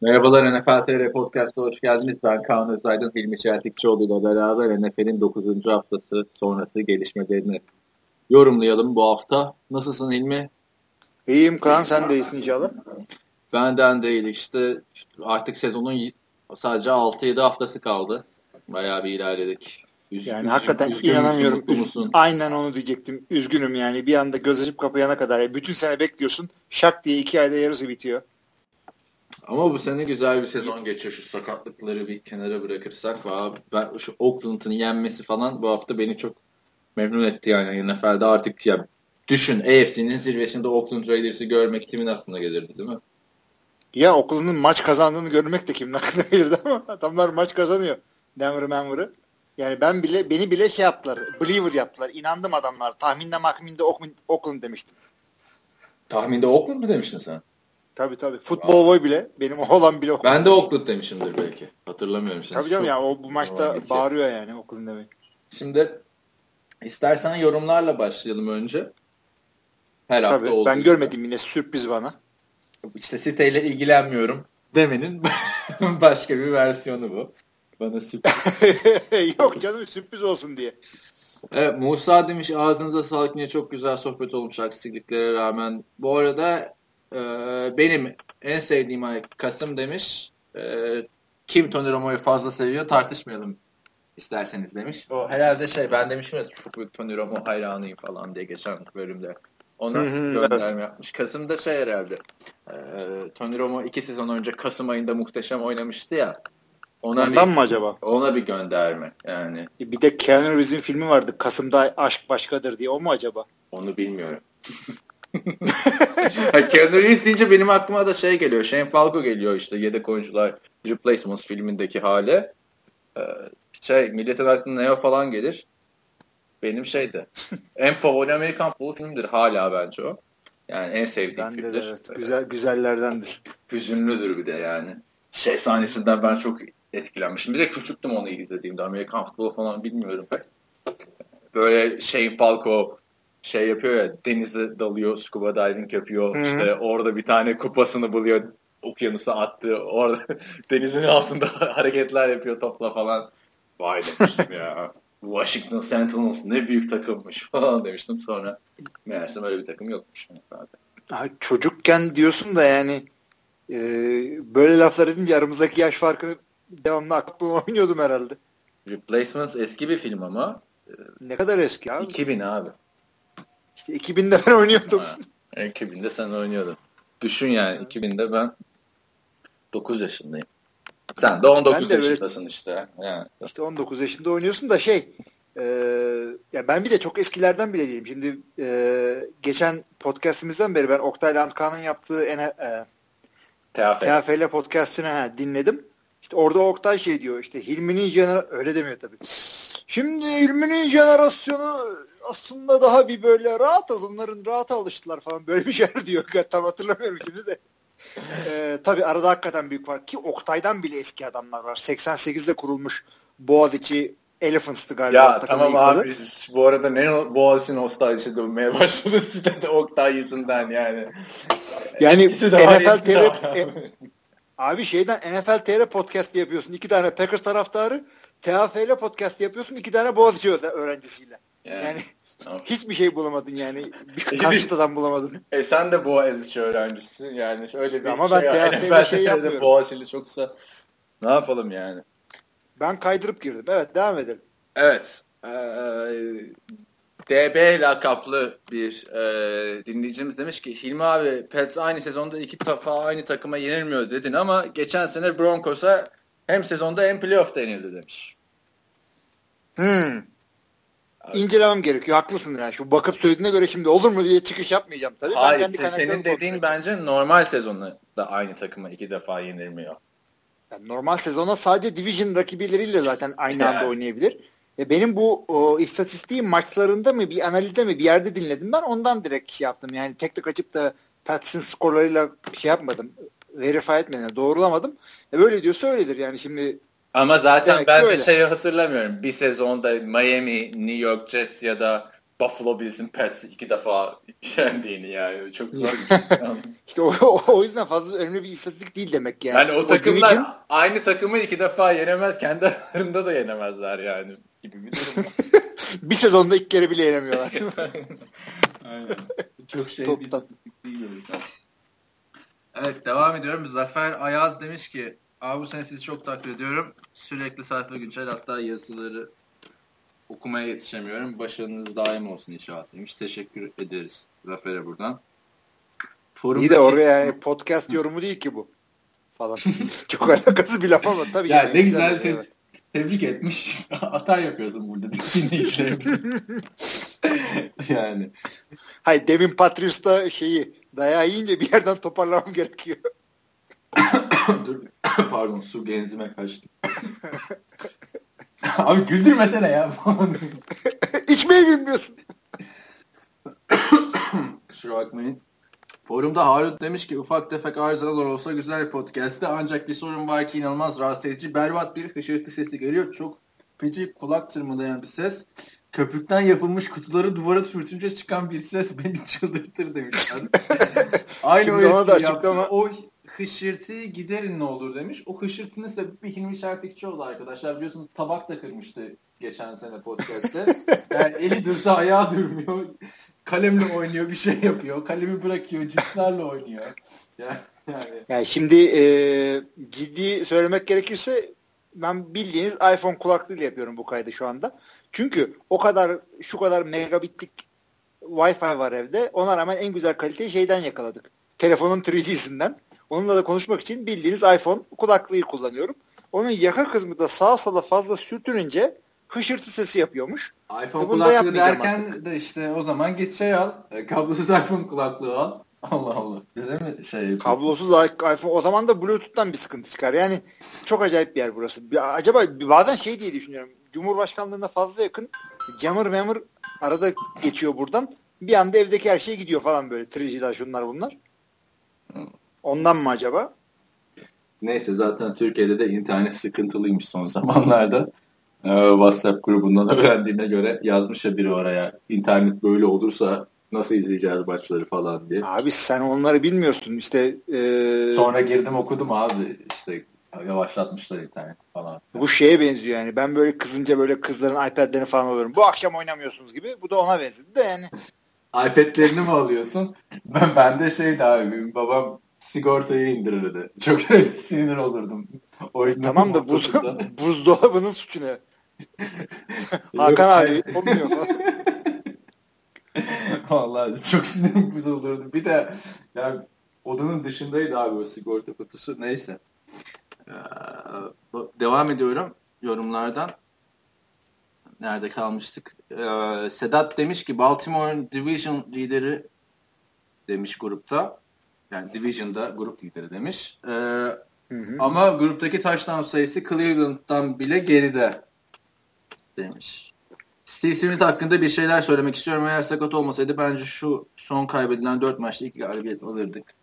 Merhabalar NFL TR Podcast'a hoş geldiniz. Ben Kaan Özaydın, Hilmi Çeltikçioğlu ile beraber NFL'in 9. haftası sonrası gelişmelerini yorumlayalım bu hafta. Nasılsın Hilmi? İyiyim Kaan, sen de iyisin inşallah. Benden değil işte artık sezonun sadece 6-7 haftası kaldı. Bayağı bir ilerledik. Üz, yani üzgün, hakikaten üzgün inanamıyorum. Üzgün, aynen onu diyecektim. Üzgünüm yani. Bir anda göz açıp kapayana kadar. Bütün sene bekliyorsun. Şak diye iki ayda yarısı bitiyor. Ama bu sene güzel bir sezon geçiyor. Şu sakatlıkları bir kenara bırakırsak. Ben, şu Oakland'ın yenmesi falan bu hafta beni çok memnun etti yani. NFL'de artık ya düşün AFC'nin zirvesinde Oakland Raiders'ı görmek kimin aklına gelirdi değil mi? Ya Oakland'ın maç kazandığını görmek de kimin aklına gelirdi ama adamlar maç kazanıyor. Denver Manver'ı. Yani ben bile beni bile şey yaptılar. Believer yaptılar. İnandım adamlar. Tahminde mahminde Oakland, Oakland demiştim. Tahminde Oakland mı demiştin sen? Tabii tabii. Futbol boy bile. Benim oğlan bile Oakland. Ben de Oakland demişimdir belki. Hatırlamıyorum şimdi. Tabii canım ya o bu maçta bağırıyor yani Oakland demek. Şimdi istersen yorumlarla başlayalım önce. Her tabii, hafta olduğu Ben görmedim yine sürpriz bana. İşte siteyle ilgilenmiyorum demenin başka bir versiyonu bu. Bana sürpriz. Yok canım sürpriz olsun diye. Evet, Musa demiş ağzınıza sağlık yine çok güzel sohbet olmuş aksiliklere rağmen. Bu arada e, benim en sevdiğim ay Kasım demiş. E, kim Tony Romo'yu fazla seviyor tartışmayalım isterseniz demiş. O herhalde şey ben demişim ya çok büyük Tony Romo hayranıyım falan diye geçen bölümde. Ona gönderme yapmış. Kasım'da şey herhalde. E, Tony Romo iki sezon önce Kasım ayında muhteşem oynamıştı ya. Ona Ondan bir, mı acaba? Ona bir gönderme yani. Bir de Keanu Reeves'in filmi vardı. Kasım'da Aşk Başkadır diye. O mu acaba? Onu bilmiyorum. Keanu Reeves deyince benim aklıma da şey geliyor. Shane Falco geliyor işte yedek oyuncular Replacements filmindeki hali. Ee, şey milletin aklına Neo falan gelir. Benim şeydi. en favori Amerikan futbol filmdir hala bence o. Yani en sevdiğim ben filmdir. De evet. Güzel, güzellerdendir. Hüzünlüdür bir de yani. Şey sahnesinden ben çok etkilenmişim. Bir de küçüktüm onu izlediğimde. Amerikan futbolu falan bilmiyorum pek. Böyle Shane Falco şey yapıyor ya denize dalıyor, scuba diving yapıyor. Hı-hı. İşte orada bir tane kupasını buluyor. Okyanusa attı. Orada denizin altında hareketler yapıyor topla falan. Vay demiştim ya. Washington Sentinels ne büyük takımmış falan demiştim. Sonra meğerse öyle bir takım yokmuş. Yani. çocukken diyorsun da yani e, böyle laflar edince aramızdaki yaş farkını devamlı aklıma oynuyordum herhalde. Replacements eski bir film ama. Ne kadar eski abi? 2000 abi. İşte 2000'de ben oynuyordum. Ha, 2000'de sen oynuyordun. Düşün yani 2000'de ben 9 yaşındayım. Sen de 19 de yaşındasın böyle, işte. Yani. İşte 19 yaşında oynuyorsun da şey e, ya ben bir de çok eskilerden bile değilim. Şimdi e, geçen podcastimizden beri ben Oktay Lantkan'ın yaptığı en, e, TFL podcastini ha, dinledim. İşte orada Oktay şey diyor işte Hilmi'nin jener öyle demiyor tabii. Şimdi Hilmi'nin jenerasyonu aslında daha bir böyle rahat onların rahat alıştılar falan böyle bir şeyler diyor. Tam hatırlamıyorum şimdi de. ee, tabii arada hakikaten büyük var ki Oktay'dan bile eski adamlar var. 88'de kurulmuş Boğaziçi Elephants'tı galiba. Ya tamam abi biz bu arada ne Boğaziçi nostaljisi dönmeye başladı sitede Oktay yüzünden yani. Yani NFL TR, Abi şeyden NFL TR podcast yapıyorsun. iki tane Packers taraftarı. TAFL podcast yapıyorsun. iki tane Boğaziçi öğrencisiyle. Yani, yani hiçbir şey bulamadın yani. Bir karşıtadan bulamadın. E sen de Boğaziçi öğrencisin. Yani öyle bir Ama şey ben TAFL'de şey yapmıyorum. Boğaziçi'li çoksa ne yapalım yani? Ben kaydırıp girdim. Evet devam edelim. Evet. Ee, DB lakaplı bir e, dinleyicimiz demiş ki Hilmi abi Pets aynı sezonda iki defa aynı takıma yenilmiyor dedin ama geçen sene Broncos'a hem sezonda hem playoff'ta yenildi demiş. Hmm. Abi. İncelemem gerekiyor. Haklısın yani. Şu bakıp söylediğine göre şimdi olur mu diye çıkış yapmayacağım tabii. Hayır. Ben kendi senin dediğin bence normal sezonda da aynı takıma iki defa yenilmiyor. Yani normal sezona sadece division rakibileriyle zaten aynı yani. anda oynayabilir. E benim bu o, istatistiğim maçlarında mı bir analizde mi bir yerde dinledim ben ondan direkt şey yaptım. Yani tek tek açıp da Pats'in skorlarıyla şey yapmadım. Verify etmedim. Doğrulamadım. E böyle diyorsa öyledir. Yani şimdi ama zaten ben de şeyi hatırlamıyorum. Bir sezonda Miami, New York Jets ya da Buffalo Bills'in Pets'i iki defa yendiğini yani. Çok zor şey. işte o, o, o yüzden fazla önemli bir istatistik değil demek yani. Yani o takımlar o aynı takımı iki defa yenemez. Kendi aralarında da yenemezler yani gibi bir durum. bir sezonda ilk kere bile yenemiyorlar. Aynen. Çok şey bir yüzden. Evet devam ediyorum. Zafer Ayaz demiş ki Abi bu sene sizi çok takdir ediyorum. Sürekli sayfa güncel hatta yazıları okumaya yetişemiyorum. Başarınız daim olsun inşallah demiş. Teşekkür ederiz Zafer'e buradan. Forumdaki... İyi de oraya yani podcast yorumu değil ki bu. Falan. çok alakası bir laf ama tabii. Ya yani, ne güzel, güzel te- evet. Tebrik etmiş. Hata yapıyorsun burada dinleyicilerimiz. yani. Hayır Devin Patrius'ta şeyi dayağı yiyince bir yerden toparlamam gerekiyor. Dur. Pardon su genzime kaçtı. Abi güldürmesene ya. İçmeyi bilmiyorsun. Kusura bakmayın. Forumda Harut demiş ki ufak tefek arızalar olsa güzel bir podcast'te ancak bir sorun var ki inanılmaz rahatsız edici. Berbat bir hışırtı sesi geliyor. Çok feci kulak tırmalayan bir ses. Köpükten yapılmış kutuları duvara sürtünce çıkan bir ses beni çıldırtır demişler. Aynı Şimdi o da açıklama. O hışırtıyı giderin ne olur demiş. O hışırtının sebebi Hilmi Şerpikçioğlu arkadaşlar. Biliyorsunuz tabak da kırmıştı geçen sene podcast'te. Yani eli dursa ayağı durmuyor. Kalemle oynuyor bir şey yapıyor. Kalemi bırakıyor cipslerle oynuyor. Yani, yani. yani şimdi e, ciddi söylemek gerekirse ben bildiğiniz iPhone kulaklığıyla yapıyorum bu kaydı şu anda. Çünkü o kadar şu kadar megabitlik Wi-Fi var evde. Ona rağmen en güzel kaliteyi şeyden yakaladık. Telefonun 3G'sinden. Onunla da konuşmak için bildiğiniz iPhone kulaklığı kullanıyorum. Onun yaka kısmı da sağa sola fazla sürtününce hışırtı sesi yapıyormuş. iPhone e kulaklığı derken artık. de işte o zaman git şey al. E, kablosuz iPhone kulaklığı al. Allah Allah. Değil mi şey yapıyorsun? Kablosuz iPhone o zaman da Bluetooth'tan bir sıkıntı çıkar. Yani çok acayip bir yer burası. Acaba bazen şey diye düşünüyorum. Cumhurbaşkanlığına fazla yakın camır memur arada geçiyor buradan. Bir anda evdeki her şey gidiyor falan böyle. Triciler şunlar bunlar. Ondan mı acaba? Neyse zaten Türkiye'de de internet sıkıntılıymış son zamanlarda. Ee, WhatsApp grubundan öğrendiğime göre yazmış ya biri oraya internet böyle olursa nasıl izleyeceğiz maçları falan diye. Abi sen onları bilmiyorsun işte. E... Sonra girdim okudum abi işte yavaşlatmışlar internet falan. Bu şeye benziyor yani ben böyle kızınca böyle kızların iPad'lerini falan alıyorum. Bu akşam oynamıyorsunuz gibi bu da ona benzedi de yani. iPad'lerini mi alıyorsun? Ben, ben de şeydi abi babam sigortayı indirirdi. Çok sinir olurdum. E, tamam da buz, buzdolabının suçu ne? Hakan abi olmuyor falan. Vallahi çok sinirim bozulurdu. Bir de yani odanın dışındaydı abi o sigorta kutusu. Neyse. Ee, devam ediyorum yorumlardan. Nerede kalmıştık? Ee, Sedat demiş ki Baltimore Division lideri demiş grupta. Yani Division'da grup lideri demiş. Ee, hı hı. Ama gruptaki touchdown sayısı Cleveland'dan bile geride demiş. Steve Smith hakkında bir şeyler söylemek istiyorum. Eğer sakat olmasaydı bence şu son kaybedilen 4 maçta ilk galibiyet alırdık.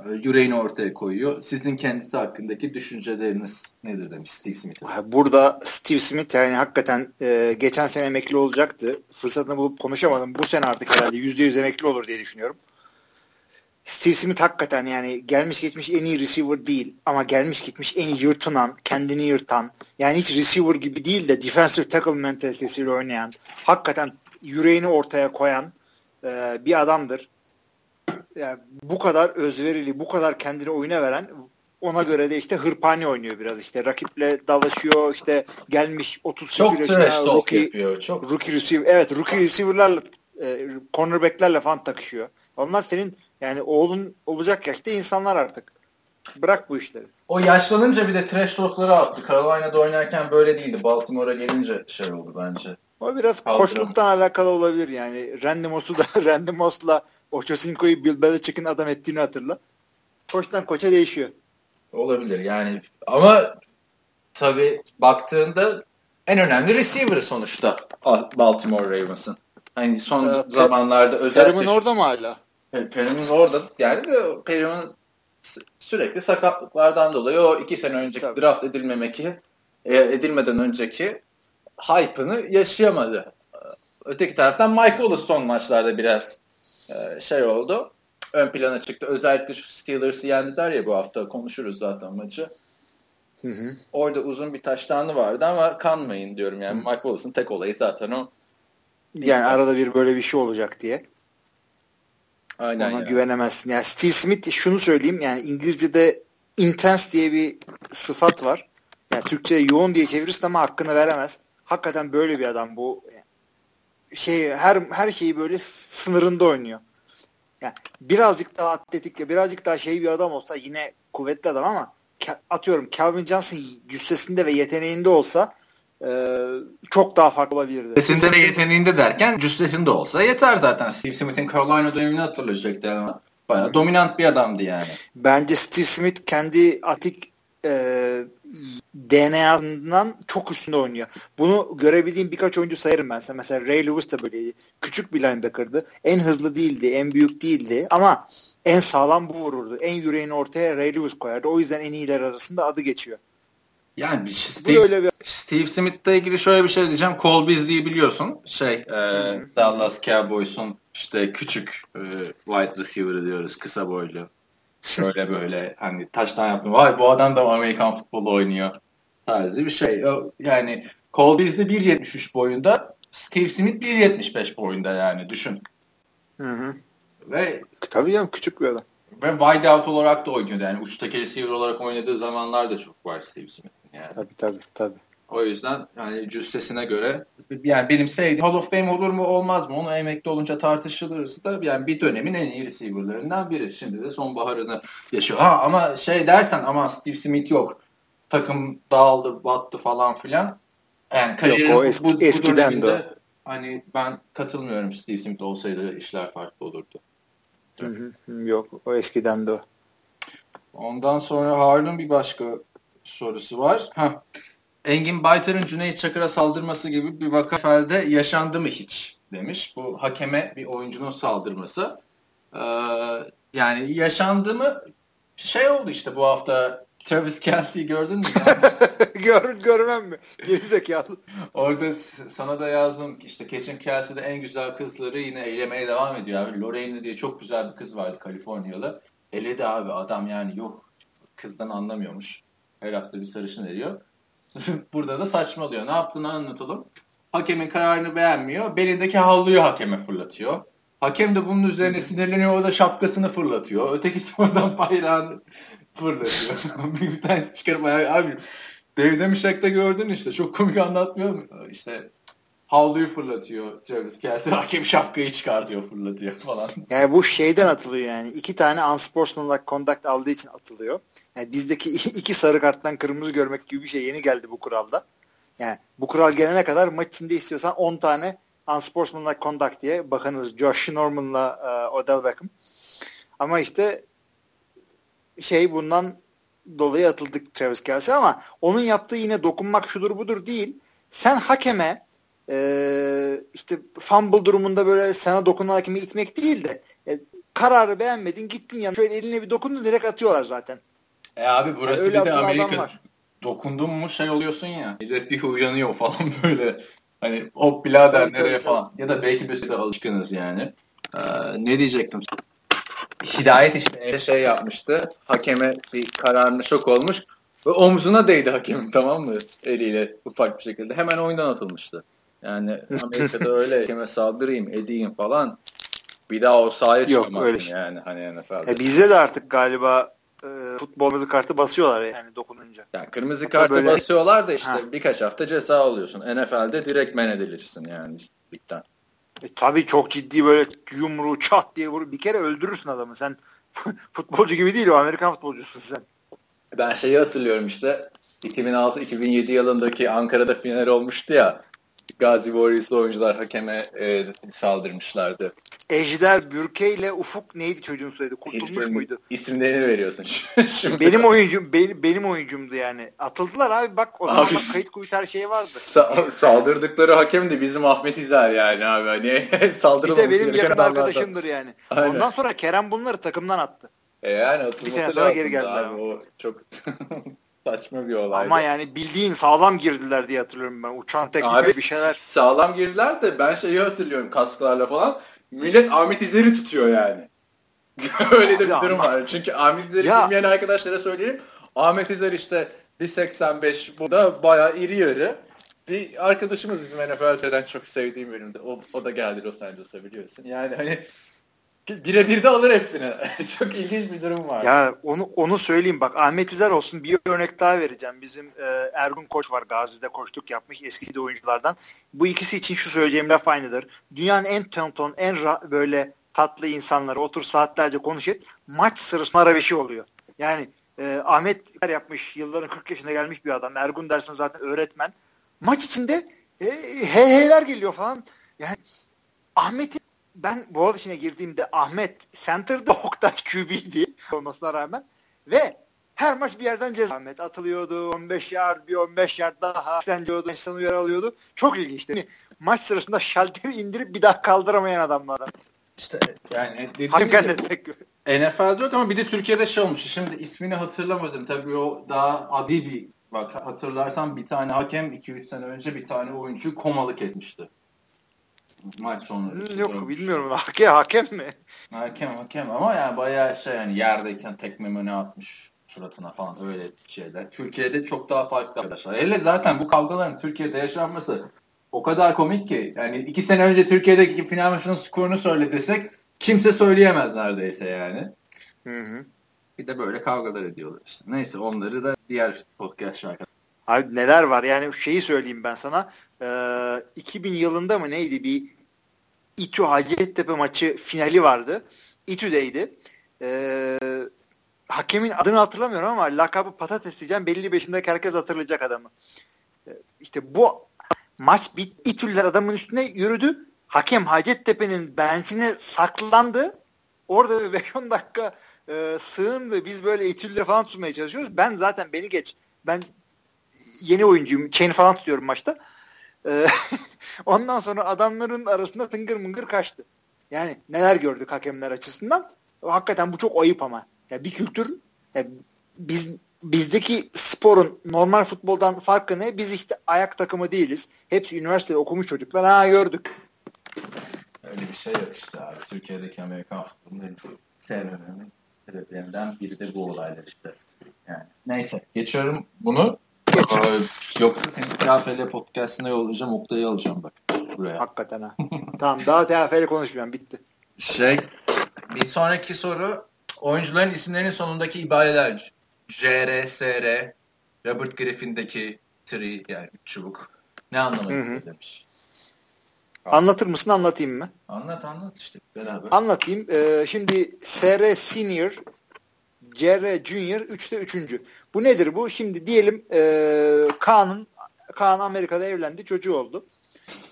Ee, yüreğini ortaya koyuyor. Sizin kendisi hakkındaki düşünceleriniz nedir demiş Steve Smith. Burada Steve Smith yani hakikaten e, geçen sene emekli olacaktı. Fırsatını bulup konuşamadım. Bu sene artık herhalde %100 emekli olur diye düşünüyorum. Steve Smith hakikaten yani gelmiş geçmiş en iyi receiver değil ama gelmiş gitmiş en iyi yırtınan, kendini yırtan yani hiç receiver gibi değil de defensive tackle mentalitesiyle oynayan, hakikaten yüreğini ortaya koyan e, bir adamdır. Yani bu kadar özverili, bu kadar kendini oyuna veren ona göre de işte hırpani oynuyor biraz işte rakiple dalaşıyor işte gelmiş 30 çok talk yapıyor çok rookie receiver evet rookie receiver'larla e, cornerback'lerle falan takışıyor. Onlar senin yani oğlun olacak yaşta insanlar artık. Bırak bu işleri. O yaşlanınca bir de trash talk'ları attı. Carolina'da oynarken böyle değildi. Baltimore'a gelince şey oldu bence. O biraz Kaldırım. koçluktan alakalı olabilir yani. Randy Moss'u da Randy Moss'la Ochocinco'yu Bill Belichick'in adam ettiğini hatırla. Koçtan koça değişiyor. Olabilir yani ama tabii baktığında en önemli receiver sonuçta Baltimore Ravens'ın. Hani son ee, zamanlarda özellikle... Perriman orada mı hala? Perriman orada. Yani de Perriman sürekli sakatlıklardan dolayı o iki sene önceki Tabii. draft edilmemeki e, edilmeden önceki hype'ını yaşayamadı. Öteki taraftan Mike Wallace son maçlarda biraz e, şey oldu. Ön plana çıktı. Özellikle şu Steelers'ı yendiler ya bu hafta. Konuşuruz zaten maçı. Hı hı. Orada uzun bir taştanı vardı ama kanmayın diyorum yani. Hı. Mike Wallace'ın tek olayı zaten o. Yani arada bir böyle bir şey olacak diye. Aynen Ona yani. güvenemezsin. Yani Steve Smith şunu söyleyeyim yani İngilizce'de intense diye bir sıfat var. Yani Türkçe yoğun diye çevirirsin ama hakkını veremez. Hakikaten böyle bir adam bu. Şey her her şeyi böyle sınırında oynuyor. Yani birazcık daha atletik, birazcık daha şey bir adam olsa yine kuvvetli adam ama atıyorum Calvin Johnson cüssesinde ve yeteneğinde olsa e, çok daha farklı olabilirdi. Cüssesinde ve yeteneğinde derken cüssesinde olsa yeter zaten. Steve Smith'in Carolina dönemini hatırlayacaktı ama bayağı dominant bir adamdı yani. Bence Steve Smith kendi atik e, DNA'ndan çok üstünde oynuyor. Bunu görebildiğim birkaç oyuncu sayarım ben sana. Mesela Ray Lewis de böyleydi. Küçük bir linebacker'dı. En hızlı değildi, en büyük değildi ama en sağlam bu vururdu. En yüreğini ortaya Ray Lewis koyardı. O yüzden en iyiler arasında adı geçiyor. Yani Steve, öyle bir... Steve Smith'le ilgili şöyle bir şey diyeceğim. Cole Beasley'i biliyorsun. Şey, e, Dallas Cowboys'un işte küçük e, wide receiver'ı diyoruz. Kısa boylu. Böyle böyle hani taştan yaptım. Vay bu adam da Amerikan futbolu oynuyor. Tarzı bir şey. Yani Cole Beasley 1.73 boyunda. Steve Smith 1.75 boyunda yani düşün. Hı hı. Ve tabii ya küçük bir adam. Ve wide out olarak da oynuyordu. Yani uçtaki receiver olarak oynadığı zamanlar da çok var Steve Smith'in yani. Tabii tabii tabii. O yüzden yani cüssesine göre yani benim sevdiğim Hall of Fame olur mu olmaz mı onu emekli olunca tartışılırsa da yani bir dönemin en iyi receiver'larından biri. Şimdi de sonbaharını yaşıyor. Ha ama şey dersen ama Steve Smith yok. Takım dağıldı, battı falan filan. Yani kariyerin yok, o eski, bu, bu eskiden de hani ben katılmıyorum Steve Smith olsaydı işler farklı olurdu. Hı hı, yok o eskiden de. Ondan sonra Harun bir başka sorusu var. Ha. Engin Baytar'ın Cüneyt Çakır'a saldırması gibi bir vaka felde yaşandı mı hiç demiş. Bu hakeme bir oyuncunun saldırması. Ee, yani yaşandı mı şey oldu işte bu hafta Travis Kelsey'i gördün mü? Gör, görmem mi? Gerizekalı. Orada sana da yazdım işte Keçin Kelsey'de en güzel kızları yine eylemeye devam ediyor abi. Lorraine diye çok güzel bir kız vardı Kaliforniyalı. Eledi abi adam yani yok kızdan anlamıyormuş. Her hafta bir sarışın eriyor. Burada da saçmalıyor. Ne yaptığını anlatalım. Hakemin kararını beğenmiyor. Belindeki havluyu hakeme fırlatıyor. Hakem de bunun üzerine sinirleniyor. O da şapkasını fırlatıyor. Öteki sonradan bayrağını fırlatıyor. bir tane çıkarıp abi David Emişak'ta gördün işte. Çok komik anlatmıyor mu? İşte havluyu fırlatıyor Travis Kelsey. Hakem şapkayı çıkartıyor fırlatıyor falan. Yani bu şeyden atılıyor yani. iki tane unsportsmanlike conduct aldığı için atılıyor. Yani bizdeki iki sarı karttan kırmızı görmek gibi bir şey yeni geldi bu kuralda. Yani bu kural gelene kadar maç içinde istiyorsan 10 tane unsportsmanlike conduct diye bakınız Josh Norman'la uh, Odell Beckham. Ama işte şey bundan dolayı atıldık Travis Kelsey ama onun yaptığı yine dokunmak şudur budur değil. Sen hakeme e, işte fumble durumunda böyle sana dokunan hakemi itmek değil de e, kararı beğenmedin gittin yani şöyle eline bir dokundun direkt atıyorlar zaten. E abi burası yani bir de Amerika dokundun mu şey oluyorsun ya millet bir uyanıyor falan böyle hani hop birader tabii, nereye tabii, falan tabii. ya da belki bir de alışkınız yani. Ee, ne diyecektim? Hidayet işte şey yapmıştı. Hakeme bir kararına şok olmuş. Ve omzuna değdi hakemin tamam mı? Eliyle ufak bir şekilde. Hemen oyundan atılmıştı. Yani Amerika'da öyle hakeme saldırayım edeyim falan. Bir daha o sahaya çıkamazsın şey. yani hani NFL'de. E bizde de artık galiba e, futbol kırmızı kartı basıyorlar yani dokununca. Yani kırmızı Hatta kartı böyle... basıyorlar da işte ha. birkaç hafta ceza alıyorsun. NFL'de direkt men edilirsin yani ligden. E, tabii çok ciddi böyle yumruğu çat diye vurur. Bir kere öldürürsün adamı. Sen futbolcu gibi değil o Amerikan futbolcusun sen. Ben şeyi hatırlıyorum işte 2006-2007 yılındaki Ankara'da final olmuştu ya. Gazi Warriors oyuncular hakeme e, saldırmışlardı. Ejder Bürke ile Ufuk neydi çocuğun soyadı? Kurtulmuş İsim, muydu? İsimlerini veriyorsun şimdi. Benim oyuncum benim, benim oyuncumdu yani. Atıldılar abi bak o zaman abi, kayıt kuyut her şey vardı. Sa- saldırdıkları hakem de bizim Ahmet İzer yani abi. Hani saldırılmaması Bir de benim yakın arkadaşımdır yani. Aynen. Ondan sonra Kerem bunları takımdan attı. E yani atılması Bir sene sonra geri geldi abi. abi. O çok Saçma bir olay. Ama yani bildiğin sağlam girdiler diye hatırlıyorum ben. Uçan teknik bir şeyler. Sağlam girdiler de ben şeyi hatırlıyorum kasklarla falan. Millet Ahmet İzer'i tutuyor yani. Öyle de bir durum ama... var. Çünkü Ahmet İzer'i bilmeyen arkadaşlara söyleyeyim. Ahmet İzer işte 1.85 bu da bayağı iri yarı. Bir arkadaşımız bizim NFL'den çok sevdiğim bölümde. O, o da geldi Los Angeles'a biliyorsun. Yani hani birebir de alır hepsini. çok ilginç bir durum var. Ya onu onu söyleyeyim bak Ahmet İzer olsun bir örnek daha vereceğim. Bizim e, Ergun Koç var Gazi'de koçluk yapmış eski de oyunculardan. Bu ikisi için şu söyleyeceğim laf aynıdır. Dünyanın en tonton en ra- böyle tatlı insanları otur saatlerce konuş et. Maç sırasında bir şey oluyor. Yani e, Ahmet yapmış yılların 40 yaşında gelmiş bir adam. Ergun dersin zaten öğretmen. Maç içinde e, hey heyler geliyor falan. Yani Ahmet'in ben Boğaziçi'ne girdiğimde Ahmet center'da Oktay QB'di olmasına rağmen ve her maç bir yerden ceza Ahmet atılıyordu. 15 yard, bir 15 yard daha sendiyordu, insan uyarı alıyordu. Çok ilginçti. Yani maç sırasında şalteri indirip bir daha kaldıramayan adamlardan. İşte yani Hakem ne demek NFL'de yok ama bir de Türkiye'de şey olmuş. Şimdi ismini hatırlamadım. Tabii o daha adi bir bak hatırlarsan bir tane hakem 2-3 sene önce bir tane oyuncu komalık etmişti. Maç sonu. Yok bilmiyorum. Hakem, hakem mi? Hakem hakem ama yani bayağı şey yani yerdeyken tekme möne atmış suratına falan öyle şeyler. Türkiye'de çok daha farklı arkadaşlar. Hele zaten bu kavgaların Türkiye'de yaşanması o kadar komik ki. Yani iki sene önce Türkiye'deki final maçının skorunu söyle desek kimse söyleyemez neredeyse yani. Hı hı. Bir de böyle kavgalar ediyorlar işte. Neyse onları da diğer podcast şarkı. Abi neler var yani şeyi söyleyeyim ben sana. Ee, 2000 yılında mı neydi bir İTÜ Hacettepe maçı finali vardı. İTÜ'deydi. Ee, hakemin adını hatırlamıyorum ama lakabı patates diyeceğim. Belli beşindeki herkes hatırlayacak adamı. Ee, işte bu maç bit İTÜ'lüler adamın üstüne yürüdü. Hakem Hacettepe'nin benchine saklandı. Orada 5-10 dakika e, sığındı. Biz böyle İTÜ'lüleri falan tutmaya çalışıyoruz. Ben zaten beni geç. Ben yeni oyuncuyum. Chain falan tutuyorum maçta. E, ondan sonra adamların arasında tıngır mıngır kaçtı. Yani neler gördük hakemler açısından. Hakikaten bu çok ayıp ama. Ya bir kültür ya biz bizdeki sporun normal futboldan farkı ne? Biz işte ayak takımı değiliz. Hepsi üniversitede okumuş çocuklar. Ha gördük. Öyle bir şey yok işte abi. Türkiye'deki Amerikan futbolunu en sevmememin sebeplerinden biri de bu olaylar işte. Yani neyse geçiyorum bunu. Ee, yoksa seni TFL podcastına yollayacağım. Oktay'ı alacağım bak buraya. Hakikaten ha. tamam daha TFL konuşmayacağım. Bitti. Şey bir sonraki soru oyuncuların isimlerinin sonundaki ibareler. JR, SR, Robert Griffin'deki tree yani çubuk. Ne anlamak demiş. Anlatır mısın anlatayım mı? Anlat anlat işte beraber. Anlatayım. Ee, şimdi SR Senior, CR Junior 3'te 3. Bu nedir bu? Şimdi diyelim e, Kaan'ın Kaan Amerika'da evlendi çocuğu oldu.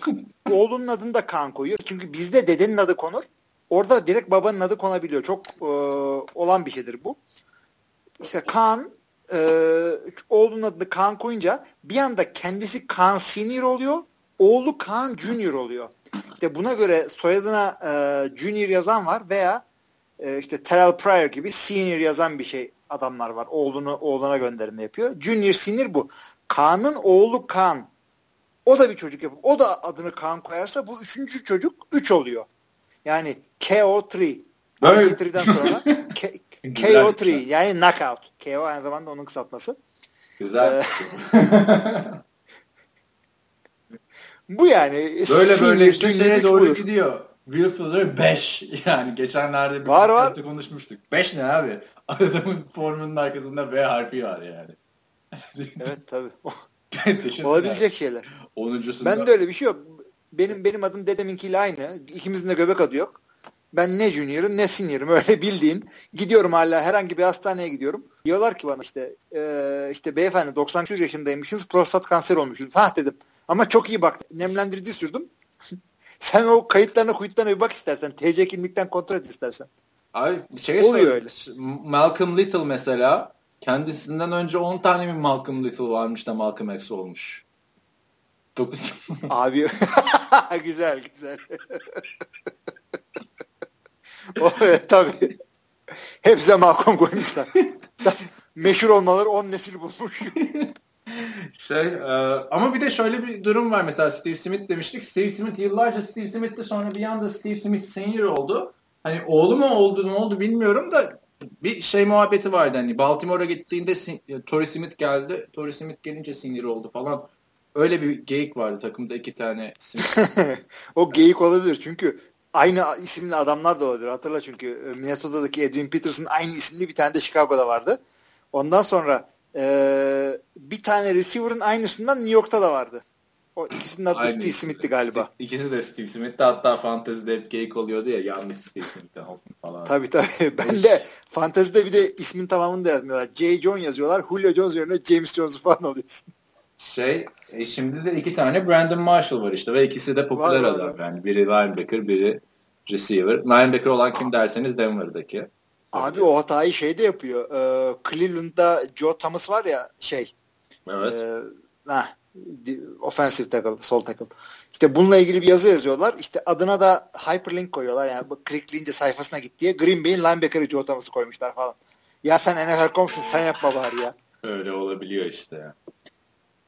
Oğlunun adını da Kaan koyuyor. Çünkü bizde dedenin adı konur. Orada direkt babanın adı konabiliyor. Çok e, olan bir şeydir bu. İşte Kaan e, oğlunun adını Kaan koyunca bir anda kendisi Kaan Senior oluyor oğlu Kaan Junior oluyor. İşte buna göre soyadına e, Junior yazan var veya e, işte Terrell Pryor gibi Senior yazan bir şey adamlar var. Oğlunu oğluna gönderme yapıyor. Junior Senior bu. Kaan'ın oğlu Kaan. O da bir çocuk yapıp o da adını Kaan koyarsa bu üçüncü çocuk üç oluyor. Yani KO3. Evet. sonra KO3 yani knockout. KO aynı zamanda onun kısaltması. Güzel. Ee, Bu yani. Böyle böyle işte şeye doğru gidiyor. Will Fuller 5. Yani geçenlerde bir var, var. konuşmuştuk. 5 ne abi? Adamın formunun arkasında B harfi var yani. evet tabii. Olabilecek şeyler. Onuncusunda... Ben de öyle bir şey yok. Benim benim adım dedeminkiyle aynı. İkimizin de göbek adı yok. Ben ne junior'ım ne senior'ım öyle bildiğin. Gidiyorum hala herhangi bir hastaneye gidiyorum. Diyorlar ki bana işte e, işte beyefendi 93 yaşındaymışsınız prostat kanseri olmuşsunuz. Ha dedim. Ama çok iyi bak. Nemlendirici sürdüm. Sen o kayıtlarına kuyutlarına bir bak istersen. TC kimlikten kontrol et istersen. Abi şey Oluyor öyle. Malcolm Little mesela kendisinden önce 10 tane mi Malcolm Little varmış da Malcolm X olmuş. 9. Abi güzel güzel. o evet tabii. Hepsi Malcolm koymuşlar. Meşhur olmaları 10 nesil bulmuş. Şey e, ama bir de şöyle bir durum var mesela Steve Smith demiştik. Steve Smith yıllarca Steve Smith'ti sonra bir anda Steve Smith senior oldu. Hani oğlu mu oldu ne oldu bilmiyorum da bir şey muhabbeti vardı hani Baltimore'a gittiğinde Torrey Smith geldi. Torrey Smith gelince senior oldu falan. Öyle bir geyik vardı takımda iki tane Smith. o geyik olabilir çünkü aynı isimli adamlar da olabilir. Hatırla çünkü e, Minnesota'daki Edwin Peterson aynı isimli bir tane de Chicago'da vardı. Ondan sonra e, bir tane receiver'ın aynısından New York'ta da vardı. O ikisinin adı Aynı Steve Smith'ti galiba. İkisi de Steve Smith'ti. Hatta fantezide hep geyik oluyordu ya yanlış Steve Smith'ten falan. Tabii tabii. Ben de fantezide bir de ismin tamamını da yazmıyorlar. J. John yazıyorlar. Julio Jones yerine James Jones falan alıyorsun. Şey e şimdi de iki tane Brandon Marshall var işte ve ikisi de popüler var, adam var. yani. Biri linebacker, biri receiver. Linebacker olan kim derseniz Denver'daki. Abi o hatayı şey de yapıyor. Ee, Cleveland'da Joe Thomas var ya şey. Evet. E, heh, offensive tackle, sol tackle. İşte bununla ilgili bir yazı yazıyorlar. İşte adına da hyperlink koyuyorlar. Yani bu clickleyince sayfasına git diye. Green Bay'in linebacker'ı Joe Thomas'ı koymuşlar falan. Ya sen NFL.com'sun sen yapma bari ya. Öyle olabiliyor işte ya.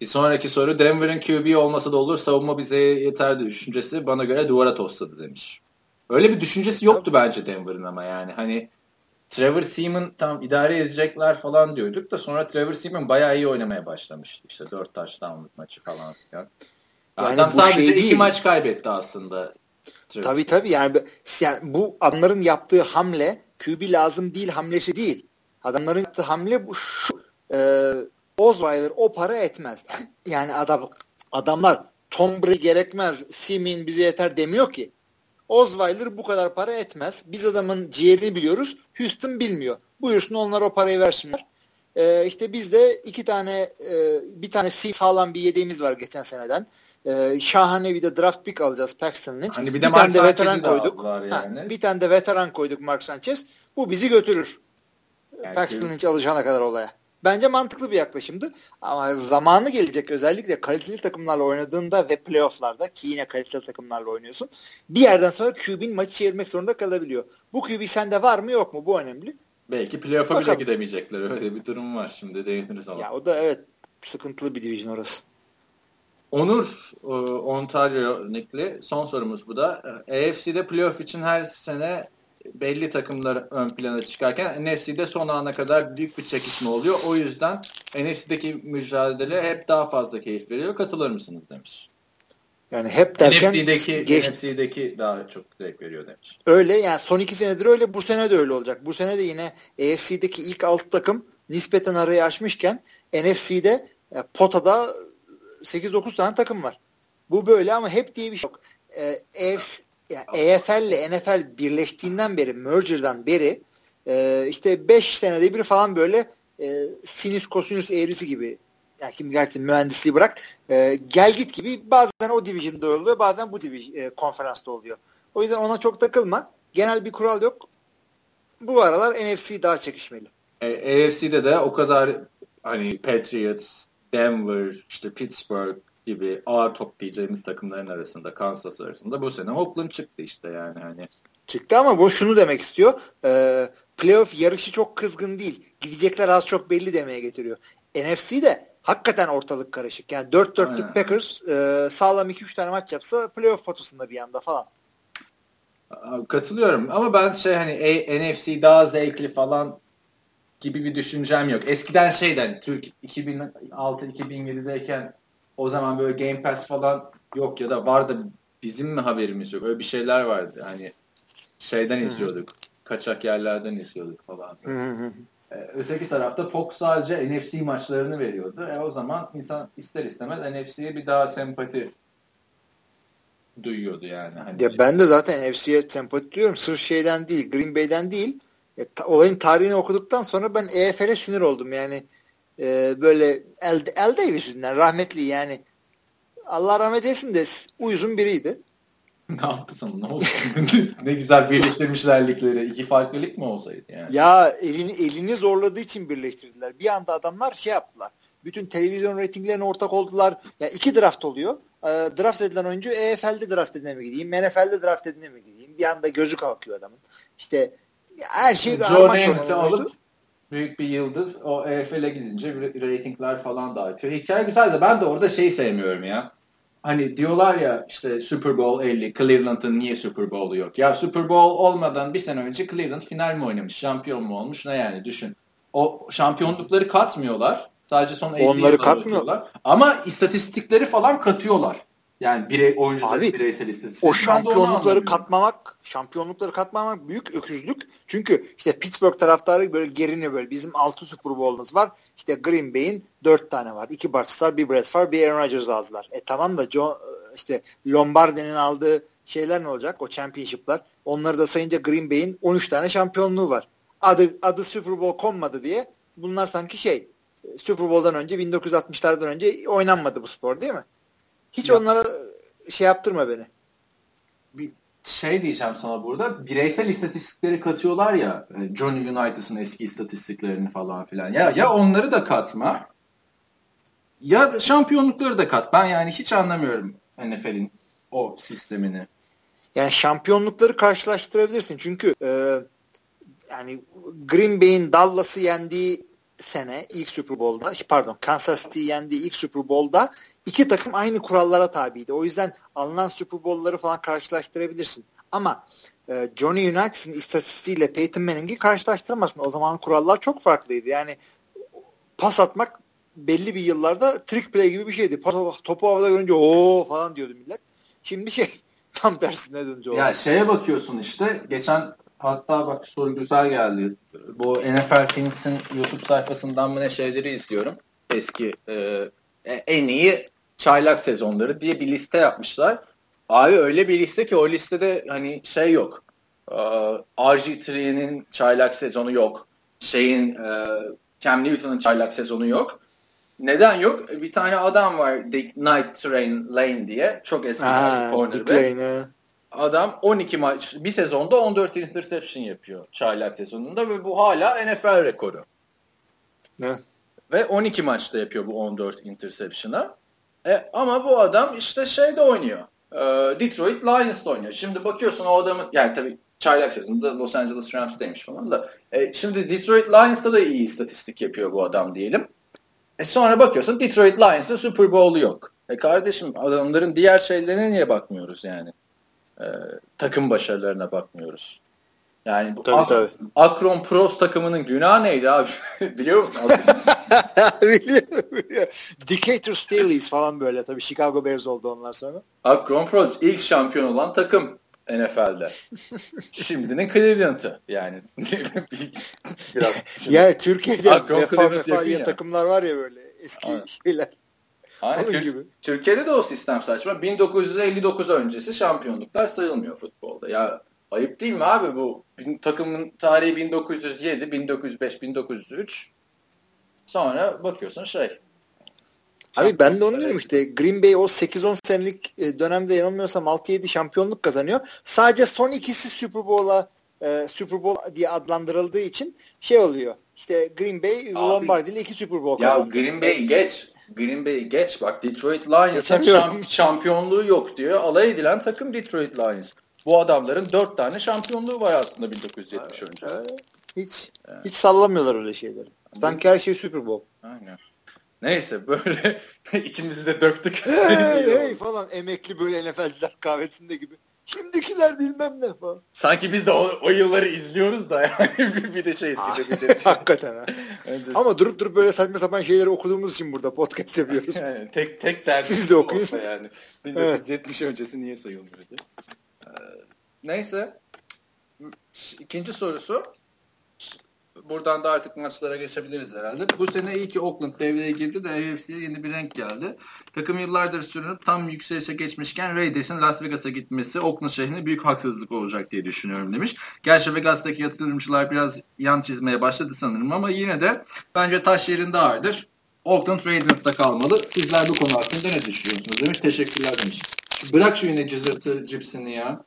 Bir sonraki soru Denver'ın QB olmasa da olur savunma bize yeter düşüncesi bana göre duvara tosladı demiş. Öyle bir düşüncesi yoktu bence Denver'ın ama yani hani Trevor Seaman tam idare edecekler falan diyorduk da sonra Trevor Seaman bayağı iyi oynamaya başlamıştı. İşte dört taştanlık maçı falan filan. Yani Adam sadece şey iki maç kaybetti aslında. Trevor tabii tabii yani, yani bu adamların yaptığı hamle QB lazım değil hamlesi değil. Adamların yaptığı hamle bu şu e, Osweiler o para etmez. Yani adam adamlar Tom Brady gerekmez, Simin bize yeter demiyor ki. Osweiler bu kadar para etmez. Biz adamın ciğerini biliyoruz. Houston bilmiyor. Buyursun onlar o parayı versinler. Ee, işte bizde iki tane e, bir tane sağlam bir yedeğimiz var geçen seneden. Ee, şahane bir de draft pick alacağız Paxton Lynch. Hani bir, de bir tane de veteran koyduk. Yani. Ha, bir tane de veteran koyduk Mark Sanchez. Bu bizi götürür. Yani Paxton Lynch alacağına kadar olaya. Bence mantıklı bir yaklaşımdı. Ama zamanı gelecek özellikle kaliteli takımlarla oynadığında ve playofflarda ki yine kaliteli takımlarla oynuyorsun. Bir yerden sonra QB'nin maçı çevirmek zorunda kalabiliyor. Bu QB sende var mı yok mu? Bu önemli. Belki playoff'a bile gidemeyecekler. Öyle bir durum var şimdi değiniriz ama. Ya o da evet sıkıntılı bir division orası. Onur e, Ontario Nick'li son sorumuz bu da. E, AFC'de playoff için her sene belli takımlar ön plana çıkarken NFC'de son ana kadar büyük bir çekişme oluyor. O yüzden NFC'deki mücadele hep daha fazla keyif veriyor. Katılır mısınız demiş. Yani hep derken NFC'deki, geç... NFC'deki daha çok zevk veriyor demiş. Öyle yani son iki senedir öyle bu sene de öyle olacak. Bu sene de yine AFC'deki ilk alt takım nispeten arayı açmışken NFC'de e, potada 8-9 tane takım var. Bu böyle ama hep diye bir şey yok. E, AFC, yani EFL ile NFL birleştiğinden beri, merger'dan beri e, işte 5 senede bir falan böyle e, sinüs kosinüs eğrisi gibi yani kim gerçekten mühendisliği bırak e, gel git gibi bazen o division'da oluyor bazen bu division, e, konferansta oluyor. O yüzden ona çok takılma. Genel bir kural yok. Bu aralar NFC daha çekişmeli. E, AFC'de de o kadar hani Patriots, Denver, işte Pittsburgh, gibi ağır top diyeceğimiz takımların arasında Kansas arasında bu sene Oakland çıktı işte yani hani. Çıktı ama bu şunu demek istiyor. E, playoff yarışı çok kızgın değil. Gidecekler az çok belli demeye getiriyor. NFC de hakikaten ortalık karışık. Yani 4 dörtlük Packers e, sağlam 2-3 tane maç yapsa playoff potasında bir anda falan. Katılıyorum ama ben şey hani A, NFC daha zevkli falan gibi bir düşüncem yok. Eskiden şeyden Türk 2006-2007'deyken o zaman böyle Game Pass falan yok ya da vardı bizim mi haberimiz yok. Öyle bir şeyler vardı. Hani şeyden izliyorduk. Kaçak yerlerden izliyorduk falan. ee, öteki tarafta Fox sadece NFC maçlarını veriyordu. E, o zaman insan ister istemez NFC'ye bir daha sempati duyuyordu yani. Hani ya ben de zaten NFC'ye sempati duyuyorum. Sırf şeyden değil, Green Bay'den değil. E, ta, olayın tarihini okuduktan sonra ben EFL'e sinir oldum yani e, böyle El, El Davis yüzünden rahmetli yani Allah rahmet eylesin de uyuzun biriydi. ne yaptı sana? Ne oldu? ne güzel birleştirmişler ligleri. İki farklı lig mi olsaydı yani? Ya elini, elini zorladığı için birleştirdiler. Bir anda adamlar şey yaptılar. Bütün televizyon reytinglerine ortak oldular. Yani iki draft oluyor. E, draft edilen oyuncu EFL'de draft edine mi gideyim? NFL'de draft edine mi gideyim? Bir anda gözü kalkıyor adamın. İşte her şey Joe Namath'ı alıp büyük bir yıldız. O EFL'e gidince reytingler falan da artıyor. Hikaye güzel de ben de orada şeyi sevmiyorum ya. Hani diyorlar ya işte Super Bowl 50 Cleveland'ın niye Super Bowl'u yok? Ya Super Bowl olmadan bir sene önce Cleveland final mi oynamış? Şampiyon mu olmuş? Ne yani düşün. O şampiyonlukları katmıyorlar. Sadece son 50 Onları katmıyorlar. Ama istatistikleri falan katıyorlar. Yani birey oyuncular Abi, bireysel istatistik. O şampiyonlukları katmamak, şampiyonlukları katmamak büyük öküzlük. Çünkü işte Pittsburgh taraftarı böyle geriniyor böyle. Bizim 6 Super Bowl'umuz var. İşte Green Bay'in 4 tane var. 2 Bart Starr, bir Brett Favre, bir Aaron Rodgers aldılar. E tamam da John, işte Lombardi'nin aldığı şeyler ne olacak? O championship'lar. Onları da sayınca Green Bay'in 13 tane şampiyonluğu var. Adı adı Super Bowl konmadı diye bunlar sanki şey Super Bowl'dan önce 1960'lardan önce oynanmadı bu spor değil mi? Hiç ya. onlara şey yaptırma beni. Bir şey diyeceğim sana burada. Bireysel istatistikleri katıyorlar ya. E, Johnny United'ın eski istatistiklerini falan filan. Ya ya onları da katma. Ya şampiyonlukları da kat. Ben yani hiç anlamıyorum NFL'in o sistemini. Yani şampiyonlukları karşılaştırabilirsin. Çünkü e, yani Green Bay'in Dallas'ı yendiği sene ilk Super Bowl'da pardon Kansas City'yi yendiği ilk Super Bowl'da iki takım aynı kurallara tabiydi. O yüzden alınan Super Bowl'ları falan karşılaştırabilirsin. Ama e, Johnny United'ın istatistiğiyle Peyton Manning'i karşılaştıramazsın. O zaman kurallar çok farklıydı. Yani pas atmak belli bir yıllarda trick play gibi bir şeydi. Topu havada görünce o falan diyordu millet. Şimdi şey tam tersine dönünce. Ya şeye bakıyorsun işte geçen hatta bak soru güzel geldi. Bu NFL Films'in YouTube sayfasından mı ne şeyleri izliyorum. Eski e, e en iyi çaylak sezonları diye bir liste yapmışlar. Abi öyle bir liste ki o listede hani şey yok. E, RG3'nin çaylak sezonu yok. Şeyin e, Cam Newton'ın çaylak sezonu yok. Neden yok? Bir tane adam var Dick Night Train Lane diye. Çok eski bir cornerback. Adam 12 maç bir sezonda 14 interception yapıyor çaylak sezonunda ve bu hala NFL rekoru. Ne? Ve 12 maçta yapıyor bu 14 interception'a. E, ama bu adam işte şeyde oynuyor. E, Detroit Lions'da oynuyor. Şimdi bakıyorsun o adamın yani tabii çaylak sezonunda Los Angeles Rams'teymiş falan da. E, şimdi Detroit Lions'ta da iyi istatistik yapıyor bu adam diyelim. E sonra bakıyorsun Detroit Lions'ta Super Bowl'u yok. E kardeşim adamların diğer şeylerine niye bakmıyoruz yani? E, takım başarılarına bakmıyoruz. Yani bu tabii, Ak- tabii. Akron Pros takımının günah neydi abi? Biliyor musun? biliyorum, biliyorum. Decatur Steelers falan böyle tabii Chicago Bears oldu onlar sonra. Akron Pros ilk şampiyon olan takım NFL'de. Şimdinin Cleveland'ı yani. Biraz. Ya Türkiye'de Akron vefa vefa ya. takımlar var ya böyle eski Aynen. şeyler. Aynen. Tür- gibi. Türkiye'de de o sistem saçma. 1959 öncesi şampiyonluklar sayılmıyor futbolda. Ya Ayıp değil mi abi bu? Takımın tarihi 1907, 1905, 1903. Sonra bakıyorsun şey. Abi ben de onu diyorum işte Green Bay o 8-10 senelik e, dönemde yanılmıyorsam 6-7 şampiyonluk kazanıyor. Sadece son ikisi Super Bowl'a e, Super Bowl diye adlandırıldığı için şey oluyor. İşte Green Bay Abi, Lombardi ile iki Super Bowl kazandı. Ya Green Bay geç. Green Bay geç. Bak Detroit Lions'ın şampiyonluğu yok diyor. Alay edilen takım Detroit Lions. Bu adamların dört tane şampiyonluğu var aslında 1970 evet, önce. Evet. Hiç evet. hiç sallamıyorlar öyle şeyleri. Sanki her şey Super Bowl. Aynen. Neyse böyle içimizi de döktük. Hey, hey falan emekli böyle NFL'ciler kahvesinde gibi. Şimdikiler bilmem ne falan. Sanki biz de o, o yılları izliyoruz da yani bir de şey Hakikaten ha. Ama durup durup böyle saçma sapan şeyleri okuduğumuz için burada podcast yapıyoruz. Yani tek tek derdi Siz de okuyun. yani. 1970 evet. öncesi niye sayılmıyordu? Neyse. İkinci sorusu. Buradan da artık maçlara geçebiliriz herhalde. Bu sene iyi ki Oakland devreye girdi de AFC'ye yeni bir renk geldi. Takım yıllardır sürünüp tam yükselişe geçmişken Raiders'in Las Vegas'a gitmesi Oakland şehrine büyük haksızlık olacak diye düşünüyorum demiş. Gerçi Vegas'taki yatırımcılar biraz yan çizmeye başladı sanırım ama yine de bence taş yerinde ağırdır. Oakland Raiders'ta kalmalı. Sizler bu konu hakkında ne düşünüyorsunuz demiş. Teşekkürler demiş. Bırak şu yine cızırtı cipsini ya.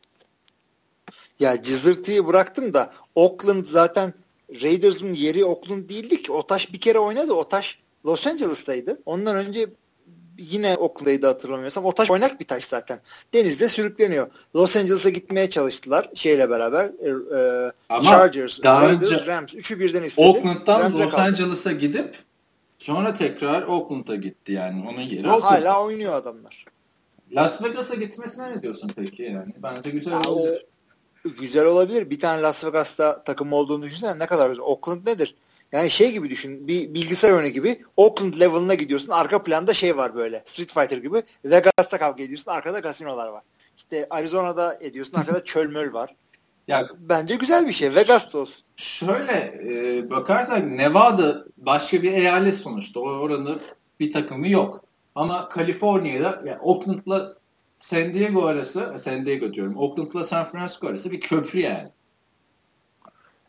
Ya cızırtıyı bıraktım da Oakland zaten Raiders'ın yeri Oakland değildi ki. O taş bir kere oynadı. O taş Los Angeles'taydı. Ondan önce yine Oakland'daydı hatırlamıyorsam. O taş oynak bir taş zaten. Denizde sürükleniyor. Los Angeles'a gitmeye çalıştılar şeyle beraber. E, e, Ama Chargers, Raiders, önce Rams. Üçü birden istedi. Oakland'dan Los Angeles'a gidip sonra tekrar Oakland'a gitti yani. Onun yeri ha, Hala oynuyor adamlar. Las Vegas'a gitmesine ne diyorsun peki yani? Bence güzel ya olur. O, güzel olabilir. Bir tane Las Vegas'ta takım olduğunu düşünsene ne kadar güzel. Oakland nedir? Yani şey gibi düşün. Bir bilgisayar oyunu gibi. Oakland level'ına gidiyorsun. Arka planda şey var böyle. Street Fighter gibi. Vegas'ta kavga ediyorsun. Arkada kasinolar var. İşte Arizona'da ediyorsun. Arkada çöl möl var. Ya, Bence güzel bir şey. Vegas'ta olsun. Şöyle e, bakarsak Nevada başka bir eyalet sonuçta. Oranın bir takımı yok. Ama Kaliforniya'da yani Oakland'la San Diego arası, San Diego diyorum. Oakland'la San Francisco arası bir köprü yani.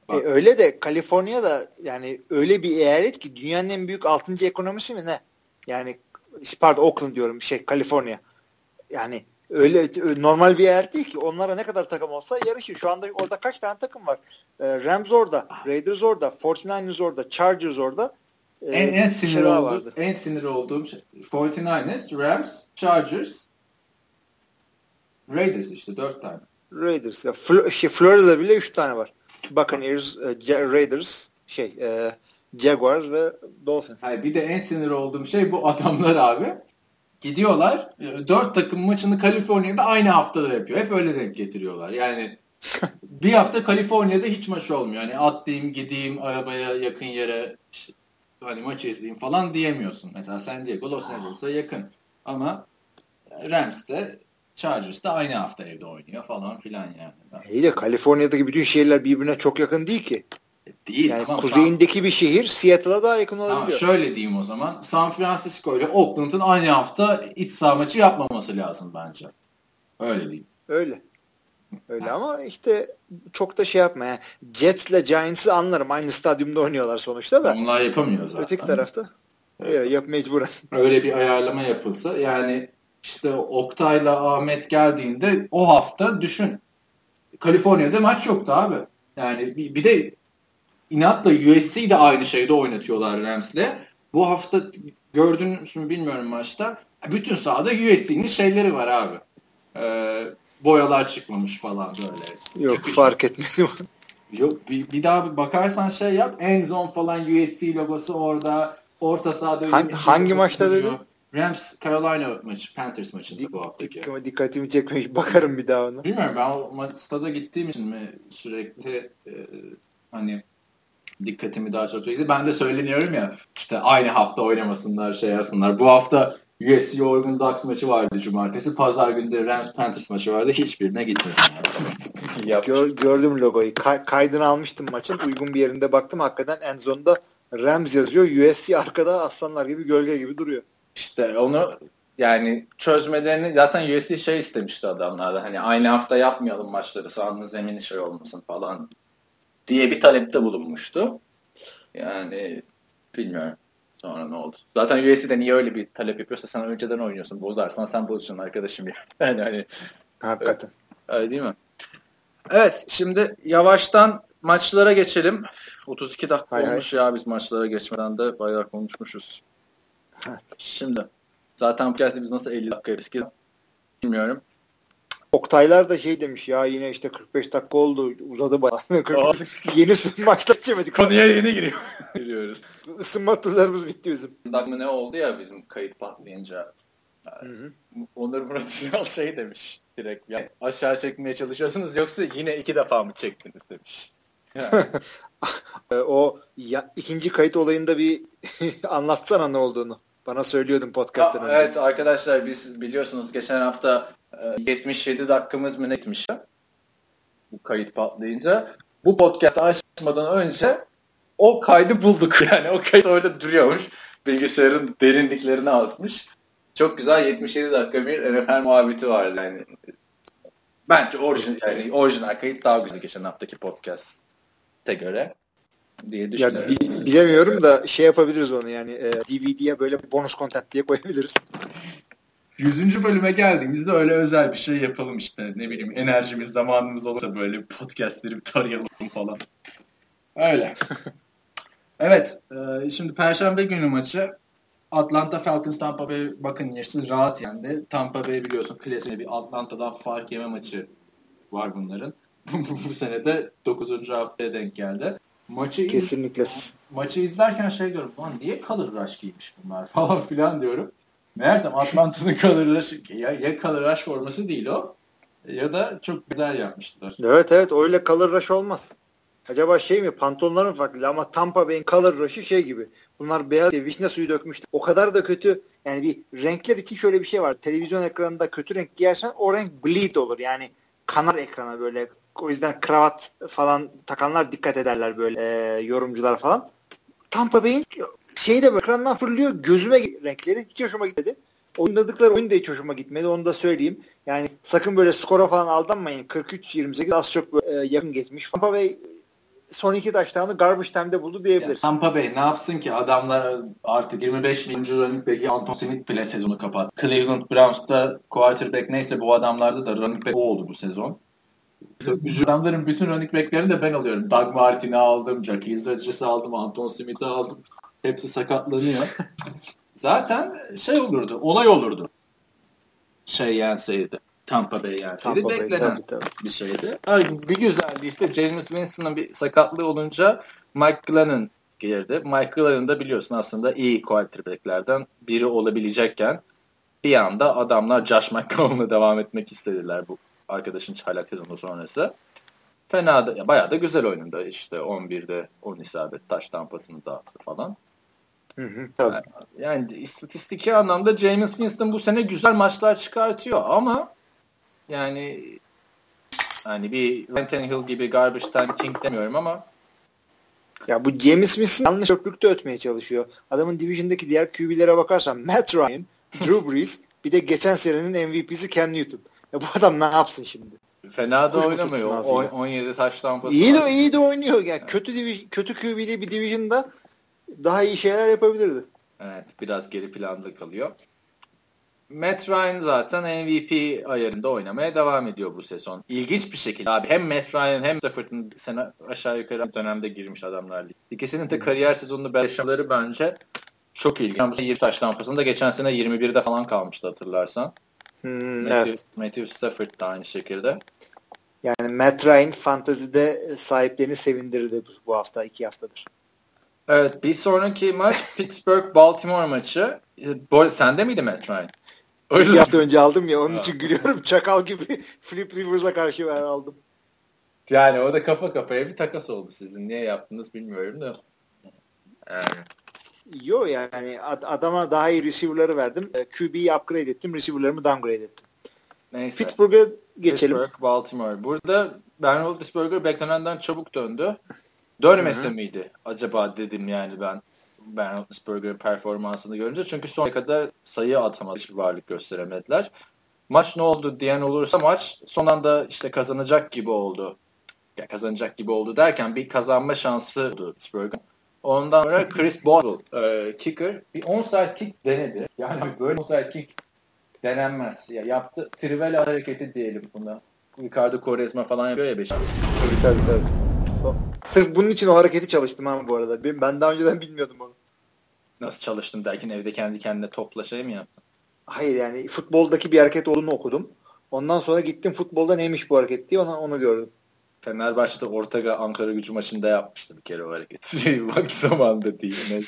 E, öyle de Kaliforniya'da yani öyle bir eyalet ki dünyanın en büyük 6. ekonomisi mi ne? Yani pardon Oakland diyorum şey Kaliforniya. Yani öyle normal bir eyalet değil ki. Onlara ne kadar takım olsa yarışır. Şu anda orada kaç tane takım var? E, Rams orada, Raiders orada, 49ers orada, Chargers orada. E, en, en sinir olduğum, vardı. en sinir olduğum şey 49ers, Rams, Chargers, Raiders işte dört tane. Raiders ya Fl- şey, Florida'da bile üç tane var. Buccaneers, e, Raiders, şey, e, Jaguars ve Dolphins. Hayır, bir de en sinir olduğum şey bu adamlar abi. Gidiyorlar. E, dört takım maçını Kaliforniya'da aynı haftada yapıyor. Hep öyle denk getiriyorlar. Yani bir hafta Kaliforniya'da hiç maç olmuyor. Hani atlayayım, gideyim, arabaya yakın yere hani maç izleyeyim falan diyemiyorsun. Mesela San Diego, Los Angeles'a yakın. Ama Rams'te Chargers da aynı hafta evde oynuyor falan filan yani. İyi de Kaliforniya'daki bütün şehirler birbirine çok yakın değil ki. E, değil. Yani tamam, kuzeyindeki tam, bir şehir Seattle'a daha yakın olabiliyor. Tamam, şöyle diyeyim o zaman. San Francisco ile Oakland'ın aynı hafta iç saha maçı yapmaması lazım bence. Öyle diyeyim. Öyle. Öyle ama işte çok da şey yapma. Yani Jets'le Giants'ı anlarım. Aynı stadyumda oynuyorlar sonuçta da. Onlar yapamıyor zaten. Öteki tarafta. Evet. Yap mecburen. Öyle bir ayarlama yapılsa yani işte Oktay'la Ahmet geldiğinde o hafta düşün. Kaliforniya'da maç yoktu abi. Yani bir, bir de inatla USC de aynı şeyde oynatıyorlar Rams'le. Bu hafta gördünüz mü bilmiyorum maçta. Bütün sahada USC'nin şeyleri var abi. Ee, boyalar çıkmamış falan böyle. Yok Çıkış. fark etmedim. Yok bir, bir daha bir bakarsan şey yap. En zone falan USC logosu orada. Orta sahada hangi, hangi maçta dedin? Rams Carolina maçı, Panthers maçında Dik, bu haftaki. Dik, dikkatimi çekmiş. Bakarım bir daha ona. Bilmiyorum ben o maç stada gittiğim için mi sürekli e, hani dikkatimi daha çok çekti. Ben de söyleniyorum ya işte aynı hafta oynamasınlar şey yapsınlar. Bu hafta USC Oregon Ducks maçı vardı cumartesi. Pazar günde Rams Panthers maçı vardı. Hiçbirine gitmedim. Yani. Gör, gördüm logoyu. Kay, kaydını almıştım maçın. Uygun bir yerinde baktım. Hakikaten en zonda Rams yazıyor. USC arkada aslanlar gibi gölge gibi duruyor. İşte onu yani çözmelerini zaten USC şey istemişti adamlar da hani aynı hafta yapmayalım maçları sahanın zemini şey olmasın falan diye bir talepte bulunmuştu. Yani bilmiyorum sonra ne oldu. Zaten USC'de niye öyle bir talep yapıyorsa sen önceden oynuyorsun bozarsan sen bozuyorsun arkadaşım ya. Yani hani Hakikaten. Öyle değil mi? Evet şimdi yavaştan maçlara geçelim. 32 dakika hay olmuş hay. ya biz maçlara geçmeden de bayağı konuşmuşuz. Evet. Şimdi zaten podcast'ı biz nasıl 50 dakika eski bilmiyorum. Oktaylar da şey demiş ya yine işte 45 dakika oldu uzadı bayağı. yeni maçta geçemedik. Konuya yeni giriyor. Giriyoruz. Isınma turlarımız bitti bizim. Dakika ne oldu ya bizim kayıt patlayınca. Yani, hı hı. Onur Murat Ünal şey demiş direkt. Yani aşağı çekmeye çalışıyorsunuz yoksa yine iki defa mı çektiniz demiş. Yani. o ya, ikinci kayıt olayında bir anlatsana ne olduğunu. Bana söylüyordun podcast'ten önce. Evet arkadaşlar biz biliyorsunuz geçen hafta 77 e, dakikamız mı ne bu kayıt patlayınca. Bu podcast'ı açmadan önce o kaydı bulduk yani. O kayıt orada duruyormuş. Bilgisayarın derinliklerine atmış. Çok güzel 77 dakika bir NFL muhabbeti vardı yani. Bence orijinal, yani orijinal kayıt daha güzel geçen haftaki podcast'e göre diye düşünüyorum. Ya, bilemiyorum da şey yapabiliriz onu yani e, DVD'ye böyle bonus content diye koyabiliriz. 100. bölüme geldiğimizde öyle özel bir şey yapalım işte. Ne bileyim enerjimiz, zamanımız olursa böyle podcastleri tarayalım falan. Öyle. evet. E, şimdi Perşembe günü maçı Atlanta Falcons Tampa Bay Buccaneers'ı rahat yendi. Tampa Bay biliyorsun klasik bir Atlanta'dan fark yeme maçı var bunların. bu sene de 9. haftaya denk geldi. Maçı Kesinlikle. Iz, maçı izlerken şey diyorum. Lan niye color rush giymiş bunlar falan filan diyorum. Meğersem Atlanta'nın color rush ya, ya color rush forması değil o ya da çok güzel yapmışlar. Evet evet öyle color rush olmaz. Acaba şey mi pantolonların farklı ama Tampa Bay'in color rush'ı şey gibi. Bunlar beyaz diye vişne suyu dökmüştü. O kadar da kötü yani bir renkler için şöyle bir şey var. Televizyon ekranında kötü renk giyersen o renk bleed olur. Yani kanar ekrana böyle o yüzden kravat falan takanlar dikkat ederler böyle e, yorumcular falan. Tampa Bay'in şeyi de ekrandan fırlıyor gözüme renkleri hiç hoşuma gitmedi. Oynadıkları oyun da hiç hoşuma gitmedi onu da söyleyeyim. Yani sakın böyle skora falan aldanmayın. 43-28 az çok böyle, e, yakın geçmiş. Tampa Bay son iki taştanı garbage time'de buldu diyebiliriz. Tampa Bay ne yapsın ki adamlar artık 25 milyon running back'i Anton Smith bile sezonu kapattı. Cleveland Browns'ta quarterback neyse bu adamlarda da running back oldu bu sezon. Adamların bütün running back'lerini de ben alıyorum. Doug Martin'i aldım, Jackie Rodgers'ı aldım, Anton Smith'i aldım. Hepsi sakatlanıyor. Zaten şey olurdu, olay olurdu. Şey yenseydi. Tampa Bay yenseydi. Tampa Beklenen tabii, tabii. bir şeydi. Ay, bir güzeldi işte James Winston'ın bir sakatlığı olunca Mike Glennon girdi. Mike Glennon da biliyorsun aslında iyi quarterback'lerden biri olabilecekken bir anda adamlar Josh McCown'la devam etmek istediler bu arkadaşın çaylak sezonu sonrası. Fena da, ya bayağı da güzel oyununda işte 11'de 10 isabet taş tampasını dağıttı falan. Hı hı, tabii. Yani, yani istatistiki anlamda James Winston bu sene güzel maçlar çıkartıyor ama yani hani bir Ryan Hill gibi garbage time king demiyorum ama ya bu James Winston yanlış köprükte ötmeye çalışıyor. Adamın division'daki diğer QB'lere bakarsan Matt Ryan, Drew Brees bir de geçen senenin MVP'si Cam Newton. Ya bu adam ne yapsın şimdi? Fena da Kuş oynamıyor. O, 17 taş tampası. İyi de iyi de oynuyor. Yani evet. kötü divi, kötü QB'li bir division'da daha iyi şeyler yapabilirdi. Evet, biraz geri planda kalıyor. Matt Ryan zaten MVP ayarında oynamaya devam ediyor bu sezon. İlginç bir şekilde abi hem Matt Ryan hem Stafford'ın sene aşağı yukarı dönemde girmiş adamlar. İkisinin de kariyer sezonunu yaşamaları bence çok ilginç. Yani 20 taş tampasında geçen sene 21'de falan kalmıştı hatırlarsan. Hmm, Matthew, evet. Matthew Stafford da aynı şekilde. Yani Matt Ryan fantazide sahiplerini sevindirdi bu hafta, iki haftadır. Evet, bir sonraki maç Pittsburgh-Baltimore maçı. Bu sende miydi Matt Ryan? O yüzden... İki hafta önce aldım ya, onun için gülüyorum. Çakal gibi Flip Rivers'a karşı ben aldım. Yani o da kafa kafaya bir takas oldu sizin. Niye yaptınız bilmiyorum da. Yani Yok yani adama daha iyi receiver'ları verdim. E, QB'yi upgrade ettim. Receiver'larımı downgrade ettim. Neyse. Pittsburgh'a geçelim. Pittsburgh, Baltimore. Burada Ben Roethlisberger beklenenden çabuk döndü. Dönmese Hı-hı. miydi acaba dedim yani ben Ben Roethlisberger performansını görünce. Çünkü sonuna kadar sayı atamadı. Hiçbir varlık gösteremediler. Maç ne oldu diyen olursa maç son anda işte kazanacak gibi oldu. Ya kazanacak gibi oldu derken bir kazanma şansı oldu Pittsburgh'ın. Ondan sonra Chris Boswell e, kicker bir onside kick denedi. Yani böyle onside kick denenmez. Ya yaptı trivela hareketi diyelim buna. Ricardo Quaresma falan yapıyor ya Beşiktaş. Tabii tabii tabii. Sırf bunun için o hareketi çalıştım ha bu arada. Ben daha önceden bilmiyordum onu. Nasıl çalıştım derken evde kendi kendine topla şey mi yaptın? Hayır yani futboldaki bir hareket olduğunu okudum. Ondan sonra gittim futbolda neymiş bu hareket diye onu, onu gördüm. Fenerbahçe'de Ortaga Ankara gücü maçında yapmıştı bir kere o hareketi. Bak zamanında değil.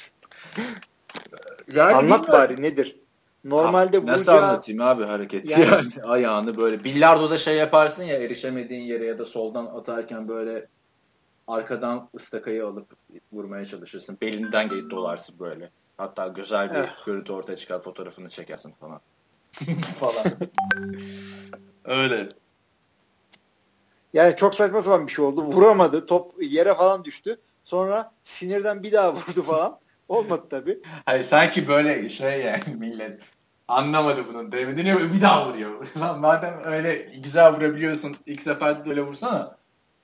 yani Anlat bari nedir? Normalde ha, vuracağı... Nasıl anlatayım abi hareketi yani... yani ayağını böyle bilardoda şey yaparsın ya erişemediğin yere ya da soldan atarken böyle arkadan ıstakayı alıp vurmaya çalışırsın. Belinden gelip dolarsın böyle. Hatta güzel bir eh. görüntü ortaya çıkar fotoğrafını çekersin falan. falan. Öyle. Yani çok saçma sapan bir şey oldu. Vuramadı. Top yere falan düştü. Sonra sinirden bir daha vurdu falan. Olmadı tabii. Hayır sanki böyle şey yani millet anlamadı bunun devredini bir daha vuruyor. Lan madem öyle güzel vurabiliyorsun ilk seferde öyle vursana.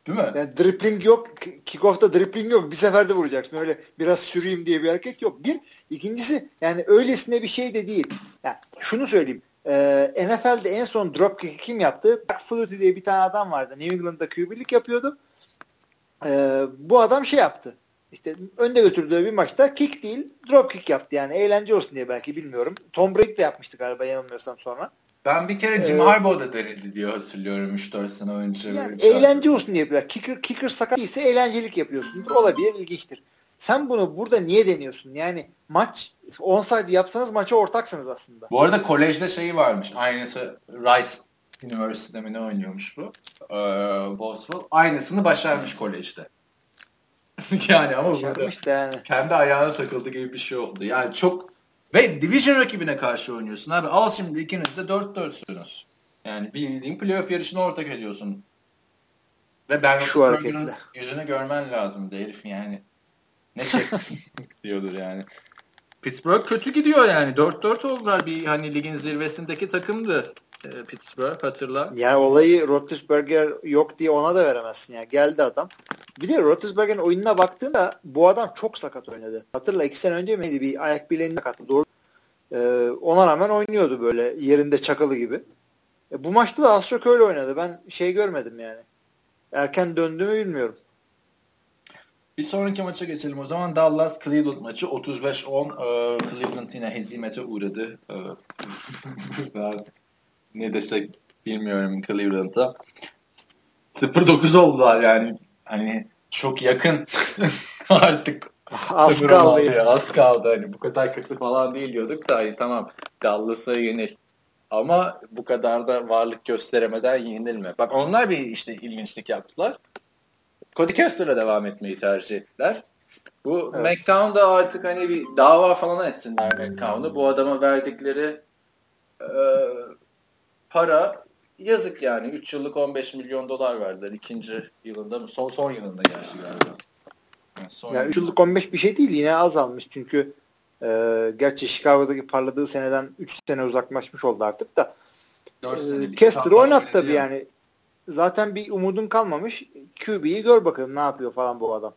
Değil mi? Yani dribbling yok. Kickoff'ta dribbling yok. Bir seferde vuracaksın. Öyle biraz süreyim diye bir hareket yok. Bir. ikincisi yani öylesine bir şey de değil. Yani şunu söyleyeyim. Ee, NFL'de en son dropkick kim yaptı? Doug Flutie diye bir tane adam vardı. New England'da QB'lik yapıyordu. Ee, bu adam şey yaptı. işte önde götürdüğü bir maçta kick değil drop kick yaptı yani eğlence olsun diye belki bilmiyorum. Tom Brady de yapmıştı galiba yanılmıyorsam sonra. Ben bir kere Jim ee, Harbaugh da denildi diye hatırlıyorum 3-4 sene önce. Yani eğlence olsun diye yapıyorlar. Kicker, kicker sakat değilse eğlencelik yapıyorsun. Olabilir, ilginçtir. Sen bunu burada niye deniyorsun? Yani maç onside yapsanız maça ortaksınız aslında. Bu arada kolejde şeyi varmış. Aynısı Rice Üniversitede mi ne oynuyormuş bu? Ee, Boswell. Aynısını başarmış kolejde. yani ama burada yani. kendi ayağına takıldı gibi bir şey oldu. Yani çok ve division rakibine karşı oynuyorsun abi. Al şimdi ikiniz de 4-4'sünüz. Yani bildiğin playoff yarışına ortak ediyorsun. Ve ben şu hareketle yüzünü görmen lazım herif yani. Ne çek diyordur yani. Pittsburgh kötü gidiyor yani. 4-4 oldular bir hani ligin zirvesindeki takımdı. E, Pittsburgh hatırla. Yani olayı Roethlisberger yok diye ona da veremezsin ya. Geldi adam. Bir de Roethlisberger'in oyununa baktığında bu adam çok sakat oynadı. Hatırla iki sene önce miydi bir ayak bileğini sakattı. Doğru. Ee, ona rağmen oynuyordu böyle yerinde çakalı gibi. E, bu maçta da az çok öyle oynadı. Ben şey görmedim yani. Erken döndü mü bilmiyorum. Bir sonraki maça geçelim o zaman. Dallas Cleveland maçı 35-10 e, Cleveland yine hezimete uğradı. E, ne desek bilmiyorum Cleveland'a. 0-9 oldular yani. Hani çok yakın artık. Az kaldı. Ya. Az kaldı. Hani bu kadar kötü falan değil diyorduk da hani tamam Dallas'a yenil. Ama bu kadar da varlık gösteremeden yenilme. Bak onlar bir işte ilginçlik yaptılar. Cody Kessler'la devam etmeyi tercih ettiler. Bu evet. McCown da artık hani bir dava falan etsinler McCown'u. Bu adama verdikleri e, para yazık yani. 3 yıllık 15 milyon dolar verdiler. ikinci yılında mı? Son son yılında gerçi galiba. Yani son ya 3 yıllık 15 bir şey değil. Yine azalmış. Çünkü e, gerçi Chicago'daki parladığı seneden 3 sene uzaklaşmış oldu artık da. E, Kester oynat tabii yani. Zaten bir umudun kalmamış. QB'yi gör bakalım ne yapıyor falan bu adam.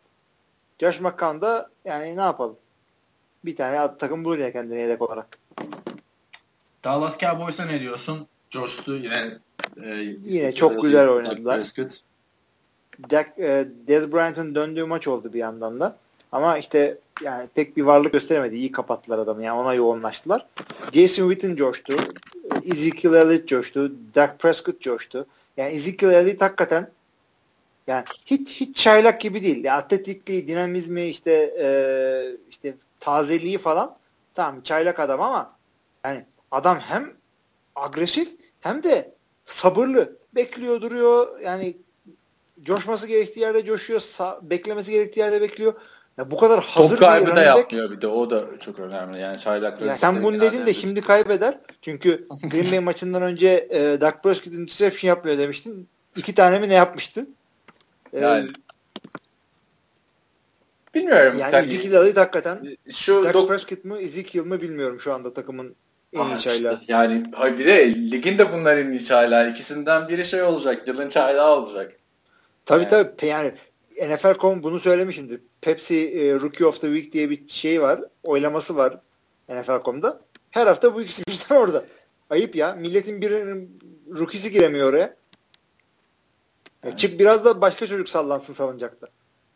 Josh McCown da yani ne yapalım? Bir tane takım bulur ya kendine yedek olarak. Dallas Cowboys'a ne diyorsun? coştu yine. E, yine çok güzel oynadılar. Jack, e, Dez Bryant'ın döndüğü maç oldu bir yandan da. Ama işte yani pek bir varlık gösteremedi. İyi kapattılar adamı. Yani ona yoğunlaştılar. Jason Witten coştu. Ezekiel Elliott coştu. Dak Prescott coştu. Yani Ezekiel Elliott hakikaten yani hiç hiç çaylak gibi değil. Yani atletikliği, dinamizmi, işte e, işte tazeliği falan tamam çaylak adam ama yani adam hem agresif hem de sabırlı. Bekliyor duruyor. Yani coşması gerektiği yerde coşuyor. beklemesi gerektiği yerde bekliyor. Ya bu kadar hazır Top kaybı da yapmıyor bir de. O da çok önemli. Yani çaylak ya sen bunu dedin de şimdi kaybeder. Çünkü Green Bay maçından önce e, Dak Prescott interception yapmıyor demiştin. İki tane mi ne yapmıştı? E, yani Bilmiyorum. Yani. Ezekiel hakikaten şu Dak Prescott mı Ezekiel mi bilmiyorum şu anda takımın en iyi çaylağı. Işte yani bir de ligin de bunlar en iyi çaylağı. İkisinden biri şey olacak. Yılın çaylağı olacak. Tabii yani. tabii. Yani NFL.com bunu söylemişimdir. Pepsi e, Rookie of the Week diye bir şey var. Oylaması var NFL.com'da. Her hafta bu ikisi birden orada. Ayıp ya. Milletin birinin rookie'si giremiyor oraya. E, çık biraz da başka çocuk sallansın salıncakta.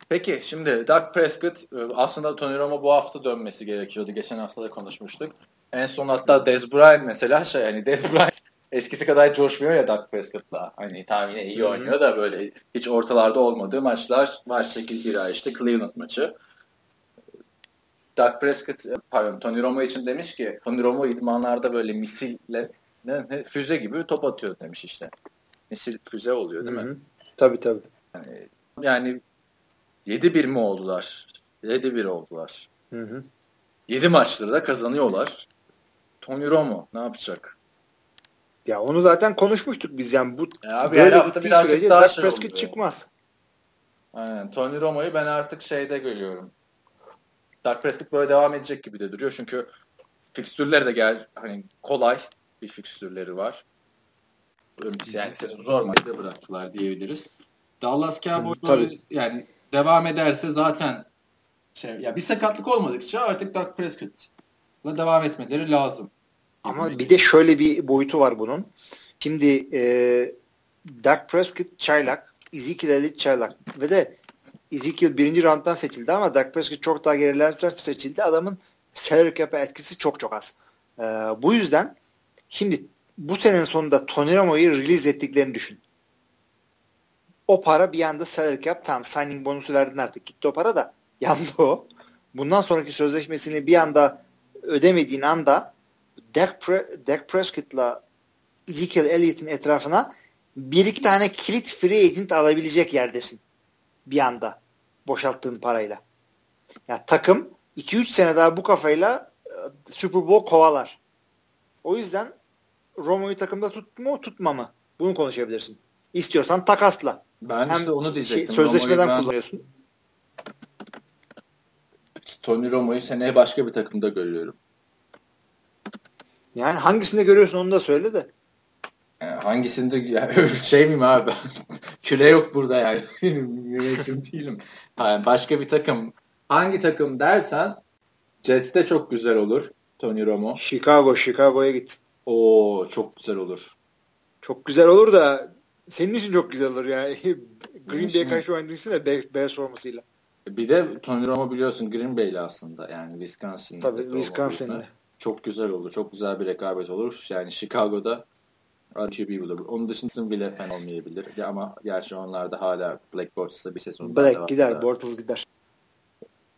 Peki şimdi Doug Prescott e, aslında Tony Romo bu hafta dönmesi gerekiyordu. Geçen hafta da konuşmuştuk. En son hatta Dez Bryant mesela şey hani Dez Bryant eskisi kadar coşmuyor ya Dak Prescott'la. Hani tahmine iyi oynuyor da böyle hiç ortalarda olmadığı maçlar var. 8 ay işte Cleveland maçı. Dak Prescott pardon Tony Romo için demiş ki Tony Romo idmanlarda böyle misille ne, ne, füze gibi top atıyor demiş işte. Misil füze oluyor değil Hı-hı. mi? Tabii tabii. Yani, yani 7-1 mi oldular? 7-1 oldular. Hı hı. 7 maçları da kazanıyorlar. Tony Romo ne yapacak? Ya onu zaten konuşmuştuk biz yani bu ya abi böyle hafta gittiği sürece Dak şey Prescott çıkmaz. Aynen. Tony Romo'yu ben artık şeyde görüyorum. Dak Prescott böyle devam edecek gibi de duruyor çünkü fikstürleri de gel hani kolay bir fikstürleri var. Yani sezon zor maçta bıraktılar diyebiliriz. Dallas Cowboys yani devam ederse zaten şey ya bir sakatlık olmadıkça artık Dak Prescott devam etmeleri lazım. Ama bir de şöyle bir boyutu var bunun. Şimdi e, Dak Prescott çaylak, Ezekiel Elliott çaylak ve de Ezekiel birinci rounddan seçildi ama Dak Prescott çok daha gerilerden seçildi. Adamın salary cap'e etkisi çok çok az. Ee, bu yüzden şimdi bu senenin sonunda Tony Romo'yu release ettiklerini düşün. O para bir anda salary cap tamam signing bonusu verdin artık gitti o para da yandı o. Bundan sonraki sözleşmesini bir anda ödemediğin anda Dak, Pre- Dak Prescott'la Ezekiel Elliott'in etrafına bir iki tane kilit free agent alabilecek yerdesin. Bir anda boşalttığın parayla. Yani takım 2-3 sene daha bu kafayla e, Super Bowl kovalar. O yüzden Romo'yu takımda tutma mı tutma mı? Bunu konuşabilirsin. İstiyorsan takasla. Ben Hem işte onu diyecektim. Şey, sözleşmeden ben... kullanıyorsun. Tony Romo'yu seneye başka bir takımda görüyorum. Yani hangisinde görüyorsun onu da söyle de. Yani hangisinde şey miyim abi? Küre yok burada yani. Yönetim değilim. Yani başka bir takım. Hangi takım dersen Jets'te çok güzel olur. Tony Romo. Chicago, Chicago'ya git. Oo çok güzel olur. Çok güzel olur da senin için çok güzel olur yani. Green Bay'e karşı oynadığın de Bears formasıyla. Bir de Tony Romo biliyorsun Green Bay'li aslında yani Wisconsin'de. Tabii Wisconsin'de. Çok güzel olur. Çok güzel bir rekabet olur. Yani Chicago'da RQB olur. Onun dışında bile fen olmayabilir. Ama gerçi onlar da hala Black Bortles'da bir sezon Black gider. Da. Bortles gider.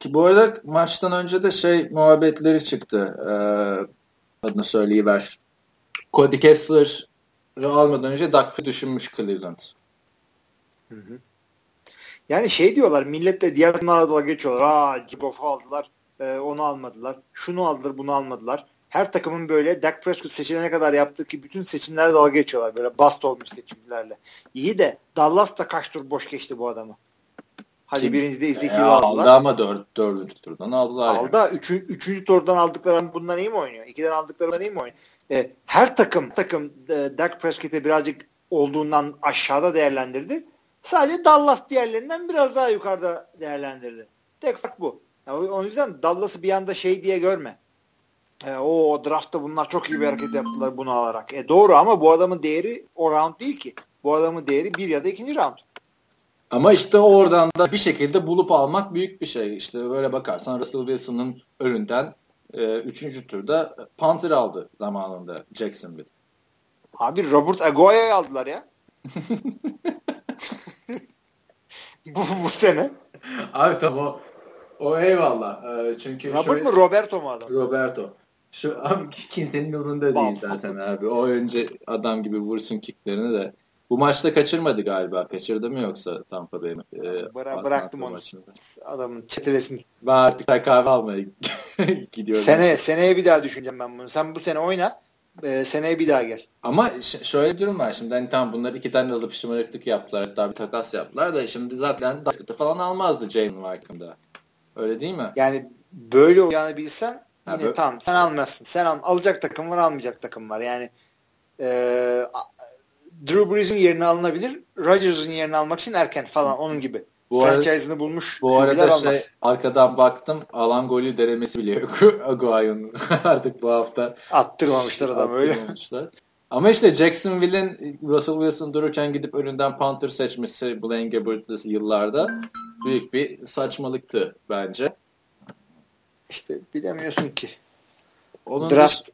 Ki bu arada maçtan önce de şey muhabbetleri çıktı. Ee, adını söyleyiver. Cody Kessler'ı almadan önce Duck'ı düşünmüş Cleveland. Hı hı. Yani şey diyorlar milletle diğer takımlarla geçiyorlar. Aa Ciboff'u aldılar. E, onu almadılar. Şunu aldılar bunu almadılar. Her takımın böyle Dak Prescott seçilene kadar yaptığı ki bütün seçimlerde dalga geçiyorlar. Böyle bast olmuş seçimlerle. İyi de Dallas da kaç tur boş geçti bu adamı. Hadi Kim? birinci de Ezekiel'i aldılar. Aldı ama dört, dördüncü turdan aldılar. Aldı. Yani. Üçü, üçüncü turdan aldıkları bundan iyi mi oynuyor? İkiden aldıklarından iyi mi oynuyor? E, her takım takım e, Dak Prescott'e birazcık olduğundan aşağıda değerlendirdi. Sadece Dallas diğerlerinden biraz daha yukarıda değerlendirdi. Tek fark bu. Yani o yüzden Dallas'ı bir anda şey diye görme. E, o draftta bunlar çok iyi bir hareket yaptılar bunu alarak. E, doğru ama bu adamın değeri o round değil ki. Bu adamın değeri bir ya da ikinci round. Ama işte oradan da bir şekilde bulup almak büyük bir şey. İşte böyle bakarsan Russell Wilson'ın önünden e, üçüncü turda Panther aldı zamanında Jacksonville. Abi Robert Aguaya'yı aldılar ya. bu, bu sene. Abi tamam o, eyvallah. Ee, çünkü Robert şöyle, mu Roberto mu adam? Roberto. Şu abi kimsenin umurunda değil zaten abi. O önce adam gibi vursun kicklerini de. Bu maçta kaçırmadı galiba. Kaçırdı mı yoksa Tampa Bay? E, Bıra bıraktım onu. Maçında. Adamın çetelesini. Ben artık kahve almaya gidiyorum. Sene, seneye bir daha düşüneceğim ben bunu. Sen bu sene oyna e, seneye bir daha gel. Ama şöyle bir durum var şimdi hani tamam bunlar iki tane alıp şımarıklık yaptılar hatta bir takas yaptılar da şimdi zaten baskıtı falan almazdı Jalen Wycombe'da. Öyle değil mi? Yani böyle olacağını bilsen yine böyle... tamam sen almazsın. Sen al, alacak takım var almayacak takım var. Yani e, Drew Brees'in yerini alınabilir. Rodgers'ın yerini almak için erken falan onun gibi. Bu Franchise'ını bulmuş. Bu arada şey almaz. arkadan baktım alan golü denemesi bile yok Aguayo'nun artık bu hafta. Attırmamışlar adam öyle. Ama işte Jacksonville'in Russell Wilson dururken gidip önünden Panther seçmesi Blaine Gabbert'lı yıllarda büyük bir saçmalıktı bence. İşte bilemiyorsun ki. Onun draft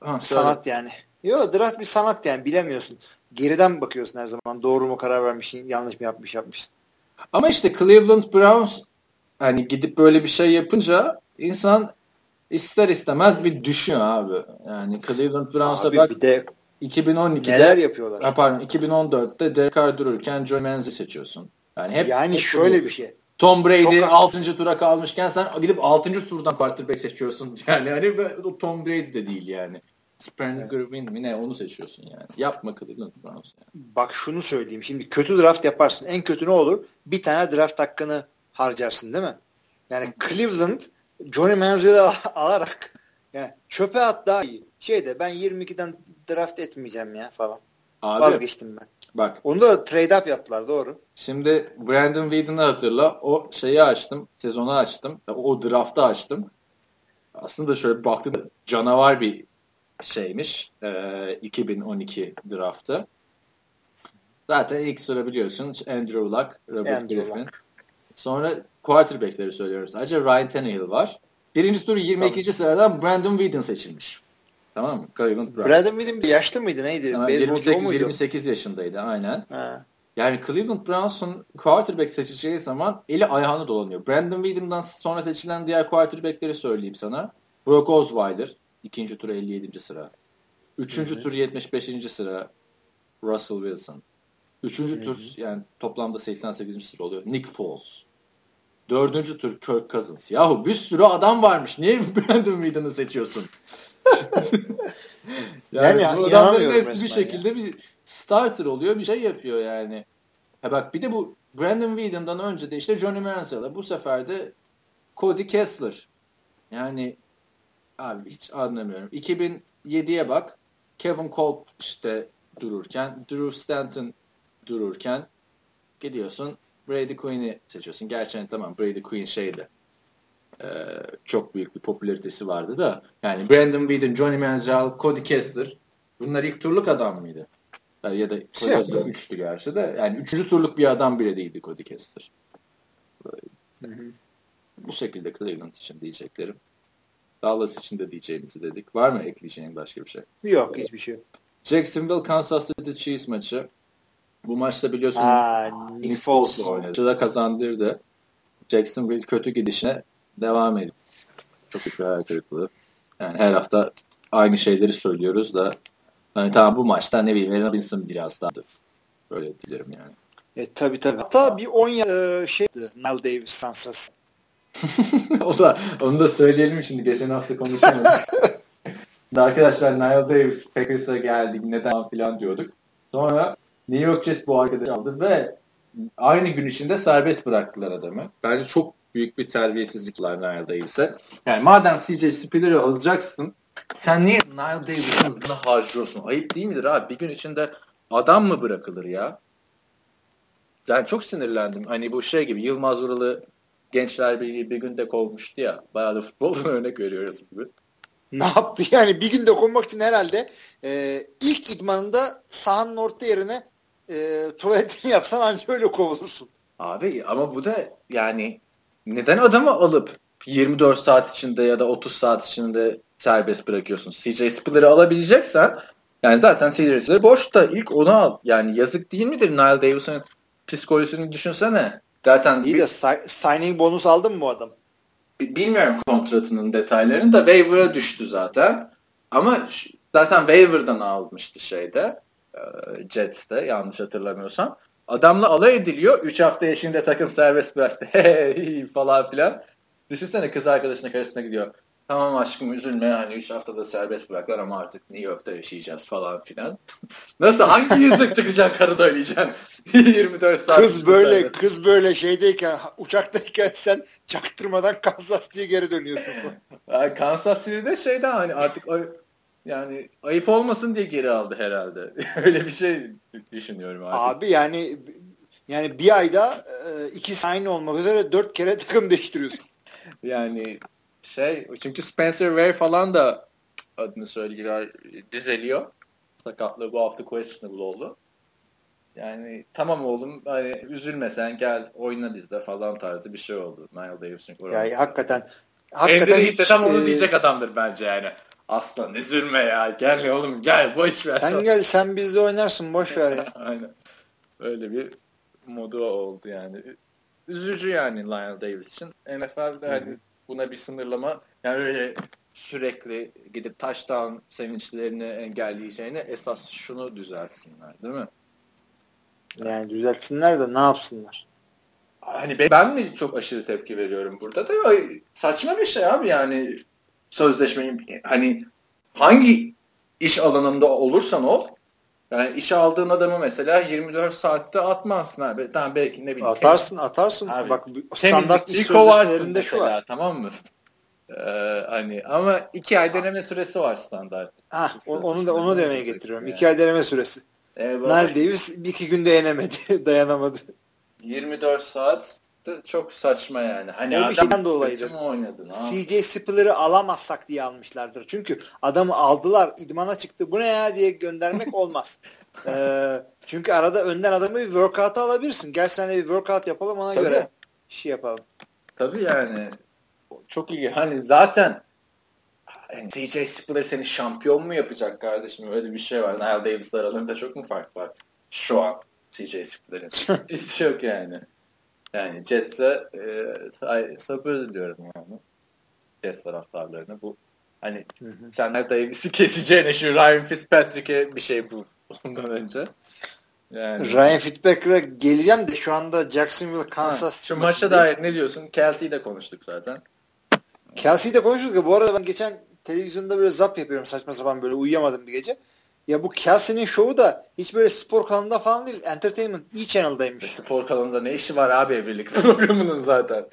ha, sanat yani. Yok draft bir sanat yani bilemiyorsun. Geriden bakıyorsun her zaman. Doğru mu karar vermişsin, yanlış mı yapmış yapmışsın. Ama işte Cleveland Browns hani gidip böyle bir şey yapınca insan ister istemez bir düşüyor abi. Yani Cleveland Browns'a bak bir de 2012'de neler yapıyorlar? Ha, pardon 2014'te Derek Carr dururken Joe Manziel seçiyorsun. Yani hep yani hep şöyle bir şey. Tom Brady 6. tura kalmışken sen gidip 6. turdan quarterback seçiyorsun. Yani hani o Tom Brady de değil yani. Springer evet. mi ne onu seçiyorsun yani. Yapma Cleveland Browns yani. Bak şunu söyleyeyim. Şimdi kötü draft yaparsın. En kötü ne olur? Bir tane draft hakkını harcarsın değil mi? Yani Cleveland Johnny Manziel'i alarak yani çöpe at daha iyi. Şeyde ben 22'den draft etmeyeceğim ya falan. Abi, Vazgeçtim ben. Bak. Onu da trade up yaptılar doğru. Şimdi Brandon Whedon'ı hatırla. O şeyi açtım. Sezonu açtım. O draft'ı açtım. Aslında şöyle baktım. Canavar bir şeymiş. E, 2012 draftı. Zaten ilk sıra biliyorsun Andrew Luck, Robert Andrew Griffin. Luck. Sonra quarterback'leri söylüyorum sadece. Ryan Tannehill var. Birinci tur 22. Tamam. sıradan Brandon Whedon seçilmiş. Tamam mı? Cleveland Browns. Brandon Whedon yaşlı mıydı neydi? Tamam, 28, 28 yaşındaydı aynen. Ha. Yani Cleveland Browns'un quarterback seçeceği zaman eli ayağını dolanıyor. Brandon Whedon'dan sonra seçilen diğer quarterback'leri söyleyeyim sana. Brock Osweiler ikinci tur 57. sıra. Üçüncü Hı-hı. tur 75. sıra Russell Wilson. Üçüncü Hı-hı. tur yani toplamda 88. sıra oluyor. Nick Foles. Dördüncü tur Kirk Cousins. Yahu bir sürü adam varmış. Niye Brandon Whedon'ı seçiyorsun? yani, yani bu adamların hepsi bir şekilde ya. bir starter oluyor. Bir şey yapıyor yani. Ha bak bir de bu Brandon Whedon'dan önce de işte Johnny Manziel'e bu sefer de Cody Kessler. Yani abi hiç anlamıyorum. 2007'ye bak. Kevin Kolb işte dururken, Drew Stanton dururken gidiyorsun Brady Quinn'i seçiyorsun. Gerçi tamam Brady Quinn şeydi e, çok büyük bir popülaritesi vardı da yani Brandon Whedon, Johnny Manziel, Cody Kessler bunlar ilk turluk adam mıydı? Ya da Cody Kessler üçtü gerçi de yani üçüncü turluk bir adam bile değildi Cody Kessler. Bu şekilde Cleveland için diyeceklerim. Dallas için de diyeceğimizi dedik. Var mı ekleyeceğin başka bir şey? Yok hiçbir şey. Jacksonville Kansas City Chiefs maçı. Bu maçta biliyorsun Aa, Nick Foles oynadı. da kazandırdı. Jacksonville kötü gidişine devam ediyor. Çok büyük bir hayal kırıklığı. Yani her hafta aynı şeyleri söylüyoruz da hani tamam bu maçta ne bileyim Allen Robinson biraz daha böyle dilerim yani. E tabi tabi. Hatta bir 10 e, şey Nile Davis Kansas. o da onu da söyleyelim şimdi geçen hafta konuşamadık. Arkadaşlar Nile Davis Packers'a geldik neden falan diyorduk. Sonra New York Jets bu arkadaşı aldı ve aynı gün içinde serbest bıraktılar adamı. Bence çok büyük bir terbiyesizlikler Nile Davis'e. Yani madem CJ Spiller'ı alacaksın sen niye Nile Davis'in hızını harcıyorsun? Ayıp değil midir abi? Bir gün içinde adam mı bırakılır ya? Yani çok sinirlendim. Hani bu şey gibi Yılmaz Vuralı Gençler Birliği bir günde kovmuştu ya. Bayağı da futboldan örnek veriyoruz bugün. Ne yaptı yani? Bir günde kovmak için herhalde e, ilk idmanında sahanın orta yerine e, tuvaletini yapsan ancak öyle kovulursun. Abi ama bu da yani neden adamı alıp 24 saat içinde ya da 30 saat içinde serbest bırakıyorsun? CJ Spiller'ı alabileceksen yani zaten CJ Spiller boş da ilk onu al. Yani yazık değil midir Nile Davis'in psikolojisini düşünsene. Zaten İyi de signing bonus aldın mı bu adam? Bilmiyorum kontratının detaylarını da waiver'a düştü zaten. Ama zaten waiver'dan almıştı şeyde. Jets'te yanlış hatırlamıyorsam. Adamla alay ediliyor. 3 hafta yaşında takım serbest bıraktı. Falan filan. Düşünsene kız arkadaşına karısına gidiyor. Tamam aşkım üzülme hani 3 haftada serbest bıraklar ama artık New York'ta yaşayacağız falan filan. Nasıl hangi yüzlük çıkacak karı söyleyeceksin? 24 saat. Kız böyle serbest. kız böyle şeydeyken uçaktayken sen çaktırmadan Kansas diye geri dönüyorsun. yani Kansas City'de şeyden hani artık yani ayıp olmasın diye geri aldı herhalde. Öyle bir şey düşünüyorum artık. Abi yani yani bir ayda e, ikisi aynı olmak üzere dört kere takım değiştiriyorsun. yani şey çünkü Spencer Ware falan da adını söylediler dizeliyor. Sakatlığı bu hafta questionable oldu. Yani tamam oğlum hani üzülme sen gel oyna bizde falan tarzı bir şey oldu. Nile Davis'in Yani hakikaten hakikaten işte hiç, tam onu e... diyecek adamdır bence yani. Aslan üzülme ya. Gel oğlum gel boş ver. Sen gel sen bizde oynarsın boş ver ya. Aynen. Öyle bir modu oldu yani. Üzücü yani Lionel Davis için. NFL'de hani buna bir sınırlama yani öyle sürekli gidip touchdown sevinçlerini engelleyeceğine esas şunu düzelsinler değil mi? Yani düzeltsinler de ne yapsınlar? Hani ben mi çok aşırı tepki veriyorum burada da saçma bir şey abi yani sözleşmeyi hani hangi iş alanında olursan ol yani işe aldığın adamı mesela 24 saatte atmazsın abi. Tamam belki ne bileyim. Atarsın atarsın. Abi, Bak standart iş sözleşmelerinde şu var. Tamam mı? Ee, hani ama iki ay deneme süresi var standart. Ah, onu da onu demeye getiriyorum. Yani. İki ay deneme süresi. Eyvallah. Niall Davis iki günde yenemedi. dayanamadı. 24 saat çok saçma yani. Hani o bir şeyden dolayıdır. Oynadın, CJ Spiller'ı alamazsak diye almışlardır. Çünkü adamı aldılar, idmana çıktı. Bu ne ya diye göndermek olmaz. ee, çünkü arada önden adamı bir workout alabilirsin. Gel sen bir workout yapalım ona Tabii. göre. şey yapalım. Tabii yani çok iyi. Hani zaten yani CJ Spiller seni şampiyon mu yapacak kardeşim? Öyle bir şey var. Niall Davis aralarında çok mu fark var? Şu an CJ Spiller'in. Hiç yok yani. Yani Jets'e e, sabır diliyorum yani. Jets taraftarlarına. Bu hani hı hı. senler Davis'i keseceğine şu Ryan Fitzpatrick'e bir şey bul ondan önce. Yani. Ryan Fitzpatrick'e geleceğim de şu anda Jacksonville, Kansas. Ha, şu maça dair ne diyorsun? Kelsey'i de konuştuk zaten. Kelsey'i de konuştuk ya. Bu arada ben geçen televizyonda böyle zap yapıyorum saçma sapan böyle uyuyamadım bir gece. Ya bu Kelsey'nin şovu da hiç böyle spor kanalında falan değil. Entertainment E-Channel'daymış. Spor kanalında ne işi var abi evlilik programının zaten.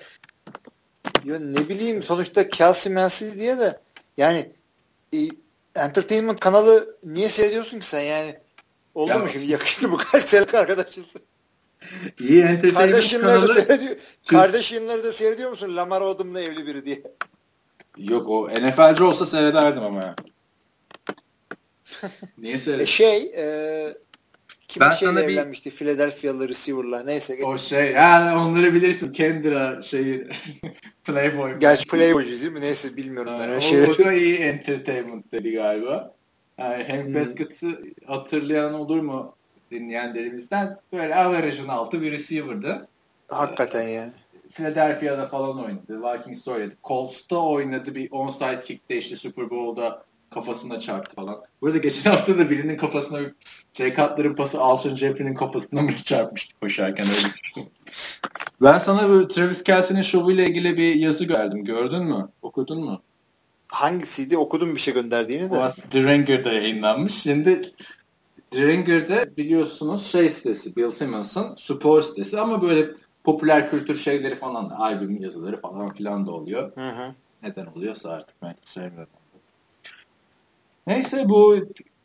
Ya ne bileyim sonuçta Kelsey Mansi diye de yani e, Entertainment kanalı niye seyrediyorsun ki sen yani? Oldu ya, mu şimdi yakıştı bu kaç senelik arkadaşız. İyi entertainment kardeş kanalı. Seyrediyor, kardeş yayınları da seyrediyor musun? Lamar Odom'la evli biri diye. Yok o NFL'ci olsa seyrederdim ama ya. Niye seyredin? E şey e, kim ben şeyle evlenmişti? Bir... Philadelphia'lı receiver'la. Neyse. O şey yani onları bilirsin. Kendra şeyi Playboy. Gerçi Playboy değil mi? Neyse bilmiyorum ben. O, şeyleri... o da iyi entertainment dedi galiba. Yani hem hmm. Baskett'ı hatırlayan olur mu dinleyenlerimizden? Böyle averajın altı bir receiver'dı. Hakikaten yani. Philadelphia'da falan oynadı. Vikings'te oynadı. Colts'ta oynadı. Bir onside kick'te işte Super Bowl'da kafasına çarptı falan. Burada geçen hafta da birinin kafasına Jay Cutler'ın pası Alshon Jeffrey'nin kafasına mı çarpmıştı koşarken öyle Ben sana bu Travis Kelsey'nin şovuyla ilgili bir yazı gördüm. Gördün mü? Okudun mu? Hangisiydi? Okudum bir şey gönderdiğini de. The Ringer'da yayınlanmış. Şimdi The Ringer'da biliyorsunuz şey sitesi Bill Simmons'ın spor sitesi ama böyle popüler kültür şeyleri falan da albüm yazıları falan filan da oluyor. Hı hı. Neden oluyorsa artık ben sevmiyorum. Neyse bu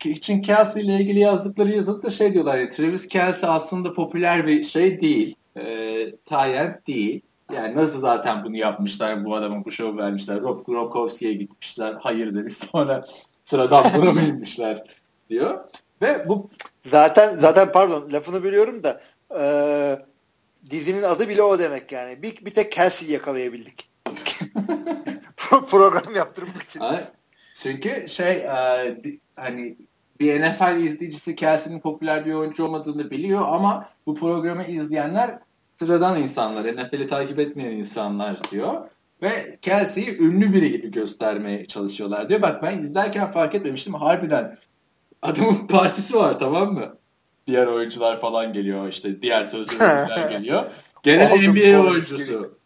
için Kelsey ile ilgili yazdıkları yazıda şey diyorlar ya Travis Kelsey aslında popüler bir şey değil. E, Tayent değil. Yani nasıl zaten bunu yapmışlar bu adama bu şov vermişler. Rob Gronkowski'ye gitmişler. Hayır demiş sonra sıradan bunu bilmişler diyor. Ve bu zaten zaten pardon lafını biliyorum da e, dizinin adı bile o demek yani. Bir, bir tek Kelsey yakalayabildik. Program yaptırmak için. Ay, çünkü şey e, hani bir NFL izleyicisi Kelsey'nin popüler bir oyuncu olmadığını biliyor ama bu programı izleyenler sıradan insanlar, NFL'i takip etmeyen insanlar diyor. Ve Kelsey'i ünlü biri gibi göstermeye çalışıyorlar diyor. Bak ben izlerken fark etmemiştim. Harbiden adamın partisi var tamam mı? Diğer oyuncular falan geliyor işte diğer sözcüler geliyor. Gene NBA oyuncusu.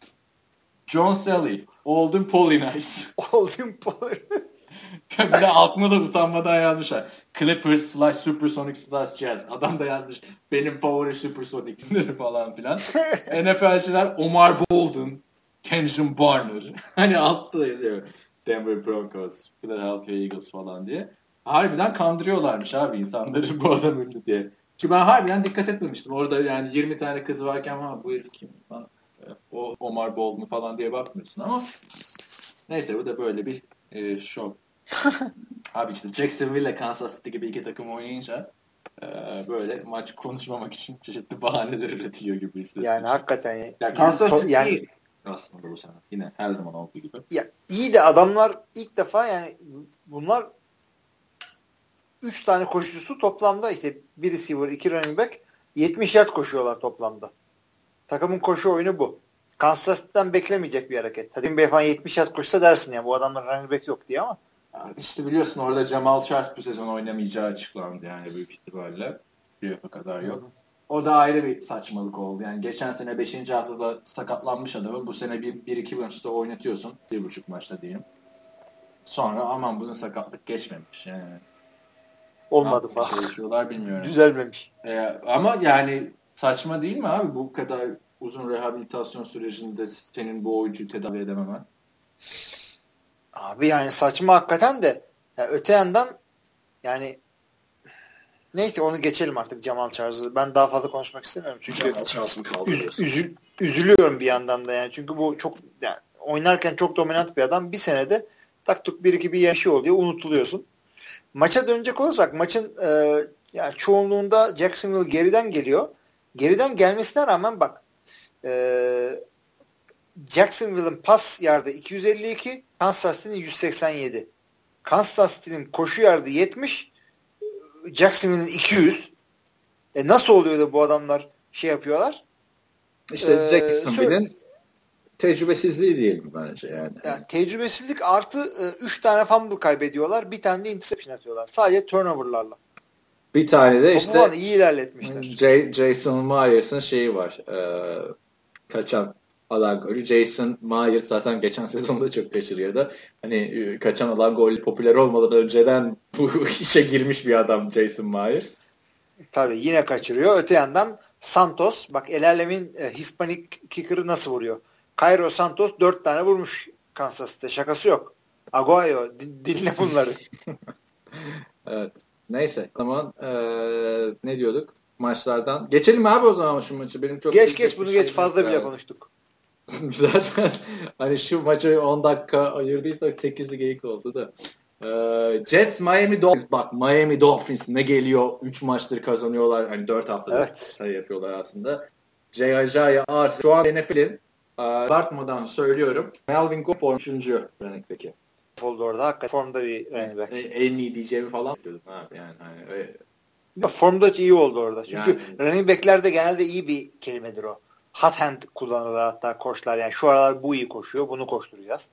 John Sally, Olden Polynice. Olden Polynice. bir de altına da utanmadan yazmışlar. Clippers slash Supersonic slash Jazz. Adam da yazmış benim favori Supersonic'leri falan filan. NFL'ciler Omar Bolden, Kenjon Barner. hani altta da yazıyor. Denver Broncos, Philadelphia Eagles falan diye. Harbiden kandırıyorlarmış abi insanları bu adam ünlü diye. Ki ben harbiden dikkat etmemiştim. Orada yani 20 tane kız varken ha bu herif kim falan. O Omar Bolden falan diye bakmıyorsun ama neyse bu da böyle bir e, şov. Abi işte Jacksonville ile Kansas City gibi iki takım oynayınca e, böyle maç konuşmamak için çeşitli bahaneler üretiliyor gibi hissediyorum. Yani hakikaten. Ya, yani Kansas City yani, aslında bu sene. Yine her zaman olduğu gibi. Ya iyi de adamlar ilk defa yani bunlar 3 tane koşucusu toplamda işte bir receiver, iki running back 70 yard koşuyorlar toplamda. Takımın koşu oyunu bu. Kansas City'den beklemeyecek bir hareket. Tadim Bey falan 70 yard koşsa dersin ya bu adamlar running back yok diye ama. İşte biliyorsun orada Jamal Charles bu sezon oynamayacağı açıklandı yani büyük ihtimalle. Playoff'a kadar yok. O da ayrı bir saçmalık oldu. Yani geçen sene 5. haftada sakatlanmış adamı bu sene 1-2 maçta oynatıyorsun. 1,5 maçta diyelim. Sonra aman bunun sakatlık geçmemiş. Yani Olmadı falan. Çalışıyorlar bilmiyorum. Düzelmemiş. Ee, ama yani saçma değil mi abi bu kadar uzun rehabilitasyon sürecinde senin bu oyuncuyu tedavi edememen? Abi yani saçma hakikaten de yani öte yandan yani neyse onu geçelim artık Cemal Charles'ı. Ben daha fazla konuşmak istemiyorum. Çünkü Cemal Charles'ın üz, üzül, üzülüyorum bir yandan da yani. Çünkü bu çok yani oynarken çok dominant bir adam. Bir senede tak tuk bir iki bir yaşı oluyor. Unutuluyorsun. Maça dönecek olursak maçın e, yani çoğunluğunda Jacksonville geriden geliyor. Geriden gelmesine rağmen bak e, Jacksonville'ın pas yardı 252, Kansas City'nin 187. Kansas City'nin koşu yardı 70, Jacksonville'in 200. E nasıl oluyor da bu adamlar şey yapıyorlar? İşte ee, Jacksonville'in tecrübesizliği diyelim bence yani. yani tecrübesizlik artı 3 e, tane fumble kaybediyorlar. Bir tane de interception atıyorlar. Sadece turnoverlarla. Bir tane de işte iyi ilerletmişler. J- Jason Myers'ın şeyi var. E, kaçan alan golü. Jason Myers zaten geçen sezonda çok kaçırıyordu. Hani e, kaçan alan gol popüler olmadan önceden bu işe girmiş bir adam Jason Myers. Tabii yine kaçırıyor. Öte yandan Santos bak El Alem'in e, Hispanik kicker'ı nasıl vuruyor? Cairo Santos dört tane vurmuş Kansas'ta. Şakası yok. Aguayo dinle bunları. evet. Neyse. Tamam. Ee, ne diyorduk? Maçlardan. Geçelim abi o zaman şu maçı. Benim çok geç geç bunu geç fazla bile konuştuk. Zaten hani şu maçı 10 dakika ayırdıysak 8'li geyik oldu da. Ee, Jets Miami Dolphins bak Miami Dolphins ne geliyor 3 maçtır kazanıyorlar hani 4 haftadır evet. sayı yapıyorlar aslında. Jay Ajaya artı şu an NFL'in Bartmadan söylüyorum Melvin Gordon form 3. running back'i. Oldu orada hakikaten formda bir running back. En iyi diyeceğimi falan diyordum abi yani hani öyle. Formda iyi oldu orada. Çünkü yani, running back'lerde genelde iyi bir kelimedir o hot hand kullanırlar hatta koşlar. Yani şu aralar bu iyi koşuyor. Bunu koşturacağız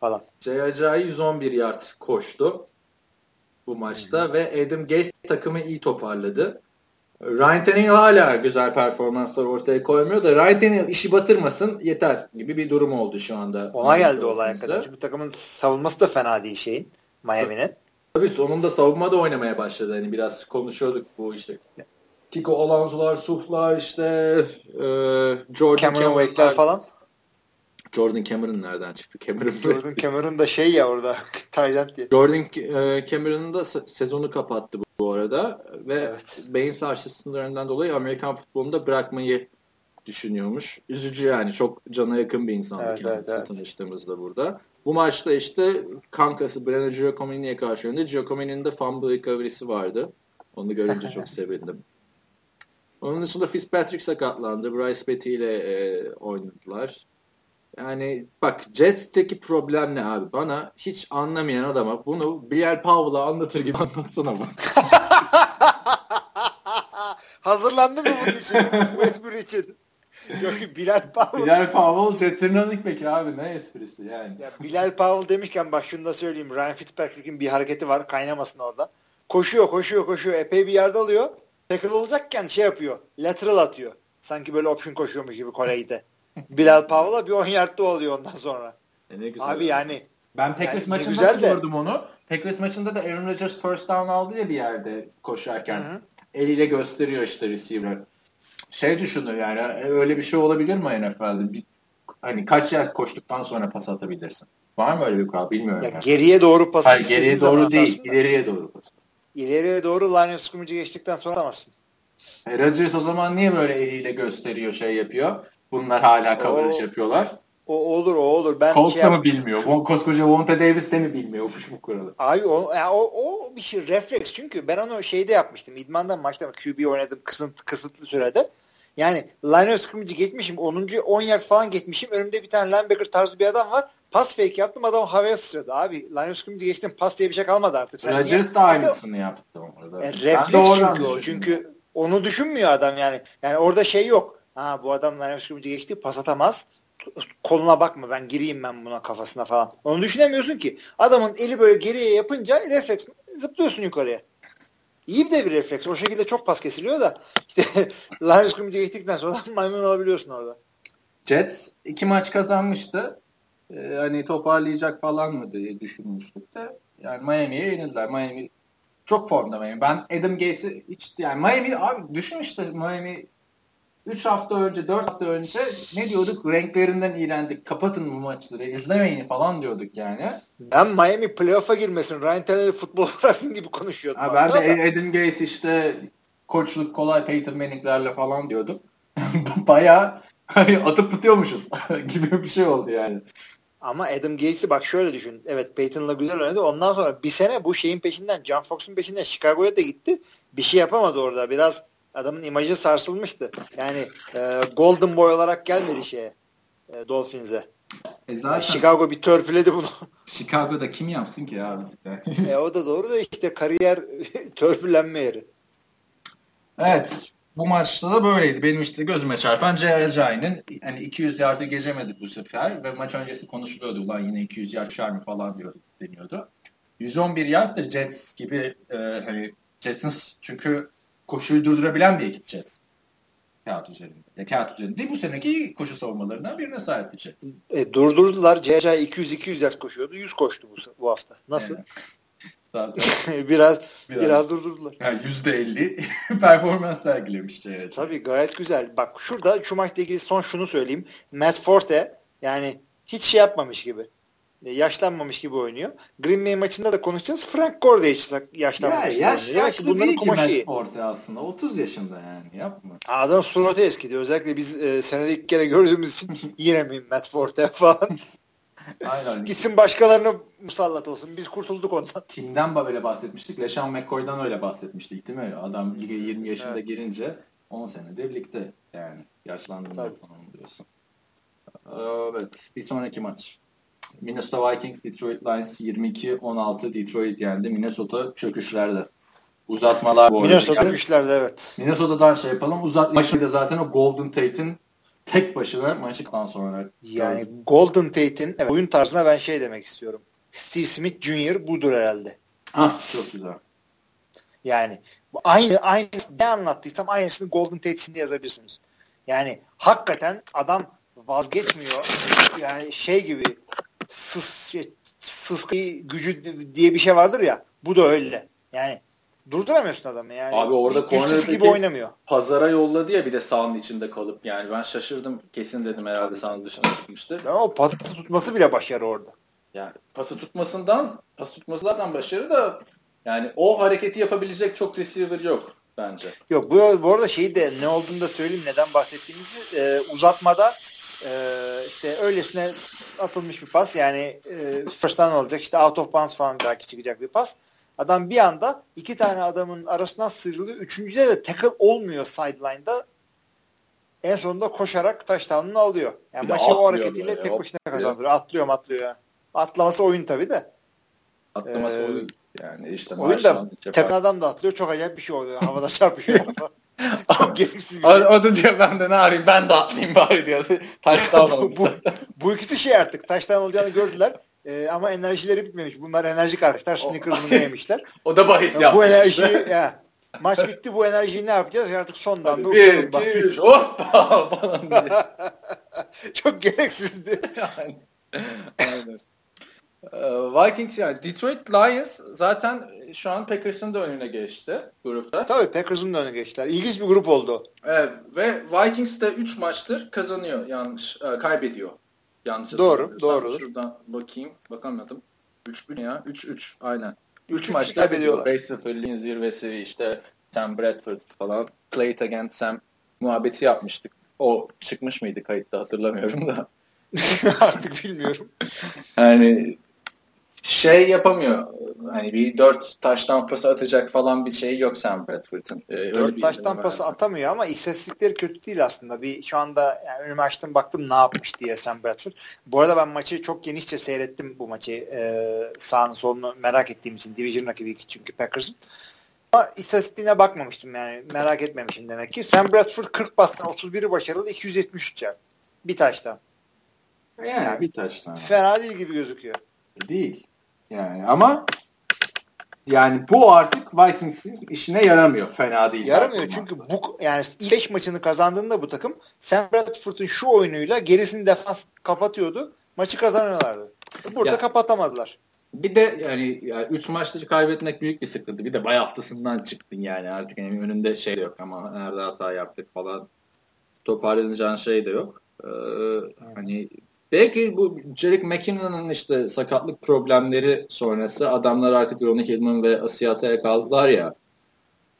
falan. Jay 111 yard koştu bu maçta hmm. ve Adam Gase takımı iyi toparladı. Ryan Tannehill hala güzel performanslar ortaya koymuyor da Ryan Tannehill işi batırmasın yeter gibi bir durum oldu şu anda. Ona geldi olay hakikaten. Çünkü takımın savunması da fena değil şeyin Miami'nin. Tabii sonunda savunma da oynamaya başladı. Hani biraz konuşuyorduk bu işte. Kiko Alonso'lar, Suf'lar işte e, Jordan Cameron Wake'ler falan. Jordan Cameron nereden çıktı? Cameron Jordan Cameron da şey ya orada Tayland diye. Jordan e, Cameron'ın da sezonu kapattı bu, bu arada ve evet. beyin sarsıntısından dolayı Amerikan futbolunda bırakmayı düşünüyormuş. Üzücü yani çok cana yakın bir insan evet, kendisi evet, evet. tanıştığımızda burada. Bu maçta işte kankası Brandon Giacomini'ye karşı önde. Giacomini'nin de fumble recovery'si vardı. Onu görünce çok sevindim. Onun dışında Fitzpatrick sakatlandı. Bryce Petty ile e, oynadılar. Yani bak Jets'teki problem ne abi? Bana hiç anlamayan adama bunu Bilal Powell'a anlatır gibi anlatsana bak. Hazırlandı mı bunun için? Westbrook için. Yok Bilal Powell. Bilal Powell Jets'in running back'i abi ne esprisi yani. Ya Bilal Powell demişken bak şunu da söyleyeyim. Ryan Fitzpatrick'in bir hareketi var kaynamasın orada. Koşuyor koşuyor koşuyor epey bir yerde alıyor tackle olacakken şey yapıyor. Lateral atıyor. Sanki böyle option koşuyormuş gibi Kore'de. Bilal Powell'a bir 10 yardta oluyor ondan sonra. E ne güzel. Abi yani ben Packers yani maçında güzel de. gördüm onu. Packers maçında da Aaron Rodgers first down aldı ya bir yerde koşarken. Hı-hı. Eliyle gösteriyor işte receiver. Şey düşünür yani öyle bir şey olabilir mi NFL'de? Bir, hani kaç yer koştuktan sonra pas atabilirsin? Var mı öyle bir kural bilmiyorum. Ya yani. Geriye doğru pas Hayır geriye doğru değil. ileriye doğru pas ileriye doğru line of scrimmage'ı geçtikten sonra atamazsın. E, Rodgers o zaman niye böyle eliyle gösteriyor şey yapıyor? Bunlar hala coverage o, yapıyorlar. O olur o olur. Ben Colts şey mı bilmiyor? O, koskoca Vonta Davis de mi bilmiyormuş bu kuralı? Abi o, yani o, o bir şey refleks çünkü ben onu şeyde yapmıştım. İdman'dan maçta QB oynadım kısıtlı, kısıtlı sürede. Yani line of scrimmage'ı geçmişim. 10. 10 yard falan geçmişim. Önümde bir tane linebacker tarzı bir adam var. Pas fake yaptım adam havaya sıçradı. Abi line of scrimmage geçtim pas diye bir şey kalmadı artık. Sen Rodgers da aynısını yaptı orada. E, refleks çünkü o. Çünkü onu düşünmüyor adam yani. Yani orada şey yok. Ha bu adam line of scrimmage geçti pas atamaz. Koluna bakma ben gireyim ben buna kafasına falan. Onu düşünemiyorsun ki. Adamın eli böyle geriye yapınca refleks zıplıyorsun yukarıya. İyi de bir refleks. O şekilde çok pas kesiliyor da işte line of scrimmage geçtikten sonra maymun olabiliyorsun orada. Jets iki maç kazanmıştı e, hani toparlayacak falan mı diye düşünmüştük de yani Miami'ye yenildiler. Miami çok formda Miami. Ben Adam Gase'i hiç yani Miami abi düşün işte Miami 3 hafta önce 4 hafta önce ne diyorduk? Renklerinden iğrendik. Kapatın bu maçları. izlemeyin falan diyorduk yani. Ben Miami playoff'a girmesin. Ryan Tannehill futbol bıraksın gibi konuşuyordum. Ha, ben de da. Adam Gase işte koçluk kolay Peyton Manning'lerle falan diyordum. Bayağı atıp tutuyormuşuz gibi bir şey oldu yani. Ama Adam Gates'i bak şöyle düşün. Evet Peyton'la güzel oynadı. Ondan sonra bir sene bu şeyin peşinden, John Fox'un peşinden Chicago'ya da gitti. Bir şey yapamadı orada. Biraz adamın imajı sarsılmıştı. Yani e, Golden Boy olarak gelmedi şeye. e, Dolphins'e. E zaten Chicago bir törpüledi bunu. Chicago'da kim yapsın ki abi? e o da doğru da işte kariyer törpülenme yeri. Evet. Bu maçta da böyleydi. Benim işte gözüme çarpan Ceyacay'ın hani 200 yardı geçemedi bu sefer ve maç öncesi konuşuluyordu. Ulan yine 200 yard şar mı falan diyor, deniyordu. 111 yarddır Jets gibi e, hani Jets'in çünkü koşuyu durdurabilen bir ekip Jets. Kağıt üzerinde. Ya kağıt üzerinde değil bu seneki koşu savunmalarından birine sahip bir Jets. E, durdurdular. CJ 200-200 yard koşuyordu. 100 koştu bu, bu hafta. Nasıl? Evet. biraz, biraz biraz durdurdular. Yani %50 performans sergilemiş CJ. Tabii gayet güzel. Bak şurada şu maçla ilgili son şunu söyleyeyim. Matt Forte yani hiç şey yapmamış gibi. E, yaşlanmamış gibi oynuyor. Green Bay maçında da konuşacağız. Frank Gore de hiç yaşlanmamış ya, yaş, gibi yaşlı bunların değil kumaşı ki Forte aslında. 30 yaşında yani yapma. Adam suratı eskidi. Özellikle biz e, senede ilk kere gördüğümüz için yine mi Matt Forte falan. Aynen. Gitsin başkalarına musallat olsun. Biz kurtulduk ondan. Kimden böyle bahsetmiştik? LeSean McCoy'dan öyle bahsetmiştik değil mi? Adam lige 20 yaşında evet. girince 10 senede birlikte yani yaşlandığında falan diyorsun. Evet. Bir sonraki maç. Minnesota Vikings Detroit Lions 22-16 Detroit yendi. Minnesota çöküşlerde. Uzatmalar bu Minnesota çöküşlerde evet. Minnesota'dan şey yapalım. Uzat maçında zaten o Golden Tate'in tek başına maçtan sonra. Yani gördüm. Golden Tate'in evet, oyun tarzına ben şey demek istiyorum. Steve Smith Jr. budur herhalde. Ah çok güzel. Yani aynı aynı ne anlattıysam aynısını Golden Tate için de yazabilirsiniz. Yani hakikaten adam vazgeçmiyor. Yani şey gibi sıs, şey, sıskı gücü diye bir şey vardır ya. Bu da öyle. Yani durduramıyorsun adamı yani. Abi orada corner'daki gibi oynamıyor. Pazara yolladı ya bir de sahanın içinde kalıp yani ben şaşırdım kesin dedim herhalde sahanın dışına çıkmıştı. Ya o pası tutması bile başarı orada. Yani pası tutmasından pas tutması zaten başarı da yani o hareketi yapabilecek çok receiver yok bence. Yok bu, bu arada şeyi de ne olduğunu da söyleyeyim neden bahsettiğimizi e, uzatmada e, işte öylesine atılmış bir pas yani e, first olacak işte out of bounds falan belki çıkacak bir pas. Adam bir anda iki tane adamın arasından sıyrılıyor. Üçüncüde de tackle olmuyor sideline'da. En sonunda koşarak touchdown'unu alıyor. Yani maçı o hareketiyle ya, tek başına kazandırıyor. Atlıyor atlıyor ya. Atlaması oyun tabii de. Atlaması ee, oyun. Yani işte oyun da tek adam da atlıyor. Çok acayip bir şey oluyor. Havada çarpışıyor. Çok gereksiz bir şey. O, da diyor ben de ne arayayım ben de atlayayım bari diyor. Taştan bu, bu ikisi şey artık taştan olacağını gördüler. Ee, ama enerjileri bitmemiş. Bunlar enerjik arkadaşlar. Snickers'ını yemişler. o da bahis yaptı. Bu enerjiyi ya, maç bitti bu enerjiyi ne yapacağız? Artık son damda uçalım. Bir, iki, üç, hoppa falan diye. Çok gereksizdi. Aynen. Ee, Vikings yani Detroit Lions zaten şu an Packers'ın da önüne geçti grupta. Tabii Packers'ın da önüne geçtiler. İlginç bir grup oldu. Evet ve Vikings de 3 maçtır kazanıyor yanlış e, kaybediyor. Yanlış Doğru, doğru. Şuradan bakayım. Bakamadım. 3 ya. 3-3 aynen. 3 maç kaybediyorlar. 5-0 zirvesi işte Sam Bradford falan. Clay against Sam muhabbeti yapmıştık. O çıkmış mıydı kayıtta hatırlamıyorum da. Artık bilmiyorum. Yani şey yapamıyor. Hani bir dört taştan pası atacak falan bir şey yok Sam Bradford'ın. Ee, dört taştan pası atamıyor ama istatistikleri kötü değil aslında. Bir şu anda yani önüme açtım baktım ne yapmış diye Sam Bradford. Bu arada ben maçı çok genişçe seyrettim bu maçı. Ee, sağını solunu merak ettiğim için. Division rakibi çünkü Packers'ın. Ama istatistiğine bakmamıştım yani. Merak etmemişim demek ki. Sam Bradford 40 pastan 31'i başarılı 273 yard. Bir taştan. Yani, yani bir taştan. Fena değil gibi gözüküyor. Değil. Yani ama yani bu artık Vikings'in işine yaramıyor. Fena değil. Yaramıyor çünkü bu yani 5 maçını kazandığında bu takım Sam Bradford'un şu oyunuyla gerisini defans kapatıyordu. Maçı kazanıyorlardı. Burada ya, kapatamadılar. Bir de yani 3 yani maçta kaybetmek büyük bir sıkıntı. Bir de bay haftasından çıktın yani artık yani önünde şey yok ama nerede hata yaptık falan toparlanacağın şey de yok. Ee, hani Belki bu Jerick McKinnon'ın işte sakatlık problemleri sonrası adamlar artık Ronnie Hillman ve Asiata'ya kaldılar ya.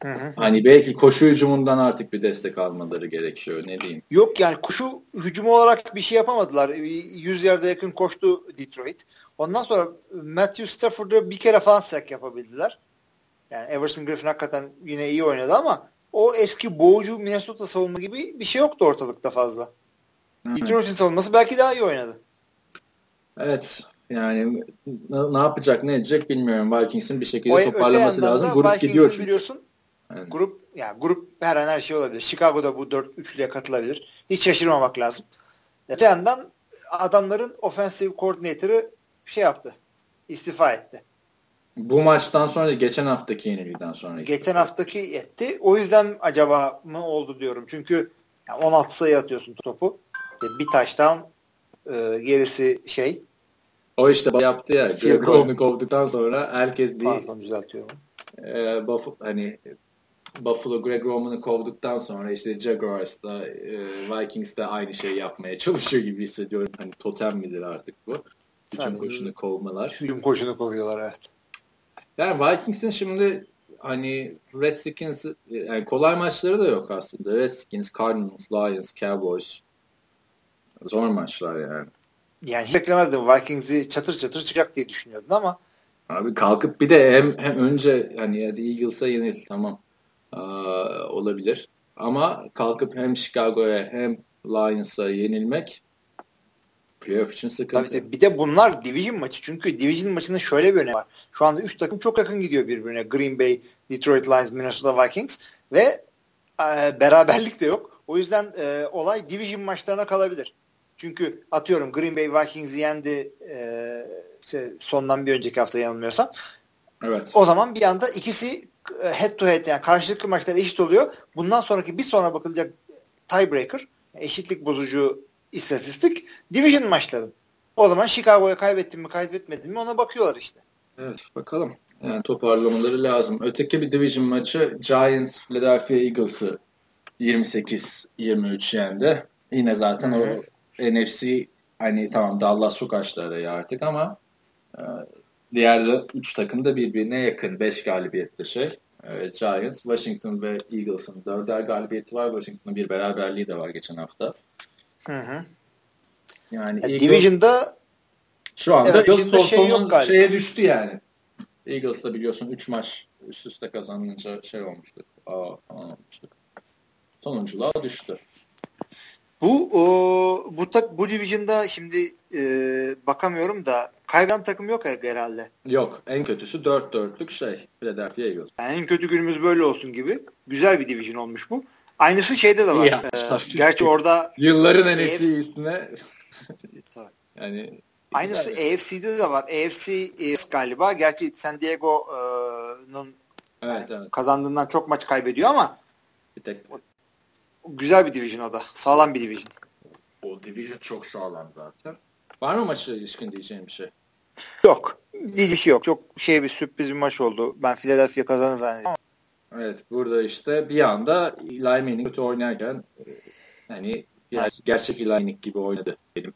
Hı hı. Hani belki koşu hücumundan artık bir destek almaları gerekiyor ne diyeyim. Yok yani koşu hücumu olarak bir şey yapamadılar. 100 yerde yakın koştu Detroit. Ondan sonra Matthew Stafford'a bir kere falan sack yapabildiler. Yani Everson Griffin hakikaten yine iyi oynadı ama o eski boğucu Minnesota savunma gibi bir şey yoktu ortalıkta fazla. Detroit'in savunması belki daha iyi oynadı. Evet. Yani ne, yapacak ne edecek bilmiyorum. Vikings'in bir şekilde o, toparlaması lazım. Grup Vikings'in gidiyor çünkü. biliyorsun yani. grup yani grup her an her şey olabilir. Chicago'da bu 4 üçlüye katılabilir. Hiç şaşırmamak lazım. Öte yandan adamların offensive coordinator'ı şey yaptı. İstifa etti. Bu maçtan sonra geçen haftaki yenilgiden sonra. Geçen haftaki etti. O yüzden acaba mı oldu diyorum. Çünkü 16 sayı atıyorsun topu. Bir taştan e, gerisi şey. O işte yaptı ya. Greg kovduktan sonra herkes bir Pardon düzeltiyorum. E, Buff, hani Buffalo Greg Roman'ı kovduktan sonra işte Jaguars'ta e, Vikings'te aynı şey yapmaya çalışıyor gibi hissediyorum. Hani totem midir artık bu? Hücum koşunu kovmalar. Hücum koşunu kovuyorlar evet. Yani Vikings'in şimdi hani Redskins yani kolay maçları da yok aslında. Redskins, Cardinals, Lions, Cowboys. Zor maçlar yani. Yani hiç beklemezdim Vikings'i çatır çatır çıkacak diye düşünüyordun ama Abi kalkıp bir de hem, hem önce hani hadi Eagles'a yenil tamam Aa, olabilir. Ama kalkıp hem Chicago'ya hem Lions'a yenilmek playoff için sıkıntı. Tabii tabii. Bir de bunlar division maçı. Çünkü division maçının şöyle bir önemi var. Şu anda 3 takım çok yakın gidiyor birbirine. Green Bay, Detroit Lions, Minnesota Vikings ve e, beraberlik de yok. O yüzden e, olay division maçlarına kalabilir. Çünkü atıyorum Green Bay Vikings'i yendi e, işte sondan bir önceki hafta yanılmıyorsam. Evet. O zaman bir anda ikisi head to head yani karşılıklı maçlar eşit oluyor. Bundan sonraki bir sonra bakılacak tiebreaker eşitlik bozucu istatistik division maçların. O zaman Chicago'ya kaybettin mi kaybetmedin mi ona bakıyorlar işte. Evet bakalım. Yani toparlamaları lazım. Öteki bir division maçı Giants Philadelphia Eagles'ı 28-23 yendi. Yine zaten Hı-hı. o NFC hani tamam Dallas çok açtı arayı artık ama e, diğer 3 takım da birbirine yakın 5 galibiyetli şey. E, Giants, Washington ve Eagles'ın 4'er galibiyeti var. Washington'ın bir beraberliği de var geçen hafta. Hı hı. Yani ya Eagles, Division'da şu anda evet, Eagles şey yok galiba. şeye düştü yani. Eagles'da biliyorsun 3 maç üst üste kazanınca şey olmuştu. Aa, falan olmuştu. Sonunculuğa düştü. Bu o, bu tak bu division'da şimdi e, bakamıyorum da kaybeden takım yok herhalde. Yok. En kötüsü 4-4'lük şey. Philadelphia Eagles. Yani en kötü günümüz böyle olsun gibi. Güzel bir division olmuş bu. Aynısı şeyde de var. Ya, ee, gerçi orada yılların NFC'sine yani Aynısı güzel. AFC'de de var. AFC galiba. Gerçi San Diego'nun evet, yani evet. kazandığından çok maç kaybediyor ama bir tek güzel bir division o da. Sağlam bir division. O division çok sağlam zaten. Var mı maçla ilişkin diyeceğim bir şey? Yok. Diyecek bir şey yok. Çok şey bir sürpriz bir maç oldu. Ben Philadelphia kazanır zannediyorum. Evet burada işte bir anda Eli Manning kötü oynarken e, hani ger- gerçek Eli Manning gibi oynadı benim.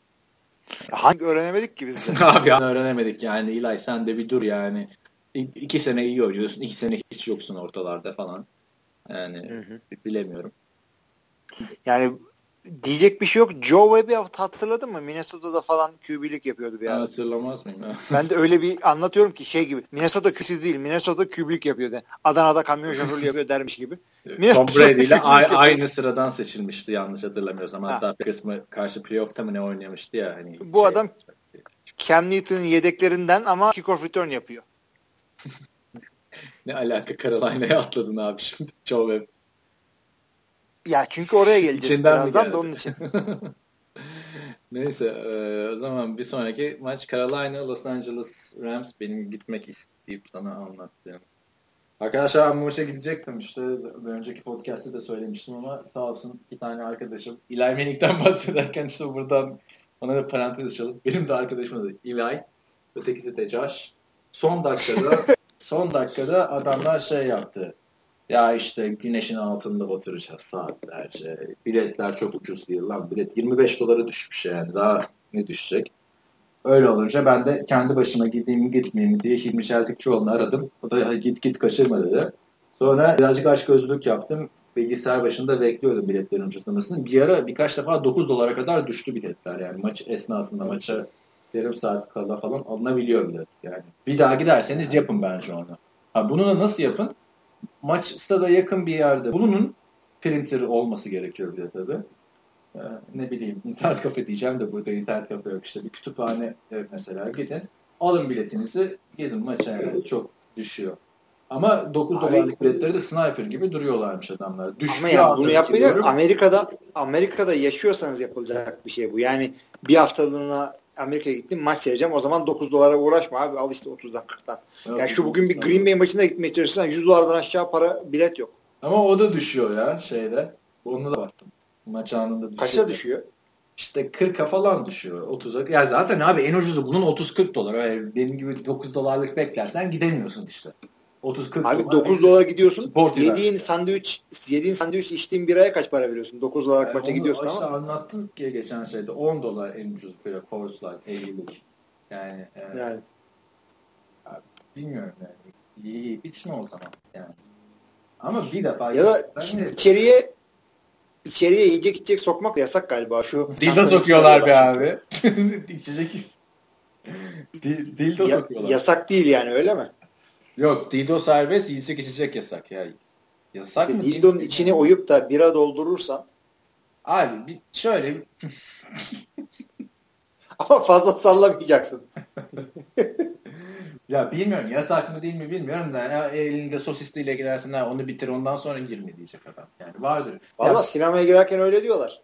Hangi öğrenemedik ki biz de? Abi öğrenemedik yani Eli sen de bir dur yani. İ- iki sene iyi oynuyorsun, iki sene hiç yoksun ortalarda falan. Yani hı hı. bilemiyorum. Yani diyecek bir şey yok. Joe Webb'i hatırladın mı? Minnesota'da falan QB'lik yapıyordu bir ara. Hatırlamaz mıyım? Ya? ben de öyle bir anlatıyorum ki şey gibi. Minnesota QB'si değil. Minnesota QB'lik yapıyordu. Adana'da kamyon şoförlüğü yapıyor dermiş gibi. Tom Brady ile aynı sıradan seçilmişti yanlış hatırlamıyorsam. Hatta ha. kısmı karşı playoff'ta mı ne oynamıştı ya. Hani Bu şey, adam Cam Newton'un yedeklerinden ama kickoff return yapıyor. ne alaka Carolina'ya atladın abi şimdi Joe Webb. Ya çünkü oraya geleceğiz İçinden birazdan da onun için. Neyse e, o zaman bir sonraki maç Carolina Los Angeles Rams benim gitmek isteyip sana anlattığım. Arkadaşlar ben bu maça gidecektim işte önceki podcast'te de söylemiştim ama sağ olsun iki tane arkadaşım Eli Manning'den bahsederken işte buradan ona da parantez açalım. Benim de arkadaşım adı Eli. Ötekisi de Josh. Son dakikada son dakikada adamlar şey yaptı. Ya işte güneşin altında batıracağız saatlerce. Biletler çok ucuz değil lan. Bilet 25 dolara düşmüş yani. Daha ne düşecek? Öyle olunca ben de kendi başıma gideyim mi gitmeyeyim mi diye Hilmi Çeltikçioğlu'nu aradım. O da git git kaçırma dedi. Sonra birazcık aç gözlük yaptım. Bilgisayar başında bekliyordum biletlerin ucuzlamasını. Bir ara birkaç defa 9 dolara kadar düştü biletler. Yani maç esnasında maça yarım saat kala falan alınabiliyor bilet. Yani bir daha giderseniz yapın bence onu. Ha, bunu da nasıl yapın? Maç stada yakın bir yerde bulunun. Printer olması gerekiyor bir de tabii. e, ne bileyim internet kafe diyeceğim de burada internet kafe yok işte bir kütüphane e, mesela gidin alın biletinizi gidin maça yani çok düşüyor. Ama 9 Abi, dolarlık biletleri de sniper gibi duruyorlarmış adamlar. Düşüyor ama ya bunu yapmayacak. Amerika'da Amerika'da yaşıyorsanız yapılacak bir şey bu. Yani bir haftalığına Amerika'ya gittim maç seyredeceğim. O zaman 9 dolara uğraşma abi. Al işte 30'dan 40'tan. Evet, yani şu bugün bir Green Bay maçına gitmeye çalışırsan 100 dolardan aşağı para bilet yok. Ama o da düşüyor ya şeyde. Onunla da baktım. Maç anında düşüyor. Kaça düşüyor? İşte 40'a falan düşüyor. 30'a. Ya zaten abi en ucuzu bunun 30-40 dolar. Benim gibi 9 dolarlık beklersen gidemiyorsun işte. 30-40 Abi dolar 9 dolar gidiyorsun. Yediğin sandviç, yediğin sandviç içtiğin biraya kaç para veriyorsun? 9 dolar yani maça gidiyorsun ama. anlattım ki geçen şeyde 10 dolar en ucuz böyle course'lar 50'lik. Yani, e, yani. Abi, bilmiyorum yani. İyi, iyi içme o zaman yani. Ama bir defa ya da içeriye içeriye yiyecek içecek sokmak da yasak galiba. Şu Dildo sokuyorlar be abi. İçecek Dildo sokuyorlar. Yasak değil yani öyle mi? Yok dildo serbest yiyecek içecek yasak ya. Yasak işte mı? Dildonun içini oyup da bira doldurursan Abi bir şöyle ama fazla sallamayacaksın. ya bilmiyorum yasak mı değil mi bilmiyorum da ya, elinde sosisliyle girersin ha, onu bitir ondan sonra girme diyecek adam. Yani vardır. Valla sinemaya girerken öyle diyorlar.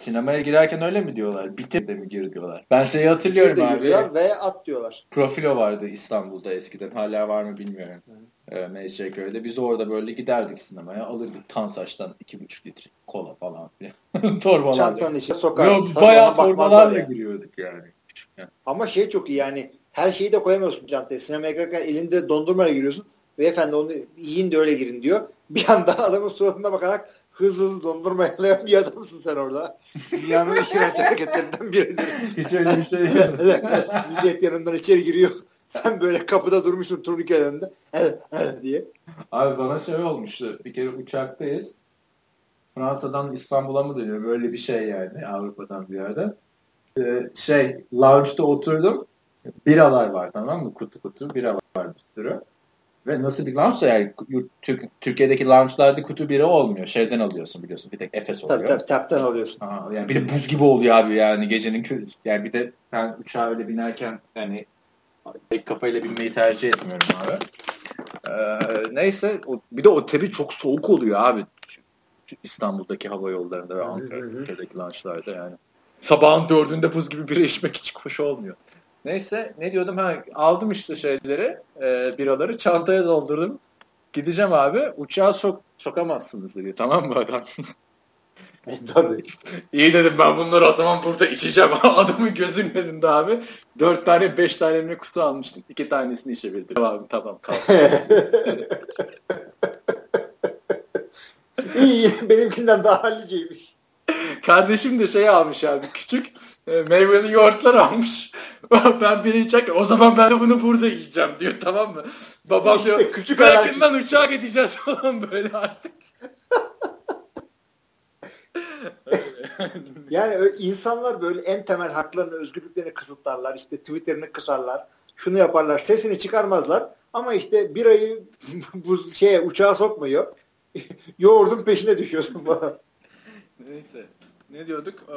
Sinemaya girerken öyle mi diyorlar? Bitir de mi gir diyorlar? Ben şeyi hatırlıyorum Bitir de abi. Diyorlar ve at diyorlar. Profilo vardı İstanbul'da eskiden. Hala var mı bilmiyorum. Ee, Mecidiyeköy'de. Biz orada böyle giderdik sinemaya. Alırdık Tansaç'tan 2,5 litre kola falan filan. torbalarla. Çantanın içine sokar. Yok, bayağı torbalarla yani. giriyorduk yani. Ama şey çok iyi yani her şeyi de koyamıyorsun çantaya. Sinemaya girerken elinde dondurmayla giriyorsun. Beyefendi onu yiyin de öyle girin diyor. Bir anda adamın suratına bakarak hızlı hızlı dondurma yalayan bir adamsın sen orada. Dünyanın iğrenç hareketlerinden biridir. Hiç öyle bir şey Millet yanından içeri giriyor. Sen böyle kapıda durmuşsun turnike önünde. Evet, evet diye. Abi bana şey olmuştu. Bir kere uçaktayız. Fransa'dan İstanbul'a mı dönüyor? Böyle bir şey yani Avrupa'dan bir yerde. Ee, şey, lounge'da oturdum. Biralar var tamam mı? Kutu kutu bira var bir sürü. Ve nasıl bir lounge yani Türkiye'deki lounge'larda kutu biri olmuyor. Şeyden alıyorsun biliyorsun. Bir tek Efes oluyor. Tabii tabii taptan alıyorsun. Aa, yani bir de buz gibi oluyor abi yani gecenin kö yani bir de ben uçağa öyle binerken yani tek kafayla binmeyi tercih etmiyorum abi. Ee, neyse o, bir de o tabi çok soğuk oluyor abi. İstanbul'daki hava yollarında ve Ankara'daki lounge'larda yani. Sabahın dördünde buz gibi bir içmek hiç hoş olmuyor. Neyse ne diyordum ha aldım işte şeyleri e, biraları çantaya doldurdum. Gideceğim abi uçağa sok sokamazsınız diyor tamam mı adam? Tabii. İyi dedim ben bunları o zaman burada içeceğim. Adamın gözünün önünde abi. Dört tane beş tane mi kutu almıştım. İki tanesini içebildim. Tamam tamam kalk. İyi benimkinden daha halliceymiş. Kardeşim de şey almış abi küçük meyveli yoğurtlar almış. ben biri yiyecek. O zaman ben de bunu burada yiyeceğim diyor tamam mı? Babam işte diyor küçük yakından uçağa gideceğiz falan böyle artık. yani insanlar böyle en temel haklarını, özgürlüklerini kısıtlarlar. İşte Twitter'ını kısarlar. Şunu yaparlar. Sesini çıkarmazlar. Ama işte bir ayı bu şeye uçağa sokmuyor. Yoğurdun peşine düşüyorsun falan. Neyse. Ne diyorduk? Ee,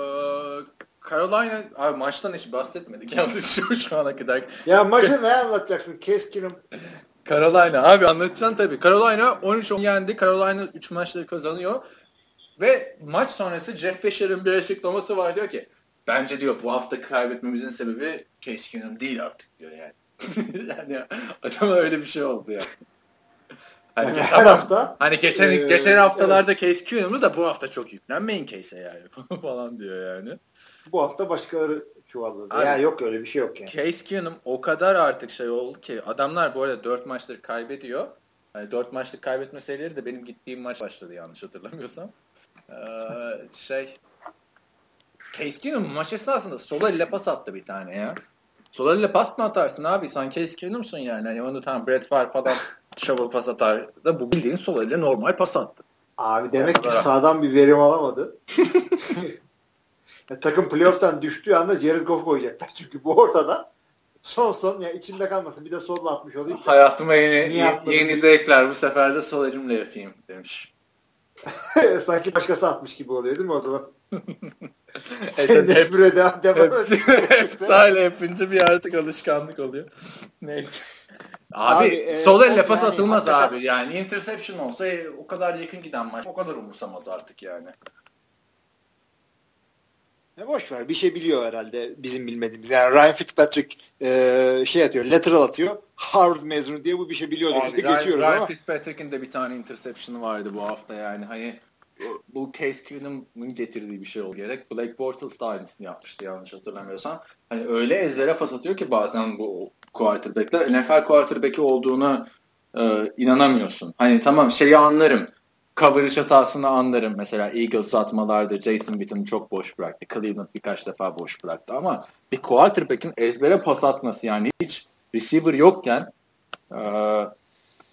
Carolina abi maçtan hiç bahsetmedik yalnız şu, şu ana kadar. Ya maçı ne anlatacaksın? Keskinim. Carolina abi anlatacaksın tabii. Carolina 13-10 yendi. Carolina 3 maçları kazanıyor. Ve maç sonrası Jeff Fisher'ın bir açıklaması var diyor ki bence diyor bu hafta kaybetmemizin sebebi Keenum değil artık diyor yani. yani adama öyle bir şey oldu ya. Hani yani her hafta hani geçen ee, geçen haftalarda evet. Case Keenum'u da bu hafta çok yüklenmeyin Case'e yani falan diyor yani. Bu hafta başkaları çuvalladı. Abi, ya yok öyle bir şey yok yani. Case Keenum o kadar artık şey oldu ki adamlar bu arada 4 maçtır kaybediyor. Yani 4 maçlık kaybetme serileri de benim gittiğim maç başladı yanlış hatırlamıyorsam. Ee, şey Case Keenum maç esnasında sola elle pas attı bir tane ya. Sola elle pas mı atarsın abi? Sen Case Keenum'sun yani. Hani onu tam Brett Favre falan shovel pas atar da bu bildiğin sol elle normal pas attı. Abi demek ki sağdan bir verim alamadı. ya, takım playoff'tan düştüğü anda Jared Goff koyacaklar. Çünkü bu ortada son son ya içimde kalmasın bir de solla atmış olayım. Hayatıma yeni, yeni zevkler bu sefer de sol elimle yapayım demiş. Sanki başkası atmış gibi oluyor değil mi o zaman? Senin hep, espri devam devam sahile yapınca bir artık alışkanlık oluyor. Neyse. Abi, abi e, sol elle pas yani, atılmaz hakikaten... abi. Yani interception olsa e, o kadar yakın giden maç o kadar umursamaz artık yani. Ne boş ver. Bir şey biliyor herhalde bizim bilmediğimiz. Yani Ryan Fitzpatrick e, şey atıyor, lateral atıyor. Harvard mezunu diye bu bir şey biliyor diye Ryan, geçiyoruz Ryan ama. Fitzpatrick'in de bir tane interception'ı vardı bu hafta yani. Hani bu Case Keenum'un getirdiği bir şey oldu gerek. Blake Bortles da aynısını yapmıştı yanlış hatırlamıyorsam. Hani öyle ezbere pas atıyor ki bazen bu quarterback'ler NFL quarterback'i olduğuna e, inanamıyorsun. Hani tamam şeyi anlarım coverage hatasını anlarım. Mesela Eagles atmalarda Jason Witten çok boş bıraktı. Cleveland birkaç defa boş bıraktı ama bir quarterback'in ezbere pas atması yani hiç receiver yokken e,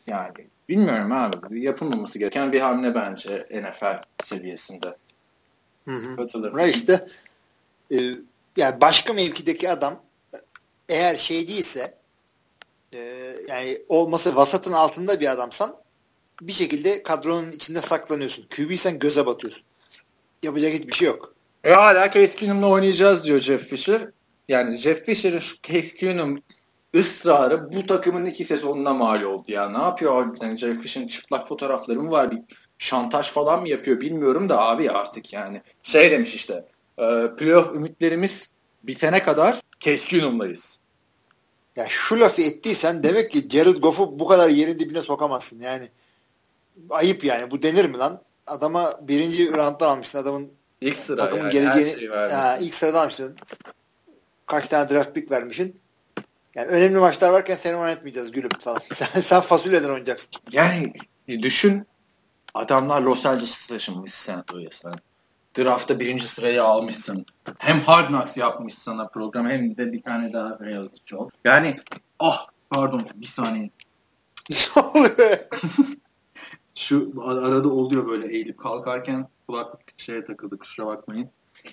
yani bilmiyorum abi yapılmaması gereken bir hamle bence NFL seviyesinde. Hı hı. Katılırım. Ya işte e, yani başka mevkideki adam eğer şey değilse e, yani olması vasatın altında bir adamsan bir şekilde kadronun içinde saklanıyorsun. QB'sen göze batıyorsun. Yapacak hiçbir şey yok. E hala Case Keenum'la oynayacağız diyor Jeff Fisher. Yani Jeff Fisher'ın şu Case Keenum ısrarı bu takımın iki sezonuna mal oldu ya. Ne yapıyor yani Jeff Fisher'ın çıplak fotoğrafları mı var? Bir şantaj falan mı yapıyor bilmiyorum da abi artık yani. Şey demiş işte e, playoff ümitlerimiz bitene kadar Case Keenum'layız. Ya şu lafı ettiysen demek ki Jared Goff'u bu kadar yerin dibine sokamazsın yani ayıp yani. Bu denir mi lan? Adama birinci roundda almışsın. Adamın ilk sıra takımın yani, geleceğini ha, ilk sırada almışsın. Kaç tane draft pick vermişsin. Yani önemli maçlar varken seni oynatmayacağız gülüm falan. sen, sen fasulyeden oynayacaksın. Yani düşün adamlar Los Angeles'a taşınmış sen Louis'ten. Draftta birinci sırayı almışsın. Hem Hard Knocks yapmış sana program hem de bir tane daha reality show. Yani ah pardon bir saniye. ne oluyor? Şu arada oluyor böyle eğilip kalkarken kulaklık şeye takıldı kusura bakmayın.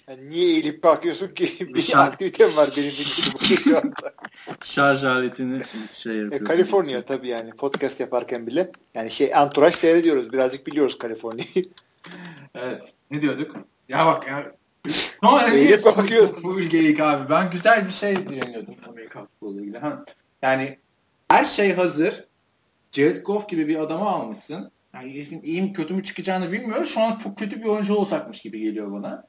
Yani niye eğilip kalkıyorsun ki? Bir Şar- aktivitem var benim bildiğim şu anda. Şarj aletini şey yapıyor. E, Kaliforniya tabii yani podcast yaparken bile. Yani şey anturaj seyrediyoruz. Birazcık biliyoruz Kaliforniya'yı. evet. Ne diyorduk? Ya bak ya Sonra Eğilip bakıyorsun. Bu ülkeyi abi. Ben güzel bir şey dinliyordum Amerika futbolu ilgili. Ha. Yani her şey hazır. Jared Goff gibi bir adamı almışsın. Yani herifin iyi mi kötü mü çıkacağını bilmiyoruz. Şu an çok kötü bir oyuncu olacakmış gibi geliyor bana.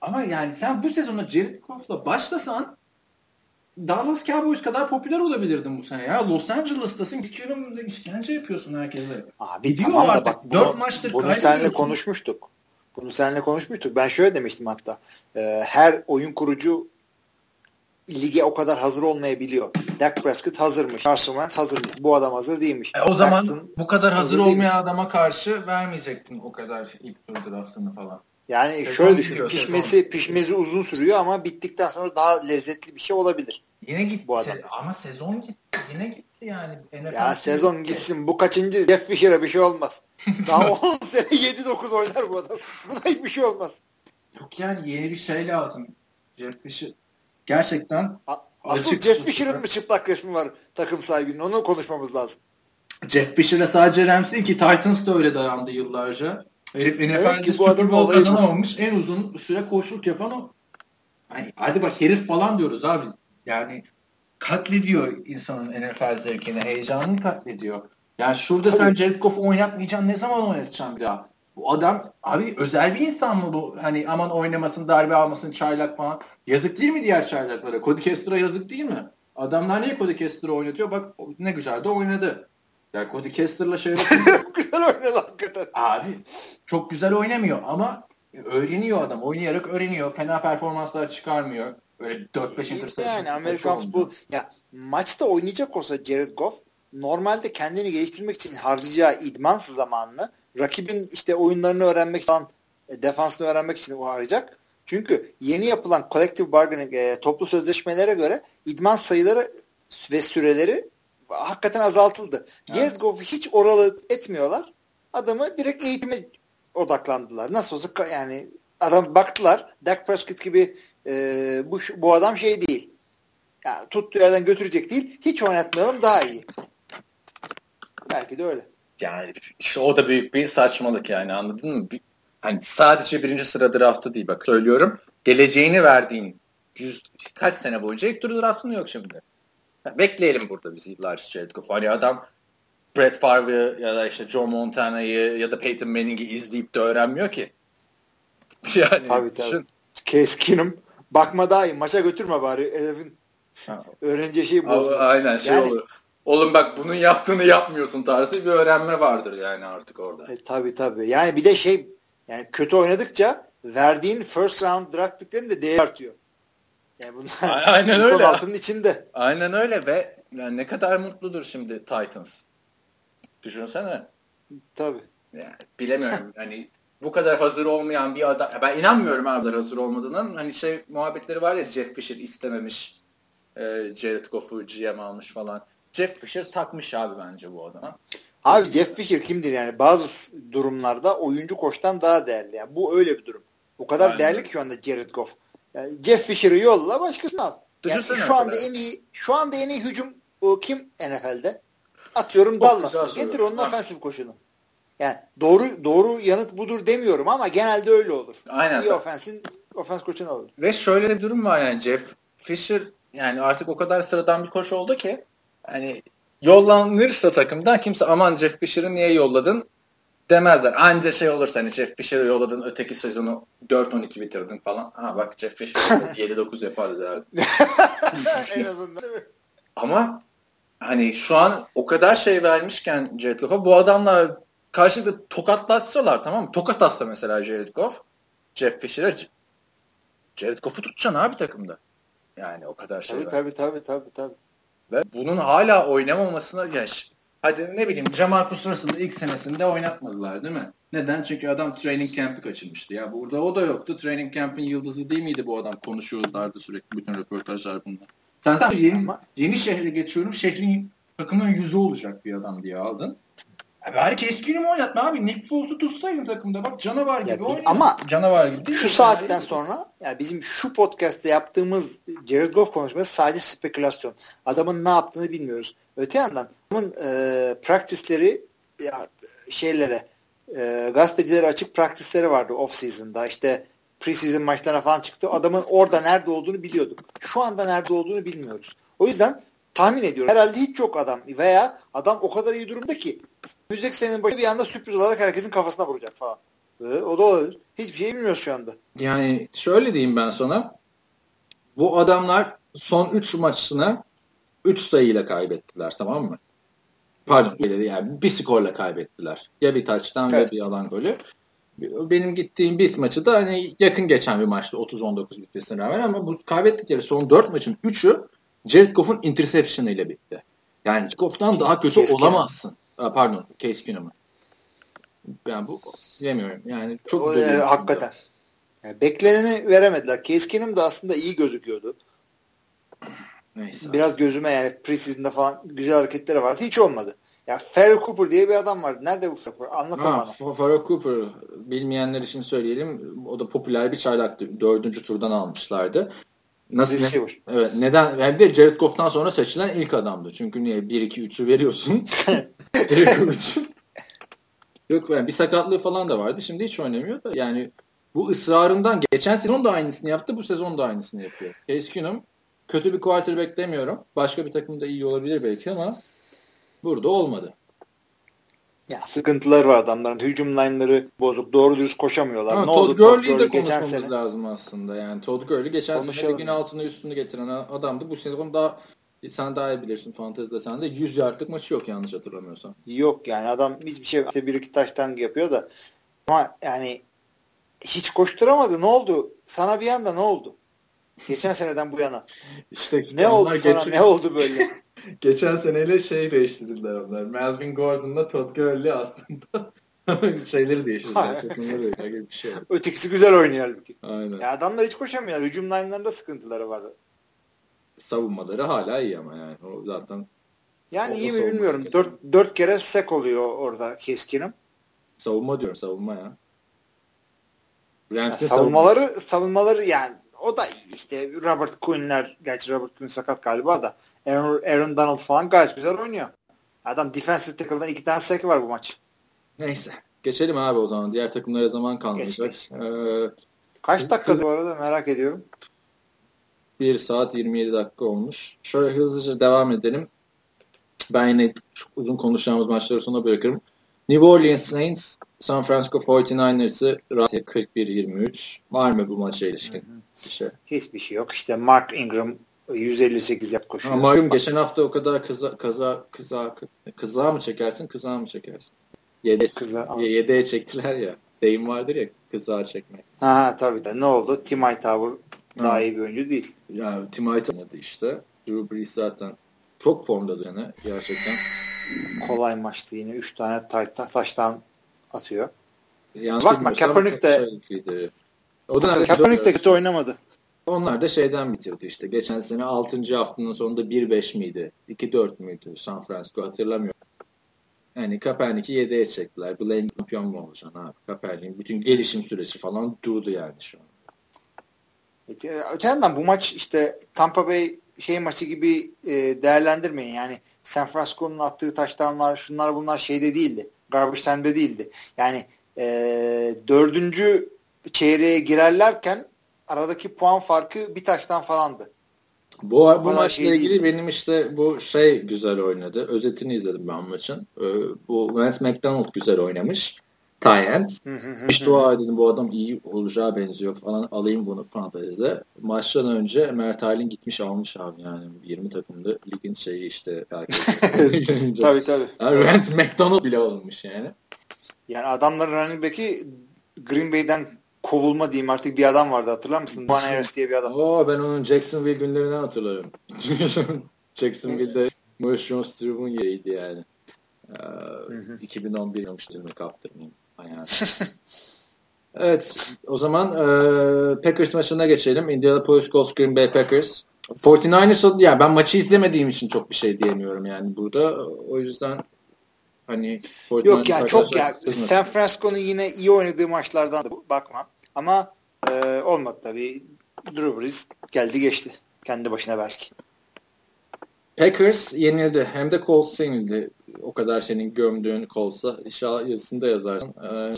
Ama yani sen bu sezonda Jared Goff'la başlasan Dallas Cowboys kadar popüler olabilirdin bu sene ya. Los Angeles'tasın. Kilo'da işkence yapıyorsun herkese. Abi Gidiyor tamam da bak bunu, 4 maçtır bunu seninle konuşmuştuk. Bunu seninle konuşmuştuk. Ben şöyle demiştim hatta. E, her oyun kurucu lige o kadar hazır olmayabiliyor. Dak Prescott hazırmış. Carson Wentz hazırmış. Bu adam hazır değilmiş. E, o zaman Daxton bu kadar hazır, hazır olmayan adama karşı vermeyecektin o kadar ilk tur draftını falan. Yani sezon şöyle düşün. Pişmesi sezon. pişmesi uzun sürüyor ama bittikten sonra daha lezzetli bir şey olabilir. Yine gitti. Bu adam. ama sezon gitti. Yine gitti yani. NFL ya sezon gitti. gitsin. Bu kaçıncı Jeff Fisher'a bir şey olmaz. Daha 10 sene 7-9 oynar bu adam. Buna hiçbir şey olmaz. Yok yani yeni bir şey lazım. Jeff Fisher gerçekten Asıl Jeff Fisher'ın mı çıplak resmi var takım sahibinin? Onu konuşmamız lazım. Jeff Fisher'e sadece Rams değil ki Titans da öyle dayandı yıllarca. Herif NFL'de evet Super Bowl kazanamamış. En uzun süre koşuluk yapan o. Hani, hadi bak herif falan diyoruz abi. Yani katlediyor insanın NFL zevkini, heyecanını katlediyor. Yani şurada Tabii. sen Jared Goff'u oynatmayacaksın. Ne zaman oynatacaksın bir daha? Bu adam abi özel bir insan mı bu? Hani aman oynamasın, darbe almasın, çaylak falan. Yazık değil mi diğer çaylaklara? Cody Kester'a yazık değil mi? Adamlar niye Cody Kester'ı oynatıyor? Bak ne güzel de oynadı. Yani Cody Kester'la şey güzel oynadı hakikaten. Abi çok güzel oynamıyor ama öğreniyor adam. Oynayarak öğreniyor. Fena performanslar çıkarmıyor. Böyle 4-5 interception. Yani Amerikan futbol ya maçta oynayacak olsa Jared Goff normalde kendini geliştirmek için harcayacağı idman zamanını rakibin işte oyunlarını öğrenmek falan e, defansını öğrenmek için o arayacak. Çünkü yeni yapılan collective bargaining e, toplu sözleşmelere göre idman sayıları ve süreleri hakikaten azaltıldı. Jared Goff'u hiç oralı etmiyorlar. Adamı direkt eğitime odaklandılar. Nasıl olsa yani adam baktılar Dak Prescott gibi e, bu, bu adam şey değil. Yani tuttuğu yerden götürecek değil. Hiç oynatmayalım daha iyi. Belki de öyle. Yani işte o da büyük bir saçmalık yani anladın mı? Bir, hani sadece birinci sıra draftı değil bak söylüyorum. Geleceğini verdiğin yüz, kaç sene boyunca ilk tur draftın yok şimdi. Bekleyelim burada biz yıllarca Jared Goff. Hani adam Brett Favre'ı ya da işte Joe Montana'yı ya da Peyton Manning'i izleyip de öğrenmiyor ki. Yani tabii tabii. Keenum bakma daha iyi. Maça götürme bari. Elif'in öğrenci şeyi bozulur. Aynen şey yani, olur. Oğlum bak bunun yaptığını yapmıyorsun tarzı bir öğrenme vardır yani artık orada. E, tabii tabii. Yani bir de şey yani kötü oynadıkça verdiğin first round draft picklerin de değeri artıyor. Yani bunlar Aynen öyle. altının içinde. Aynen öyle ve yani ne kadar mutludur şimdi Titans. Düşünsene. Tabii. Yani bilemiyorum. hani bu kadar hazır olmayan bir adam. Ben inanmıyorum abi hazır olmadığının. Hani şey muhabbetleri var ya Jeff Fisher istememiş. E, Jared Goff'u GM almış falan. Jeff Fisher takmış abi bence bu adama. Abi Jeff Fisher kimdir yani? Bazı durumlarda oyuncu koçtan daha değerli. Yani bu öyle bir durum. O kadar Aynen. değerli ki şu anda Jared Goff. Yani Jeff Fisher'ı yolla başkasını al. Yani şu anda en iyi şu anda en iyi hücum o kim NFL'de? Atıyorum Dallas. Getir onun ofensif koşunu. Yani doğru doğru yanıt budur demiyorum ama genelde öyle olur. Aynen. İyi ofensin ofens koçunu alır. Ve şöyle bir durum var yani Jeff Fisher yani artık o kadar sıradan bir koç oldu ki hani yollanırsa takımdan kimse aman Jeff Fisher'ı niye yolladın demezler. Anca şey olursa hani Jeff Fisher'ı yolladın öteki sezonu 4-12 bitirdin falan. Ha bak Jeff Fisher 7-9 yapardı derdi. en azından? Ama hani şu an o kadar şey vermişken Jared Goff'a bu adamlar karşılıklı tokatlatsalar tamam mı? Tokat atsa mesela Jared Goff Jeff Fisher'e Jared Goff'u tutacaksın abi takımda. Yani o kadar şey tabii, var. Tabii tabii tabii tabii. Ve bunun hala oynamamasına yaş. Hadi ne bileyim Jamarcus Russell'ı ilk senesinde oynatmadılar değil mi? Neden? Çünkü adam training camp'i kaçırmıştı. Ya burada o da yoktu. Training camp'in yıldızı değil miydi bu adam? Konuşuyorlardı sürekli bütün röportajlar bunlar. Sen, sen yeni, yeni şehre geçiyorum. Şehrin takımın yüzü olacak bir adam diye aldın. Abi herkes mi oynatma abi. Nick Foles'u tutsaydın takımda. Bak canavar gibi oynuyor. Ama canavar gibi şu saatten yani. sonra yani bizim şu podcast'te yaptığımız Jared Goff konuşması sadece spekülasyon. Adamın ne yaptığını bilmiyoruz. Öte yandan adamın e, practice'leri ya, şeylere e, gazetecilere açık practice'leri vardı off season'da. İşte preseason maçlarına falan çıktı. Adamın orada nerede olduğunu biliyorduk. Şu anda nerede olduğunu bilmiyoruz. O yüzden tahmin ediyorum. Herhalde hiç yok adam veya adam o kadar iyi durumda ki müzik senin başı bir anda sürpriz olarak herkesin kafasına vuracak falan. Ee, o da olabilir. Hiçbir şey bilmiyoruz şu anda. Yani şöyle diyeyim ben sana. Bu adamlar son 3 maçını 3 sayıyla kaybettiler tamam mı? Pardon yani bir skorla kaybettiler. Ya bir taçtan evet. ve bir alan golü. Benim gittiğim bir maçı da hani yakın geçen bir maçtı 30-19 bitmesine rağmen ama bu kaybettikleri son 4 maçın 3'ü Jared Goff'un interception ile bitti. Yani Goff'tan daha kötü Case olamazsın. Aa, pardon, Case Keenum'u. Yani bu yemiyorum. Yani çok o, e, hakikaten. Yani bekleneni veremediler. Case Keenum da aslında iyi gözüküyordu. Neyse. Biraz gözüme yani preseason'da falan güzel hareketleri vardı. Hiç olmadı. Ya Farrell Cooper diye bir adam vardı. Nerede bu Farrell Cooper? Anlatamam. Farrell Cooper bilmeyenler için söyleyelim. O da popüler bir çaylaktı. Dördüncü turdan almışlardı. Nasıl Receiver. Ne, evet, neden? Yani de Jared Goff'tan sonra seçilen ilk adamdı. Çünkü niye 1-2-3'ü veriyorsun. Yok yani bir sakatlığı falan da vardı. Şimdi hiç oynamıyor da yani bu ısrarından geçen sezon da aynısını yaptı. Bu sezon da aynısını yapıyor. Case Keenum kötü bir quarterback demiyorum. Başka bir takımda iyi olabilir belki ama burada olmadı. Ya sıkıntıları var adamların. Hücum line'ları bozuk. Doğru dürüst koşamıyorlar. Ama ne Todd oldu? Gurley'i de geçen sene. lazım aslında. Yani Todd Gurley geçen Konuşalım. sene ligin altını üstünü getiren adamdı. Bu sezon daha sen daha iyi bilirsin fantezide sen de 100 yardlık maçı yok yanlış hatırlamıyorsam. Yok yani adam hiçbir şey işte bir iki taştan yapıyor da ama yani hiç koşturamadı. Ne oldu? Sana bir anda ne oldu? Geçen seneden bu yana. İşte, ne oldu sana? Geçen... Ne oldu böyle? Geçen seneyle şey değiştirdiler onlar. Melvin Gordon'la Todd Gurley aslında şeyleri değiştirdiler. takımları bir şey. Ötekisi güzel oynuyor halbuki. Aynen. Ya adamlar hiç koşamıyor. Hücum line'larında sıkıntıları vardı. Savunmaları hala iyi ama yani. O zaten yani iyi mi bilmiyorum. Dört, dört kere sek oluyor orada keskinim. Savunma diyorum savunma ya. ya savunmaları savunma. savunmaları yani o da iyi. işte Robert Quinn'ler gerçi Robert Quinn sakat galiba da Aaron, Aaron Donald falan gayet güzel oynuyor. Adam defensive tackle'dan iki tane sack var bu maç. Neyse. Geçelim abi o zaman. Diğer takımlara zaman kalmayacak. Geç, geç. Ee, Kaç dakika bu arada merak ediyorum. 1 saat 27 dakika olmuş. Şöyle hızlıca devam edelim. Ben yine çok uzun konuşacağımız maçları sona bırakırım. New Orleans Saints, San Francisco 49ers'ı 41-23. Var mı bu maça ilişkin? Bir şey. Hiçbir şey yok. İşte Mark Ingram 158 yap koşuyor. Ama malum geçen hafta o kadar kıza, kaza, kıza, kıza mı çekersin, kıza mı çekersin? Yede, kıza, yedeğe çektiler ya. Deyim vardır ya kıza çekmek. Ha tabii de ne oldu? Tim Hightower daha ha. iyi bir oyuncu değil. Yani Tim Hightower işte. Drew Brees zaten çok formda döne gerçekten. Kolay maçtı yine. 3 tane taştan atıyor. Yanlış Bakma Kaepernick de o da Kaepernick de kötü oynamadı. Onlar da şeyden bitirdi işte. Geçen sene 6. haftanın sonunda 1-5 miydi? 2-4 müydü San Francisco hatırlamıyorum. Yani Kaepernick'i 7'ye çektiler. Blaine şampiyon mu olacaksın abi? Kaepernick'in bütün gelişim süreci falan durdu yani şu an. Öte yandan bu maç işte Tampa Bay şey maçı gibi e, değerlendirmeyin. Yani San Francisco'nun attığı taştanlar şunlar bunlar şeyde değildi. Garbage time'de değildi. Yani e, dördüncü çeyreğe girerlerken aradaki puan farkı bir taştan falandı. Bu, bu maçla şey ilgili değildi. benim işte bu şey güzel oynadı. Özetini izledim ben maçın. Ee, bu Vance McDonald güzel oynamış. Tyen. İşte dua edin bu adam iyi olacağı benziyor falan alayım bunu fantezide. Maçtan önce Mert Aylin gitmiş almış abi yani 20 takımda ligin şeyi işte tabii tabii. Yani Vance McDonald bile olmuş yani. Yani adamların running back'i Green Bay'den kovulma diyeyim artık bir adam vardı hatırlar mısın? Van Harris diye bir adam. Oo ben onun Jacksonville günlerinden hatırlarım. Jacksonville'de Maurice Jones-Drewe'un yeriydi yani. Ee, 2011 olmuştur kaptırmayayım. evet o zaman e, Packers maçına geçelim. Indianapolis Colts Green Bay Packers. 49ers yani ben maçı izlemediğim için çok bir şey diyemiyorum yani burada. O yüzden hani Yok ya çok ya San Francisco'nun yine iyi oynadığı maçlardan da bakma. Ama e, olmadı tabii. Drew Brees geldi geçti. Kendi başına belki. Packers yenildi. Hem de Colts yenildi. O kadar senin gömdüğün Colts'a. İnşallah yazısında yazarsın. Ee,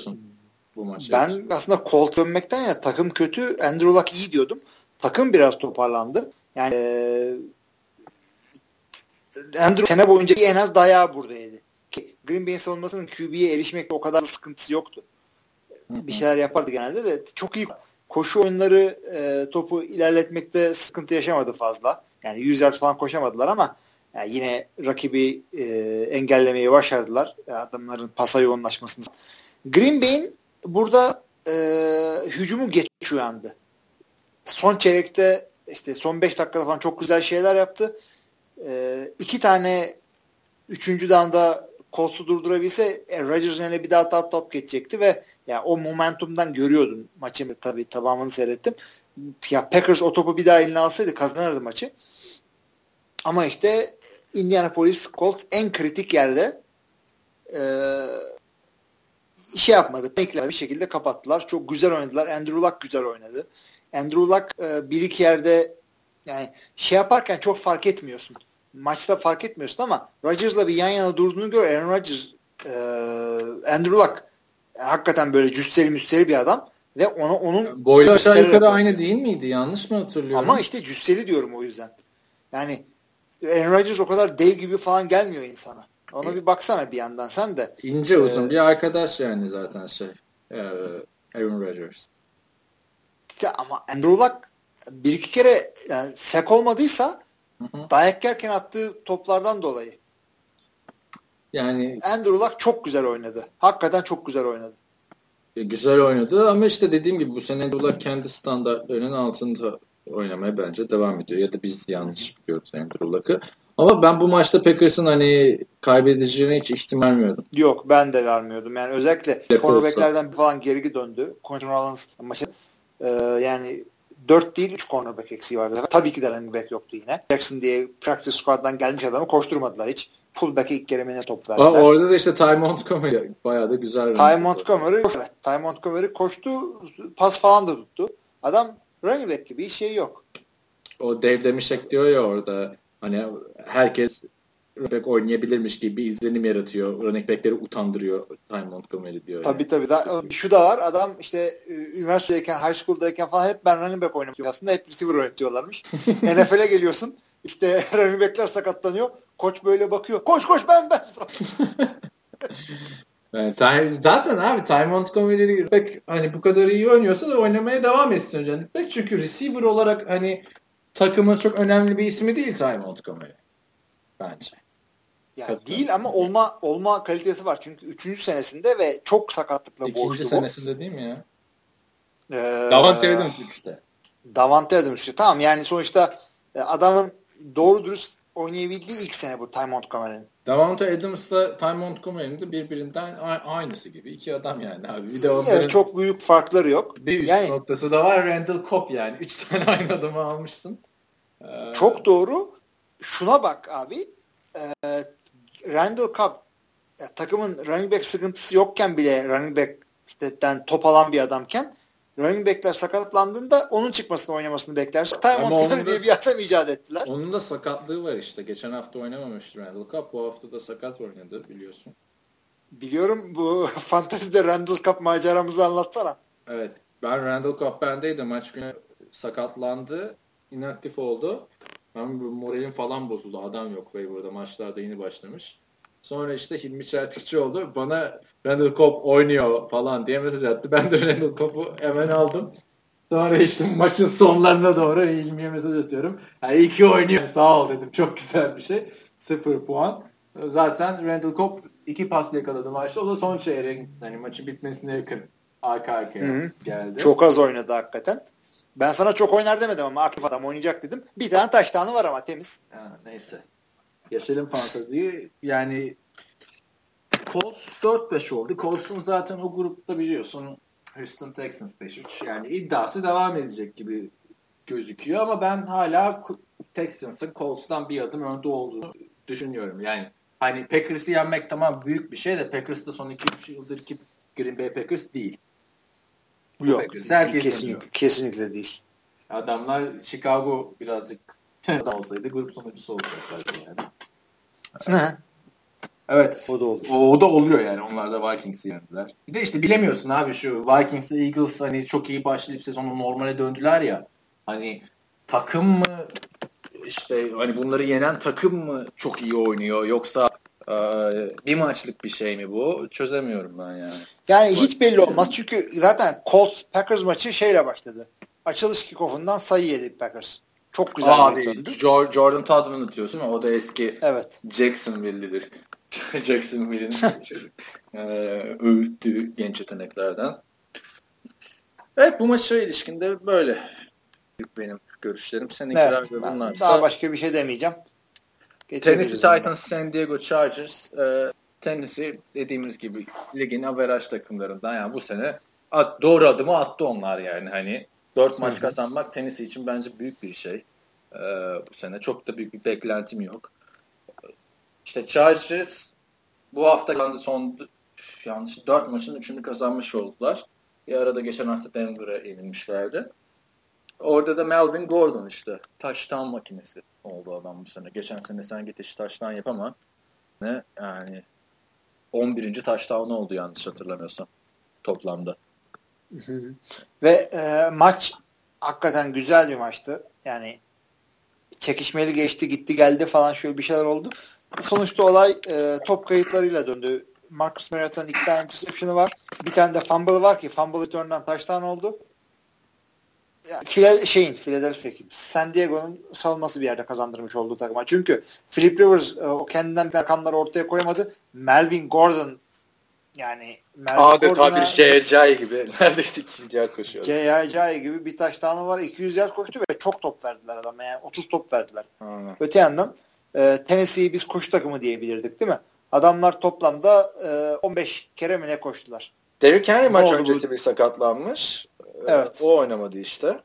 bu maçı. Ben için. aslında Colt gömmekten ya takım kötü. Andrew Luck iyi diyordum. Takım biraz toparlandı. Yani e, Andrew sene boyunca en az dayağı buradaydı. Ki Green Bay'in savunmasının QB'ye erişmekte o kadar sıkıntısı yoktu. Bir şeyler yapardı genelde de çok iyi koşu oyunları e, topu ilerletmekte sıkıntı yaşamadı fazla. Yani 100 yard falan koşamadılar ama yani yine rakibi e, engellemeyi başardılar. Adamların pasa yoğunlaşmasını. Green Bay'in burada e, hücumu geç uyandı. Son çeyrekte işte son 5 dakikada falan çok güzel şeyler yaptı. E, iki tane üçüncü danda Colts'u durdurabilse e, Rodgers'ın eline bir daha daha top geçecekti ve yani o momentumdan görüyordum maçın tabii tamamını seyrettim. Ya Packers o topu bir daha eline alsaydı kazanırdı maçı. Ama işte Indianapolis Colts en kritik yerde e, şey yapmadı. Beklemedi bir şekilde kapattılar. Çok güzel oynadılar. Andrew Luck güzel oynadı. Andrew Luck e, bir iki yerde yani şey yaparken çok fark etmiyorsun. Maçta fark etmiyorsun ama Rodgers'la bir yan yana durduğunu gör. Aaron Rodgers e, Andrew Luck hakikaten böyle cüsseli müsseli bir adam ve ona onun boylu aşağı yukarı aynı değil miydi? Yanlış mı hatırlıyorum? Ama işte cüsseli diyorum o yüzden. Yani Aaron Rodgers o kadar dev gibi falan gelmiyor insana. Ona bir baksana bir yandan sen de. İnce uzun ee, bir arkadaş yani zaten şey. Ee, Aaron Rodgers. Ya ama Andrew Luck bir iki kere yani sek olmadıysa hı dayak yerken attığı toplardan dolayı. Yani Andrew Luck çok güzel oynadı. Hakikaten çok güzel oynadı. E, güzel oynadı ama işte dediğim gibi bu sene Andrew Luck kendi standartlarının altında oynamaya bence devam ediyor. Ya da biz yanlış biliyoruz Andrew Luck'ı. Ama ben bu maçta Packers'ın hani kaybedeceğine hiç ihtimal vermiyordum. Yok ben de vermiyordum. Yani özellikle cornerback'lerden falan geri döndü. Rollins maçı e, yani 4 değil 3 cornerback eksiği vardı. Tabii ki de running back yoktu yine. Jackson diye practice squad'dan gelmiş adamı koşturmadılar hiç. Fullback'e ilk keremine top verdiler. Aa, orada da işte Ty Montgomery bayağı da güzel. Ty Montgomery, evet, Ty Montgomery koştu, pas falan da tuttu. Adam running back gibi bir şey yok. O Dave Demişek diyor ya orada hani herkes running oynayabilirmiş gibi bir izlenim yaratıyor. Running back'leri utandırıyor Ty Montgomery diyor. Tabii yani. tabii. Da, şu da var. Adam işte üniversitedeyken, high school'dayken falan hep ben running back oynamışım. Aslında hep receiver öğretiyorlarmış. NFL'e geliyorsun. İşte running back'ler sakatlanıyor. Koç böyle bakıyor. Koş koş ben ben. Yani, zaten abi Ty Montgomery pek hani bu kadar iyi oynuyorsa da oynamaya devam etsin önce. Pek çünkü receiver olarak hani takımın çok önemli bir ismi değil Ty Montgomery. Bence. Yani değil ama olma olma kalitesi var. Çünkü 3. senesinde ve çok sakatlıkla boğuştu bu. 2. senesinde değil mi ya? Ee, Davante Adams 3'te. Davante Adams 3'te. Tamam yani sonuçta e, adamın doğru dürüst oynayabildiği ilk sene bu Ty Montgomery'nin. Davante Adams'la Ty Montgomery'nin de birbirinden aynısı gibi. iki adam yani abi. Bir de onların evet, çok büyük farkları yok. Bir üst yani, noktası da var Randall Cobb yani. Üç tane aynı adamı almışsın. Ee, çok doğru. Şuna bak abi. E, Randall Cobb ya, takımın running back sıkıntısı yokken bile running back işte top alan bir adamken running backler sakatlandığında onun çıkmasını oynamasını beklersin. Ty Montgomery diye bir adam icat ettiler. Onun da sakatlığı var işte. Geçen hafta oynamamıştı Randall Cup. Bu hafta da sakat oynadı biliyorsun. Biliyorum bu fantezide Randall Cup maceramızı anlatsana. Evet. Ben Randall Cup bendeydim. Maç günü sakatlandı. inaktif oldu. Ben moralim falan bozuldu. Adam yok waiver'da. Maçlarda yeni başlamış. Sonra işte Hilmi Çeltikçi oldu. Bana Randall Cobb oynuyor falan diye mesaj attı. Ben de Randall Cobb'u hemen aldım. Sonra işte maçın sonlarına doğru Hilmi'ye mesaj atıyorum. Yani iyi ki oynuyor. Sağ ol dedim. Çok güzel bir şey. Sıfır puan. Zaten Randall Cobb iki pas yakaladı maçta. O da son çeyrek hani maçın bitmesine yakın arka arkaya Hı-hı. geldi. Çok az oynadı hakikaten. Ben sana çok oynar demedim ama aktif adam oynayacak dedim. Bir tane taştanı var ama temiz. Ha, neyse. Yaşarım fantaziyi. Yani Colts 4-5 oldu. Colts'un zaten o grupta biliyorsun Houston Texans 5-3. Yani iddiası devam edecek gibi gözüküyor ama ben hala Texans'ın Colts'tan bir adım önde olduğunu düşünüyorum. Yani hani Packers'ı yenmek tamam büyük bir şey de Packers son 2-3 yıldır ki Green Bay Packers değil. Yok. Packers, herkes kesinlikle, kesinlikle değil. Adamlar Chicago birazcık adam olsaydı grup sonuncusu olacaklardı yani. Evet. O da olur. O, o da oluyor yani. Onlar da Vikings'i yendiler. Bir de işte bilemiyorsun abi şu Vikings ile Eagles hani çok iyi başlayıp sezonu normale döndüler ya. Hani takım mı işte hani bunları yenen takım mı çok iyi oynuyor yoksa bir maçlık bir şey mi bu? Çözemiyorum ben yani. Yani hiç belli olmaz. Çünkü zaten Colts Packers maçı şeyle başladı. Açılış kickoff'undan sayı yedi Packers. Çok güzel Abi, döndü. Jordan Todd'unu diyorsun ama o da eski evet. Jacksonville'lidir. Jacksonville'in e, öğüttüğü genç yeteneklerden. Evet bu maça ilişkinde böyle benim görüşlerim. Seninkiler evet, ve bunlar. Daha başka bir şey demeyeceğim. Tennessee Titans, San Diego Chargers. E, Tennessee dediğimiz gibi ligin averaj takımlarından yani bu sene at, doğru adımı attı onlar yani hani dört maç kazanmak Tennessee için bence büyük bir şey. Ee, bu sene çok da büyük bir beklentim yok. İşte Chargers bu hafta kazandı son yanlış 4 maçın 3'ünü kazanmış oldular. Bir arada geçen hafta Denver'a yenilmişlerdi. Orada da Melvin Gordon işte taştan makinesi oldu adam bu sene. Geçen sene sen git işte taştan yapama. Ne yani 11. taştan oldu yanlış hatırlamıyorsam toplamda. Ve e, maç hakikaten güzel bir maçtı. Yani çekişmeli geçti gitti geldi falan şöyle bir şeyler oldu. Sonuçta olay e, top kayıplarıyla döndü. Marcus Mariota'nın iki tane interception'ı var. Bir tane de fumble var ki fumble return'dan taştan oldu. File, şeyin Philadelphia San Diego'nun savunması bir yerde kazandırmış olduğu takıma. Çünkü Philip Rivers e, o kendinden rakamları ortaya koyamadı. Melvin Gordon yani Melvin Adeta bir J.J. gibi. Neredeyse 200 yard koşuyor. J.J. gibi bir taştanı var. 200 yard koştu ve çok top verdiler adama. Yani 30 top verdiler. Aynen. Öte yandan e, Tennessee'yi biz koşu takımı diyebilirdik değil mi? Adamlar toplamda e, 15 kere mi ne koştular? Derrick Henry maç öncesi bu? bir sakatlanmış. E, evet. O oynamadı işte.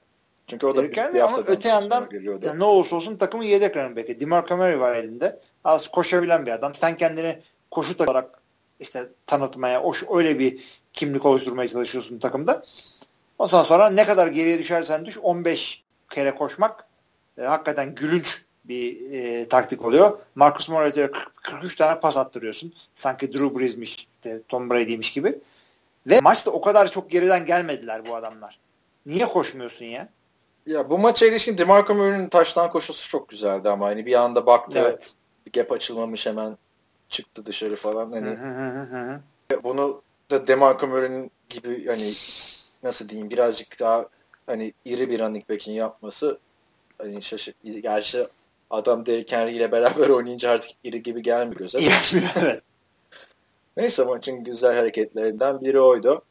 Çünkü o da Derrick Henry ama öte yandan yani ne olursa olsun takımın yedek running back'i. DeMarco Murray var elinde. Az koşabilen bir adam. Sen kendini koşu olarak işte tanıtmaya, o, öyle bir kimlik oluşturmaya çalışıyorsun takımda. Ondan sonra ne kadar geriye düşersen düş 15 kere koşmak e, hakikaten gülünç bir e, taktik oluyor. Marcus Mariota'ya 43 tane pas attırıyorsun. Sanki Drew Brees'miş, işte Tom Brady'miş gibi. Ve maçta o kadar çok geriden gelmediler bu adamlar. Niye koşmuyorsun ya? Ya bu maça ilişkin DeMarco Murray'nin taştan koşusu çok güzeldi ama hani bir anda baktı evet. gap açılmamış hemen çıktı dışarı falan hani hı hı hı hı. bunu da DeMarco Murray'nin gibi hani nasıl diyeyim birazcık daha hani iri bir running back'in yapması hani şaşırt. Gerçi adam Derrick Henry ile beraber oynayınca artık iri gibi gelmiyor göze. evet. Neyse maçın güzel hareketlerinden biri oydu.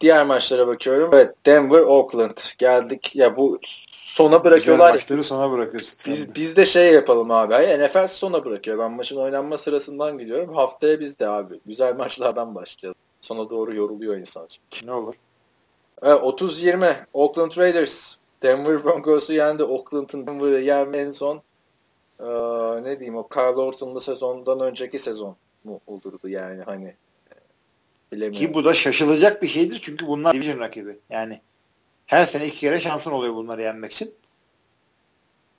Diğer maçlara bakıyorum. Evet Denver, Oakland geldik. Ya bu sona bırakıyorlar. Güzel maçları sona bırakıyorsun. Biz, biz de şey yapalım abi. NFL sona bırakıyor. Ben maçın oynanma sırasından gidiyorum. Haftaya biz de abi. Güzel maçlardan başlayalım. Sona doğru yoruluyor insan çünkü. Ne olur. Evet, 30-20 Oakland Raiders. Denver Broncos'u yendi. Oakland'ın Denver'ı yenme en son ee, ne diyeyim o Kyle Orton'lu sezondan önceki sezon mu olurdu yani hani bilemiyorum. Ki bu da şaşılacak bir şeydir çünkü bunlar division rakibi. Yani her sene iki kere şansın oluyor bunları yenmek için.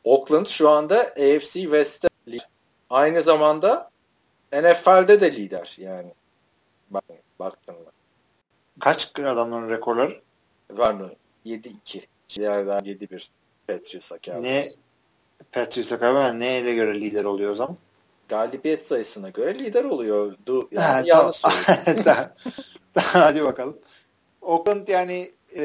Oakland şu anda AFC West'te aynı zamanda NFL'de de lider yani. Bak, baktığında. Kaç adamların rekorları? Var mı? 7-2. Diğerler 7-1. Patriots'a Ne Patriots'a kadar neyle göre lider oluyor o zaman? Galibiyet sayısına göre lider oluyordu. Yani ha, tamam. Hadi bakalım. Oakland yani e,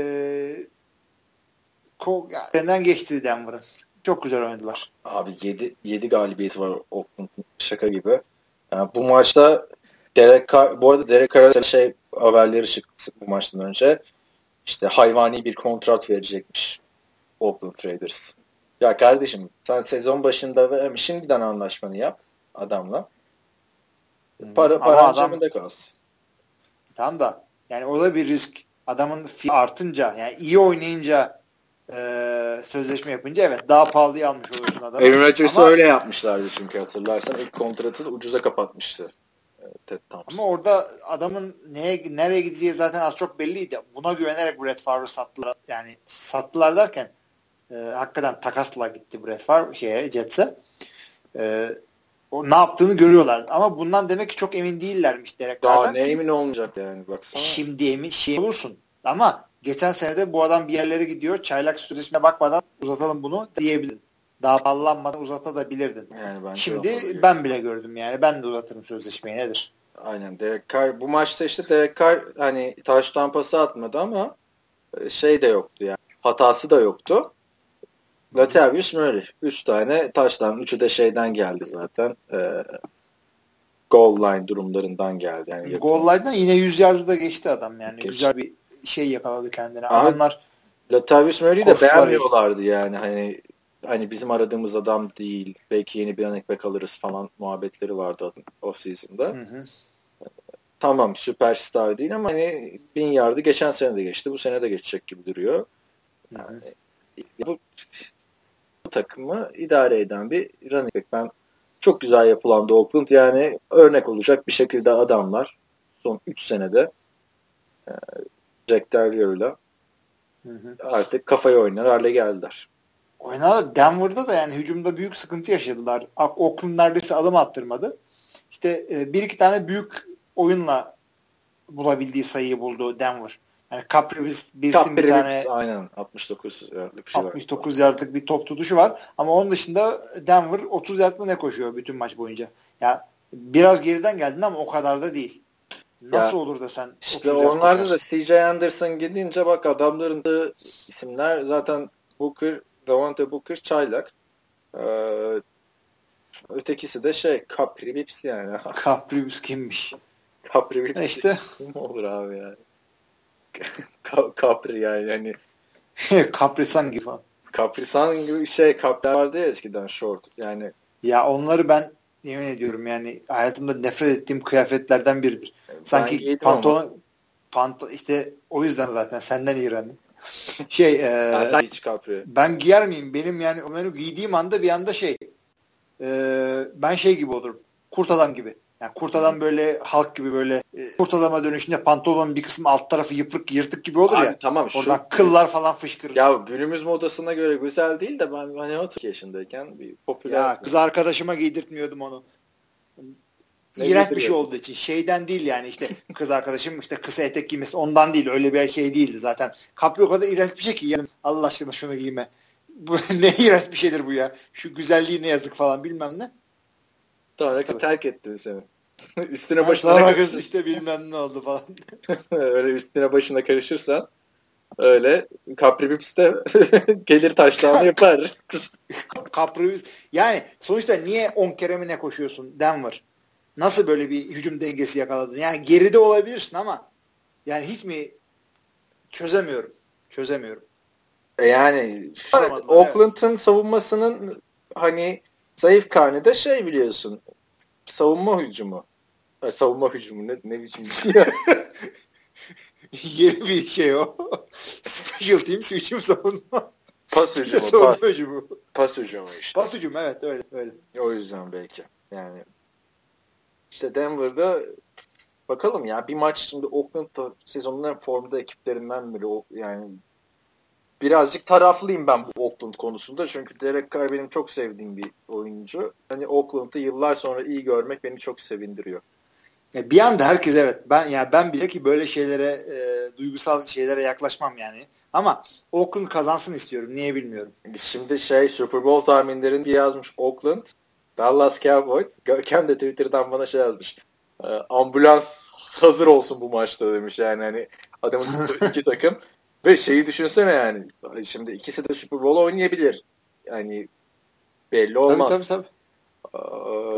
ko- geçti Denver'ın. Çok güzel oynadılar. Abi 7 7 galibiyeti var Oakland'ın şaka gibi. Yani bu maçta Derek Carr, bu arada Derek Carr'a şey haberleri çıktı bu maçtan önce. İşte hayvani bir kontrat verecekmiş Oakland Raiders. Ya kardeşim sen sezon başında ve şimdiden anlaşmanı yap adamla. Para, para adam, cebinde kalsın. Tamam da yani o da bir risk. Adamın artınca yani iyi oynayınca e, sözleşme yapınca evet daha pahalıya almış oluyorsun adamı. Aaron Rodgers'ı öyle yapmışlardı çünkü hatırlarsan ilk kontratı da ucuza kapatmıştı. E, Ted Ama orada adamın neye nereye gideceği zaten az çok belliydi. Buna güvenerek Brett Favre'ı sattılar. Yani sattılar derken e, hakikaten takasla gitti Brett Favre şeye Jets'e. E, o ne yaptığını görüyorlar. Ama bundan demek ki çok emin değillermiş Derek Daha ne ki, emin olmayacak yani baksana. Şimdi emin şey olursun. Ama geçen senede bu adam bir yerlere gidiyor. Çaylak sözleşmeye bakmadan uzatalım bunu diyebilirdin. Daha ballanmadan uzatabilirdin. Yani ben Şimdi ben bile gördüm yani. Ben de uzatırım sözleşmeyi nedir? Aynen Derek Carr bu maçta işte Derek Carr hani taş tampası atmadı ama e, şey de yoktu yani. Hatası da yoktu. Latavius Murray. Üç tane taştan. Üçü de şeyden geldi zaten. E, goal line durumlarından geldi. Yani goal line'dan yine 100 yardı da geçti adam yani. Geçti. Güzel bir şey yakaladı kendine. Adamlar Latavius Murray'i de beğenmiyorlardı yani. Hani hani bizim aradığımız adam değil. Belki yeni bir back alırız falan muhabbetleri vardı off season'da. Hı hı. Tamam süperstar değil ama hani bin yardı geçen sene de geçti. Bu sene de geçecek gibi duruyor. Yani, hı hı. bu takımı idare eden bir running back. Ben çok güzel yapılan da Oakland yani örnek olacak bir şekilde adamlar son 3 senede e, Jack Terrier'la artık kafayı oynar hale geldiler. Oynar Denver'da da yani hücumda büyük sıkıntı yaşadılar. Oakland neredeyse adım attırmadı. İşte e, bir iki tane büyük oyunla bulabildiği sayıyı buldu Denver. Yani Capri Birsin bir tane aynen 69 yardlık bir şey 69 yardlık bir top tutuşu var. Ama onun dışında Denver 30 yard mı ne koşuyor bütün maç boyunca. Ya biraz geriden geldin ama o kadar da değil. Nasıl ya, olur da sen işte onlarda da CJ Anderson gidince bak adamların da isimler zaten Booker, Davante Booker çaylak. Ee, ötekisi de şey Capri Bips yani. Capri Bips kimmiş? Capri Bips işte. kim olur abi yani. Capri yani hani Kaprisan gibi falan. Kaprisan gibi şey kaplar vardı ya eskiden short yani. Ya onları ben yemin ediyorum yani hayatımda nefret ettiğim kıyafetlerden biridir. Sanki pantolon pantolon işte o yüzden zaten senden iğrendim. Şey e, hiç kapri. ben giyer miyim? Benim yani onu giydiğim anda bir anda şey e, ben şey gibi olurum. Kurt adam gibi. Yani kurt adam böyle halk gibi böyle e, kurt adama dönüşünce pantolonun bir kısmı alt tarafı yıpık yırtık gibi olur Abi, ya. Tamam. Oradan şu... kıllar falan fışkırır. Ya günümüz modasına göre güzel değil de ben hani 30 yaşındayken bir popüler. Ya kız arkadaşıma giydirtmiyordum onu. İğrenç bir şey olduğu için. Şeyden değil yani işte kız arkadaşım işte kısa etek giymesi ondan değil. Öyle bir şey değildi zaten. Kapri o kadar iğrenç bir şey ki. Yani Allah aşkına şunu giyme. Bu ne iğrenç bir şeydir bu ya. Şu güzelliği ne yazık falan bilmem ne. Sonra kız terk etti seni. üstüne ha, başına sonra kız işte bilmem ne oldu falan. öyle üstüne başına karışırsan öyle Capri Bips de gelir taşlarını yapar. Capri Bips yani sonuçta niye 10 kere mi ne koşuyorsun Denver? Nasıl böyle bir hücum dengesi yakaladın? Yani geride olabilirsin ama yani hiç mi çözemiyorum. Çözemiyorum. E yani Oakland'ın evet. savunmasının hani zayıf karnı da şey biliyorsun savunma hücumu. Ha, savunma hücumu ne, ne biçim bir şey Yeni bir şey o. Special teams hücum savunma. Pas hücumu. savunma pas, hücumu. Pas hücumu işte. Pas hücumu evet öyle öyle. O yüzden belki. Yani işte Denver'da bakalım ya bir maç şimdi Oakland sezonun en formda ekiplerinden biri. O, yani birazcık taraflıyım ben bu Oakland konusunda. Çünkü Derek Carr benim çok sevdiğim bir oyuncu. Hani Oakland'ı yıllar sonra iyi görmek beni çok sevindiriyor. Ya bir anda herkes evet. Ben ya yani ben bile ki böyle şeylere e, duygusal şeylere yaklaşmam yani. Ama Oakland kazansın istiyorum. Niye bilmiyorum. Şimdi şey Super Bowl tahminlerini yazmış Oakland. Dallas Cowboys. Görkem de Twitter'dan bana şey yazmış. E, ambulans hazır olsun bu maçta demiş yani hani adamın iki takım ve şeyi düşünsene yani. Şimdi ikisi de Super Bowl oynayabilir. Yani belli olmaz. Tabii tabii tabii.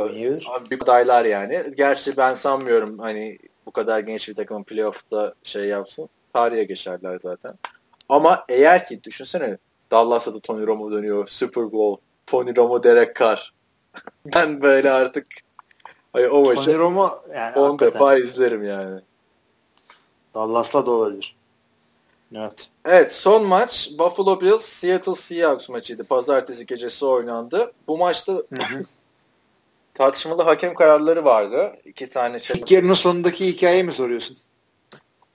Oynayabilir. Bir adaylar yani. Gerçi ben sanmıyorum hani bu kadar genç bir takımın playoff'ta şey yapsın. Tarihe geçerler zaten. Ama eğer ki düşünsene Dallas'ta da Tony Romo dönüyor. Super Bowl. Tony Romo, Derek Carr. ben böyle artık Ay, o maçı Tony Romo yani 10 defa izlerim yani. Dallas'la da olabilir. Evet. Evet son maç Buffalo Bills Seattle Seahawks maçıydı. Pazartesi gecesi oynandı. Bu maçta tartışmalı hakem kararları vardı. İki tane İlk yarının sonundaki hikayeyi mi soruyorsun?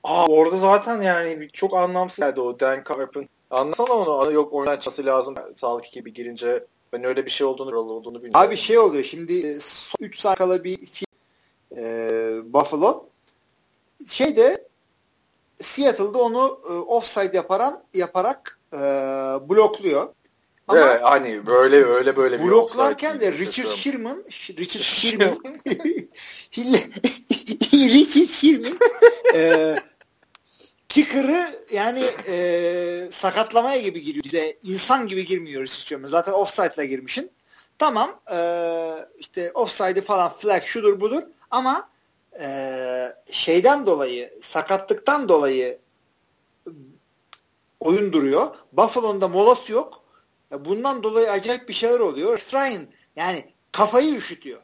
Aa, orada zaten yani çok anlamsız geldi o Dan Carp'ın. Anlasana onu. Yok oradan çıkması lazım. Sağlık ekibi girince ben öyle bir şey olduğunu olduğunu bilmiyorum. Abi şey oluyor şimdi 3 saat kala bir film e, Buffalo şeyde Seattle'da onu e, offside yaparan yaparak e, blokluyor. Ama evet, hani böyle öyle böyle bloklarken de Richard Sherman Richard Sherman Richard Sherman e, kicker'ı yani e, sakatlamaya gibi giriyor. Bize insan gibi girmiyor Richard Sherman. Zaten offside'la girmişin. Tamam e, işte offside'ı falan flag şudur budur ama e, şeyden dolayı sakatlıktan dolayı oyun duruyor. Buffalo'nun da molası yok. Bundan dolayı acayip bir şeyler oluyor. Ryan yani kafayı üşütüyor.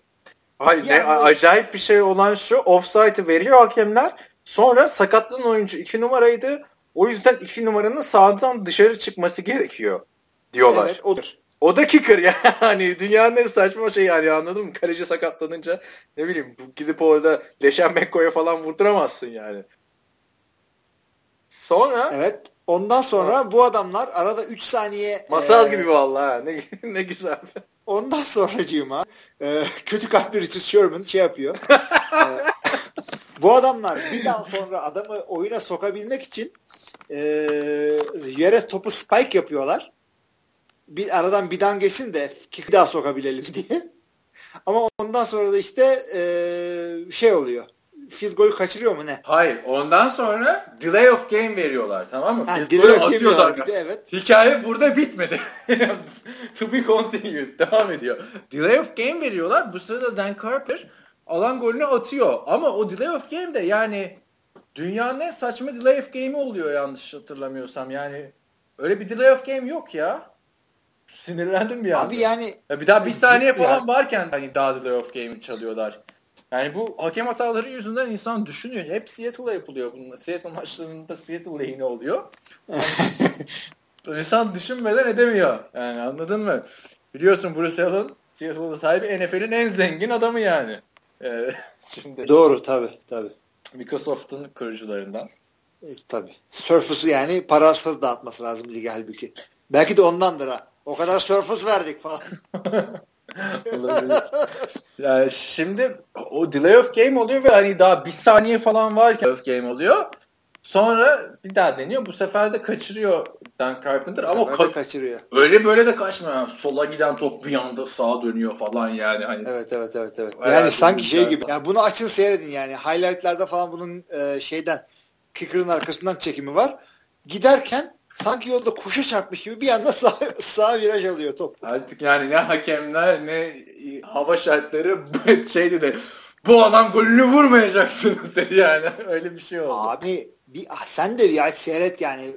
Hayır, yani, ne, acayip bir şey olan şu offside'ı veriyor hakemler. Sonra sakatlanan oyuncu iki numaraydı. O yüzden iki numaranın sağdan dışarı çıkması gerekiyor diyorlar. Evet odur. O da kicker yani. Dünyanın en saçma şey yani anladın mı? Kaleci sakatlanınca ne bileyim gidip orada Leşen Mekko'ya falan vurduramazsın yani. Sonra Evet. Ondan sonra ha. bu adamlar arada 3 saniye Masal e, gibi vallahi ne ne güzel. Ondan sonracığıma e, kötü kalpli Richard Sherman şey yapıyor. e, bu adamlar bir daha sonra adamı oyuna sokabilmek için e, yere topu spike yapıyorlar bir aradan bir dan geçsin de kick daha sokabilelim diye. Ama ondan sonra da işte e, şey oluyor. Field goal kaçırıyor mu ne? Hayır. Ondan sonra delay of game veriyorlar tamam mı? Ha, Field delay of game de, evet. Hikaye burada bitmedi. to be continued. Devam ediyor. Delay of game veriyorlar. Bu sırada Dan Carper alan golünü atıyor. Ama o delay of game de yani dünyanın en saçma delay of game'i oluyor yanlış hatırlamıyorsam. Yani öyle bir delay of game yok ya. Sinirlendim bir an. Abi yani ya bir daha bir saniye falan yani. varken hani daha delay of game'i çalıyorlar. Yani bu hakem hataları yüzünden insan düşünüyor. Hep Seattle'da yapılıyor bunlar. Seattle maçlarında Seattle lehine oluyor. Yani, insan düşünmeden edemiyor. Yani anladın mı? Biliyorsun Bruce Allen Seattle'da sahibi NFL'in en zengin adamı yani. Ee, Şimdi Doğru tabi tabi. Microsoft'un kurucularından. E, tabi. Surface'ı yani parasız dağıtması lazım lige halbuki. Belki de ondandır ha. O kadar Surface verdik falan. yani şimdi o delay of game oluyor ve hani daha bir saniye falan varken of game oluyor. Sonra bir daha deniyor. Bu sefer de kaçırıyor Dan Carpenter ama ka- kaçırıyor. Öyle böyle de kaçmıyor. Yani sola giden top bir anda sağa dönüyor falan yani. Hani evet evet evet evet. Yani sanki şey gibi. Yani bunu açın seyredin yani. Highlight'larda falan bunun e, şeyden kicker'ın arkasından çekimi var. Giderken sanki yolda kuşa çarpmış gibi bir anda sağ, sağ viraj alıyor top. Artık yani ne hakemler ne hava şartları şeydi de bu adam golünü vurmayacaksınız dedi yani. Öyle bir şey oldu. Abi bir, ah, sen de bir seyret yani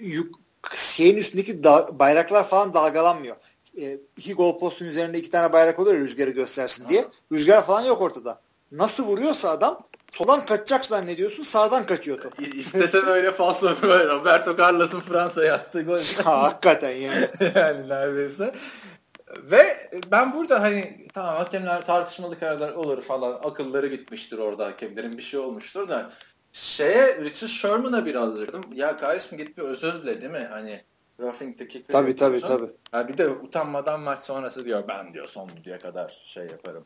yük, şeyin üstündeki da, bayraklar falan dalgalanmıyor. E, iki gol postun üzerinde iki tane bayrak oluyor rüzgarı göstersin diye. Rüzgar falan yok ortada. Nasıl vuruyorsa adam soldan kaçacak zannediyorsun sağdan kaçıyor top. İstesen öyle falso Roberto Carlos'un Fransa'ya attığı gol. Hakikaten yani. yani neredeyse. Ve ben burada hani tamam hakemler tartışmalı kararlar olur falan akılları gitmiştir orada hakemlerin bir şey olmuştur da şeye Richard Sherman'a birazcık ya kardeşim git bir özür dile değil mi? Hani roughing the kick. Tabii tabii tabii. Ha, bir de utanmadan maç sonrası diyor ben diyor son düdüğe kadar şey yaparım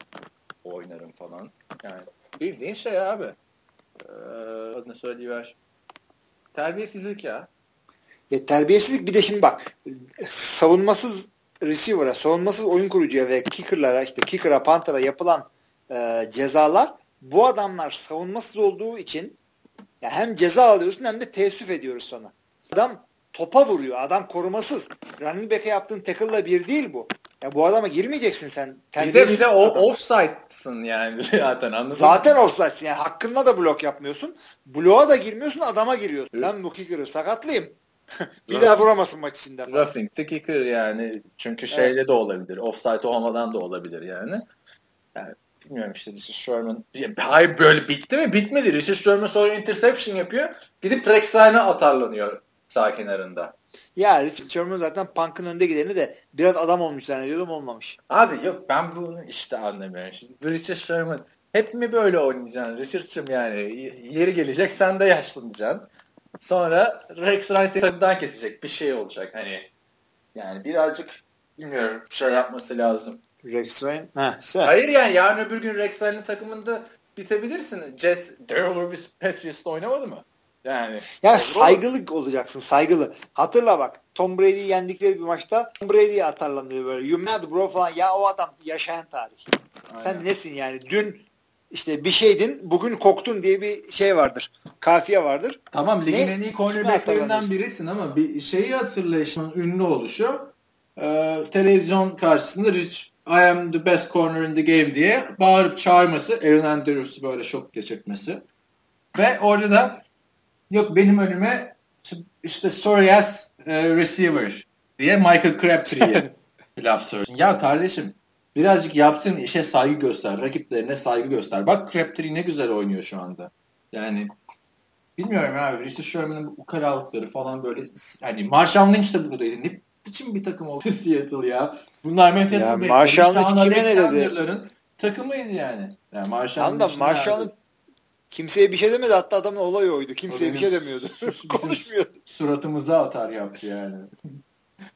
oynarım falan. Yani bildiğin şey abi. Ee, adını söyleyiver. Terbiyesizlik ya. Ya terbiyesizlik bir de şimdi bak savunmasız receiver'a, savunmasız oyun kurucuya ve kicker'lara işte kicker'a, pantera yapılan e, cezalar bu adamlar savunmasız olduğu için ya hem ceza alıyorsun hem de teessüf ediyoruz sana. Adam topa vuruyor. Adam korumasız. Running back'e yaptığın tackle'la bir değil bu. Ya bu adama girmeyeceksin sen. Bir de bir de o offside'sın yani zaten anladın Zaten offside'sin yani hakkında da blok yapmıyorsun. Bloğa da girmiyorsun adama giriyorsun. Evet. Ben bu kicker'ı sakatlıyım. bir daha vuramasın maç içinde. Falan. Roughing the kicker yani. Çünkü şeyle evet. de olabilir. Offside olmadan da olabilir yani. Yani bilmiyorum işte Richard Sherman. Hayır böyle bitti mi? Bitmedi. Richard Sherman sonra interception yapıyor. Gidip Rexline'a atarlanıyor sağ kenarında. Ya Richard Sherman zaten Punk'ın önde gideni de biraz adam olmuş zannediyordum olmamış. Abi yok ben bunu işte anlamıyorum. Şimdi Richard Sherman hep mi böyle oynayacaksın Richard'cığım yani yeri gelecek sen de yaşlanacaksın. Sonra Rex Rice takımdan kesecek bir şey olacak hani yani birazcık bilmiyorum şey yapması lazım. Rex Ryan? Ha, sen. Hayır yani yarın öbür gün Rex Ryan'ın takımında bitebilirsin. Jets, Daryl Lewis Patriots'ta oynamadı mı? Yani. Ya saygılı olacaksın saygılı. Hatırla bak Tom Brady'yi yendikleri bir maçta Tom Brady'ye atarlanıyor böyle. You mad bro falan. Ya o adam yaşayan tarih. Aynen. Sen nesin yani? Dün işte bir şeydin bugün koktun diye bir şey vardır. Kafiye vardır. Tamam ligin ne? en iyi cornerbacklerinden birisin ama bir şeyi hatırlayışın ünlü oluşu e, televizyon karşısında Rich I am the best corner in the game diye bağırıp çağırması Aaron Andrews'u böyle şok geçirtmesi ve orada da yok benim önüme işte sorry as e, receiver diye Michael Crabtree'ye laf söylüyorsun. Ya kardeşim birazcık yaptığın işe saygı göster. Rakiplerine saygı göster. Bak Crabtree ne güzel oynuyor şu anda. Yani bilmiyorum abi. Richard Sherman'ın bu ukalalıkları falan böyle hani Marshall Lynch de buradaydı. Ne biçim bir takım oldu Seattle ya. Bunlar Memphis ya, Marshall Lynch kime ne dedi? takımıydı yani. Yani Marshall Marshall kimseye bir şey demedi. Hatta adamın olayı oydu. Kimseye bir şey demiyordu. Konuşmuyordu. Suratımıza atar yaptı yani.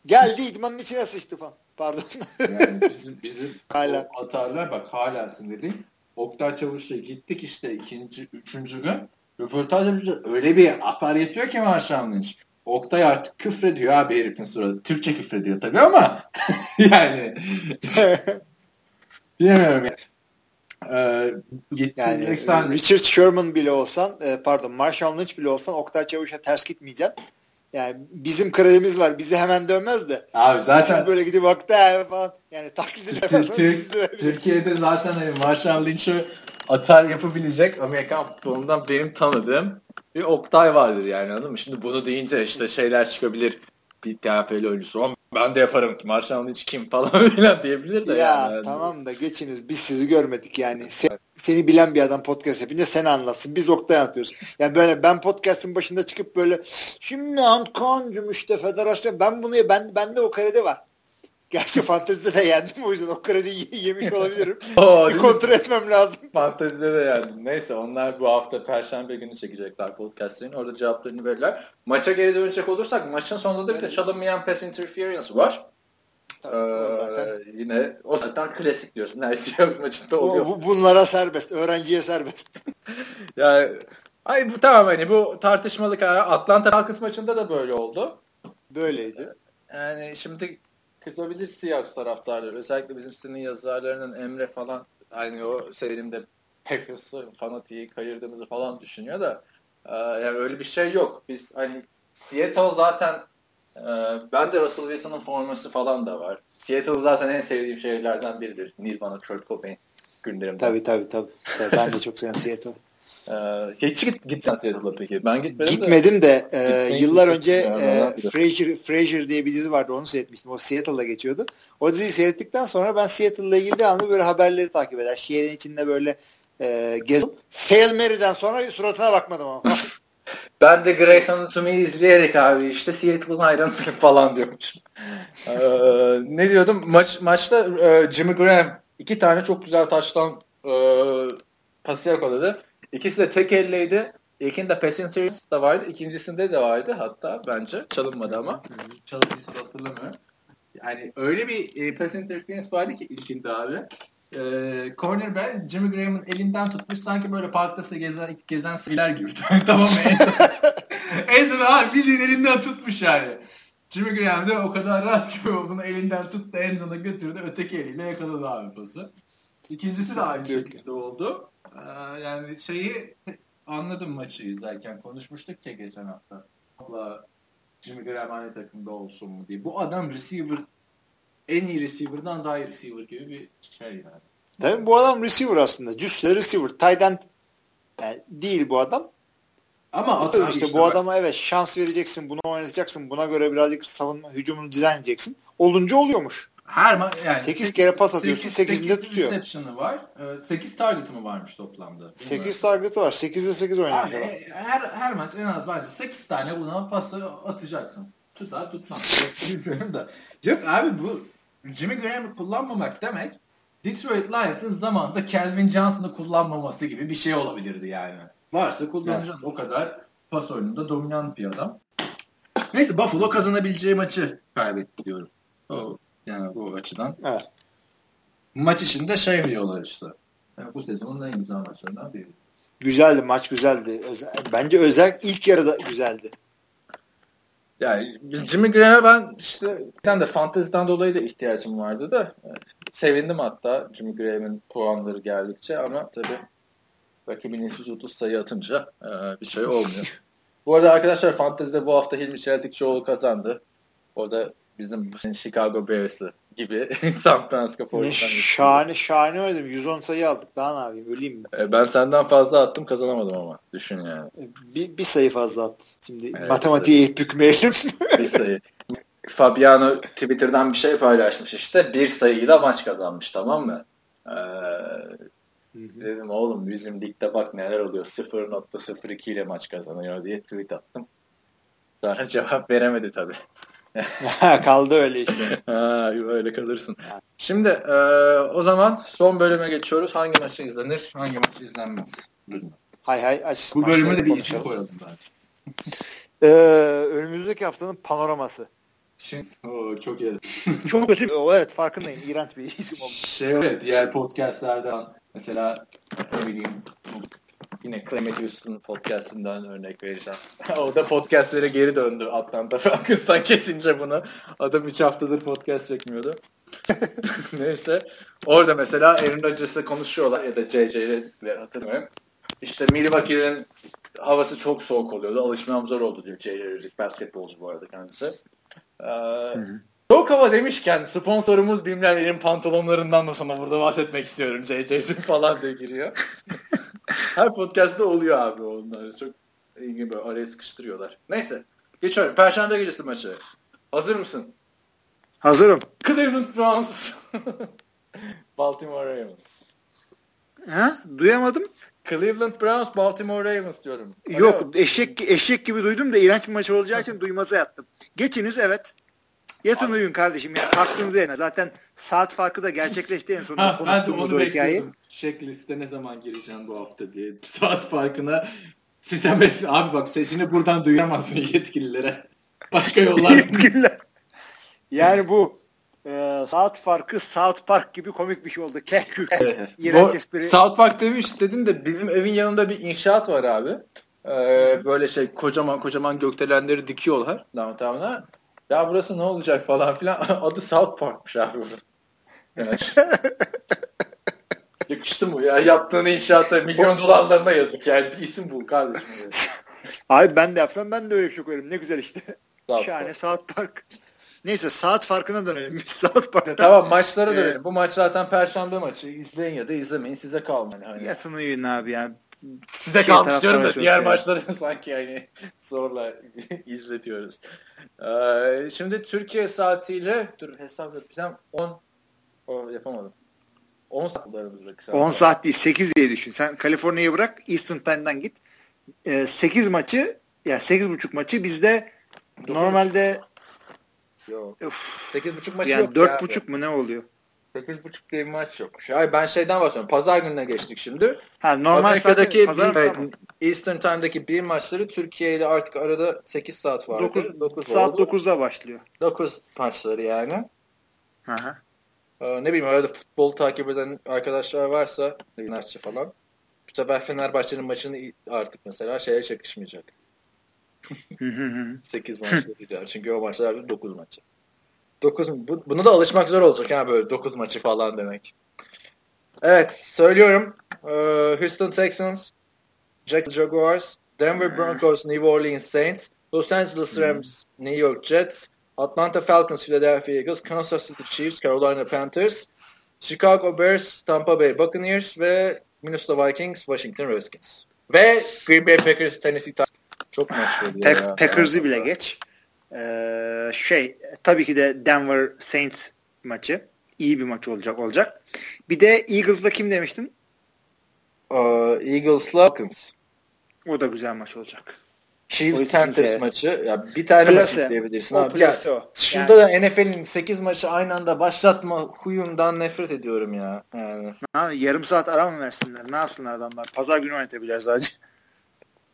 Geldi idmanın içine sıçtı falan. Pardon. yani bizim, bizim hala. atarlar bak hala sinirliyim. Oktay Çavuş'la gittik işte ikinci, üçüncü gün. Röportaj yapınca öyle bir atar yetiyor ki Marshall Lynch. Oktay artık küfrediyor abi herifin suratı. Türkçe küfrediyor tabii ama yani bilmiyorum yani. Ee, yani sen... Richard Sherman bile olsan e, pardon Marshall Lynch bile olsan Oktay Çavuş'a ters gitmeyeceksin. Yani bizim kredimiz var. Bizi hemen dönmez de. Abi zaten siz böyle gidip Oktay falan yani taklit edemezsiniz. Türkiye'de zaten hani Marshall Lynch'ı atar yapabilecek Amerikan futbolundan benim tanıdığım bir Oktay vardır yani anladın mı? Şimdi bunu deyince işte şeyler çıkabilir. Bir TFL oyuncusu ben de yaparım ki Marshall Lynch kim falan filan diyebilir de. Ya yani. tamam da geçiniz biz sizi görmedik yani. Sen, seni bilen bir adam podcast yapınca sen anlatsın. Biz Oktay anlatıyoruz. Yani böyle ben podcast'ın başında çıkıp böyle şimdi Antkancım işte federasyon ben bunu ben bende o karede var. Gerçi fantezide de yendim o yüzden o krediyi yemiş olabilirim. Oo, bir kontrol etmem lazım. Fantezide de yendim. Neyse onlar bu hafta Perşembe günü çekecekler podcastlerini. Orada cevaplarını verirler. Maça geri dönecek olursak maçın sonunda da bir de çalınmayan pass interference var. Ee, zaten. yine o zaten klasik diyorsun. Her Seahawks maçında oluyor. Bu, bunlara serbest. Öğrenciye serbest. yani ay bu tamam hani bu tartışmalı karar. Atlanta Falcons maçında da böyle oldu. Böyleydi. Yani şimdi kızabilir Seahawks taraftarları. Özellikle bizim sitenin yazarlarının Emre falan hani o serimde Packers'ı fanatiği kayırdığımızı falan düşünüyor da e, yani öyle bir şey yok. Biz hani Seattle zaten e, ben de Russell Wilson'ın forması falan da var. Seattle zaten en sevdiğim şehirlerden biridir. Nirvana, Kurt Cobain günlerimde. Tabii tabii tabii. tabii ben de çok seviyorum Seattle. Ee, hiç git, gittin Seattle'a peki? Ben gitmedim Gitmedim de, de e, yıllar önce e, Frasier, Frasier diye bir dizi vardı onu seyretmiştim. O Seattle'da geçiyordu. O diziyi seyrettikten sonra ben Seattle'la ilgili devamlı böyle haberleri takip eder. Şehrin içinde böyle e, gezip Fail Mary'den sonra suratına bakmadım ama. ben de Grey's Anatomy'yi izleyerek abi işte Seattle'ın hayranıyım falan diyormuşum. ee, ne diyordum? Maç maçta e, Jimmy Graham iki tane çok güzel taştan e, pası yakaladı. İkisi de tek elleydi. İlkinde passing series de vardı. ikincisinde de vardı hatta bence. Çalınmadı ama. Çalındıysa hatırlamıyorum. Yani öyle bir e, pass interference vardı ki ilkinde abi. E, cornerback Jimmy Graham'ın elinden tutmuş sanki böyle parkta gezen, gezen sayılar gibi. tamam mı? Anthony abi bildiğin elinden tutmuş yani. Jimmy Graham de o kadar rahat ki bunu elinden tuttu Anthony'a götürdü. Öteki eliyle yakaladı abi pası. İkincisi de aynı şekilde oldu. Ee, yani şeyi anladım maçı izlerken. Konuşmuştuk ya geçen hafta. Valla Jimmy Graham aynı takımda olsun mu diye. Bu adam receiver en iyi receiver'dan daha iyi receiver gibi bir şey yani. Tabii bu adam receiver aslında. Cüsle receiver. Tight end yani değil bu adam. Ama atar işte, işte bu adama evet şans vereceksin, bunu oynatacaksın, buna göre birazcık savunma hücumunu dizayn edeceksin. Olunca oluyormuş. Her ma yani 8 kere pas atıyorsun 8, 8'inde tutuyor. 8 reception'ı var. 8 target'ı mı varmış toplamda? 8 target'ı var. 8'de 8 oynamış adam. Her, her maç en az bence 8 tane buna pası atacaksın. Tutar tutmaz. Bilmiyorum da. Yok abi bu Jimmy Graham'ı kullanmamak demek Detroit Lions'ın zamanında Calvin Johnson'ı kullanmaması gibi bir şey olabilirdi yani. Varsa kullanacaksın. Evet. O kadar pas oyununda dominant bir adam. Neyse Buffalo kazanabileceği maçı kaybetti diyorum. O yani bu açıdan. Evet. Maç içinde şey diyorlar işte. Yani bu sezonun en güzel maçlarından biri. Güzeldi maç güzeldi. Özel, bence özel ilk yarıda güzeldi. Yani Jimmy Graham'e ben işte ben de fanteziden dolayı da ihtiyacım vardı da sevindim hatta Jimmy Graham'in puanları geldikçe ama tabii rakibin 130 sayı atınca e, bir şey olmuyor. bu arada arkadaşlar fantezide bu hafta Hilmi Çeltikçioğlu kazandı. O da bizim Chicago Bears'ı gibi San Francisco 49 Şahane şahane oynadım. 110 sayı aldık. Daha ne yapayım? Öleyim mi? E, ben senden fazla attım kazanamadım ama. Düşün yani. E, bir, bir sayı fazla attım. Şimdi evet, matematiğe eğip bükmeyelim. bir sayı. Fabiano Twitter'dan bir şey paylaşmış işte. Bir sayıyla maç kazanmış tamam mı? Ee, dedim oğlum bizim ligde bak neler oluyor. 0.02 ile maç kazanıyor diye tweet attım. Sonra cevap veremedi tabii. Kaldı öyle işte. ha, öyle kalırsın. Şimdi e, o zaman son bölüme geçiyoruz. Hangi maçı izlenir, hangi maçı izlenmez? Hay hay aç. Bu bölüme de bir isim koyalım zaten. ee, önümüzdeki haftanın panoraması. Şimdi, o, çok iyi. çok kötü. O, evet farkındayım. İğrenç bir isim olmuş. Şey evet diğer podcastlerden mesela ne bileyim Yine Clement Houston podcastinden örnek vereceğim. o da podcastlere geri döndü Atlanta Falcons'tan kesince bunu. Adam 3 haftadır podcast çekmiyordu. Neyse. Orada mesela Aaron Rodgers'la konuşuyorlar ya da JJ ile hatırlamıyorum. İşte Milwaukee'nin havası çok soğuk oluyordu. Alışmam zor oldu diyor J.J. Basketbolcu bu arada kendisi. Ee, Soğuk hava demişken sponsorumuz Bimler'in pantolonlarından da sonra burada bahsetmek istiyorum. JJ falan diye giriyor. Her podcast'ta oluyor abi onlar. Çok ilginç böyle araya sıkıştırıyorlar. Neyse. Geçiyorum. Perşembe gecesi maçı. Hazır mısın? Hazırım. Cleveland Browns. Baltimore Ravens. Ha? Duyamadım. Cleveland Browns, Baltimore Ravens diyorum. Yok, eşek eşek gibi duydum da iğrenç bir maç olacağı için duymasa yattım. Geçiniz evet. Yatın uyuyun kardeşim ya. Hakkınızı yerine. Zaten saat farkı da gerçekleşti en sonunda ha, konuştuğumuz o hikayeyi. Checkliste ne zaman gireceğim bu hafta diye. Saat farkına sitem et. Abi bak sesini buradan duyamazsın yetkililere. Başka yollar. Yetkililer. Yani bu e, saat farkı South Park gibi komik bir şey oldu. Kehkük. İğrenç espri. South Park demiş dedin de bizim evin yanında bir inşaat var abi. Ee, böyle şey kocaman kocaman gökdelenleri dikiyorlar downtown'a. Ya burası ne olacak falan filan. Adı South Park'mış abi. Evet. Yakıştı mı ya? Yaptığın inşaata milyon dolarlarına yazık. Yani bir isim bul kardeşim. Abi ben de yapsam ben de öyle bir şey koyarım. Ne güzel işte. South Şahane Park. South Park. Neyse saat farkına dönelim. Biz South Park'ta Tamam maçlara Evet. dönelim. Bu maç zaten perşembe maçı. İzleyin ya da izlemeyin. Size kalmalı. Hani. yatın uyuyun abi ya. Size şey kalmış diyorum da diğer söz maçları sanki yani zorla izletiyoruz. Ee, şimdi Türkiye saatiyle dur hesap yapacağım 10 o, yapamadım. 10 saat aramızdaki saat. 10 saat değil 8 diye düşün. Sen Kaliforniya'yı bırak Eastern Time'dan git. Ee, 8 maçı ya 8.5 maçı bizde normalde Yok. uf, 8.5 maçı yani yok. 4.5 mu ne oluyor? 8.5 diye bir maç yok. Ay ben şeyden bahsediyorum. Pazar gününe geçtik şimdi. Ha normal Amerika'daki pazar bir- tamam. Eastern Time'daki bir maçları Türkiye ile artık arada 8 saat vardı. 9, 9 saat oldu. 9'da başlıyor. 9 maçları yani. Hı hı. Ee, ne bileyim arada futbol takip eden arkadaşlar varsa Fenerbahçe falan. Bu sefer Fenerbahçe'nin maçını artık mesela şeye çakışmayacak. Hı hı hı. 8 maçlı gidiyor. Çünkü o maçlar 9 maçı. 9 bu, buna da alışmak zor olacak ha böyle 9 maçı falan demek. Evet söylüyorum. Ee, Houston Texans, Jacksonville Jaguars, Denver Broncos, New Orleans Saints, Los Angeles Rams, New York Jets, Atlanta Falcons, Philadelphia Eagles, Kansas City Chiefs, Carolina Panthers, Chicago Bears, Tampa Bay Buccaneers ve Minnesota Vikings, Washington Redskins. Ve Green Bay Packers, Tennessee Titans. Çok maç oluyor Pack- ya. Packers'ı bile geç. Ee, şey tabii ki de Denver Saints maçı iyi bir maç olacak olacak. Bir de Eagles'la kim demiştin? Ee, Eagles'la Falcons. O da güzel maç olacak. Chiefs Panthers maçı. Ya bir tane maç Plase. izleyebilirsin O abi. Ya, plase o. şurada da NFL'in 8 maçı aynı anda başlatma huyundan nefret ediyorum ya. Yani. Ha, yarım saat ara mı versinler? Ne yapsınlar adamlar? Pazar günü oynatabilir sadece.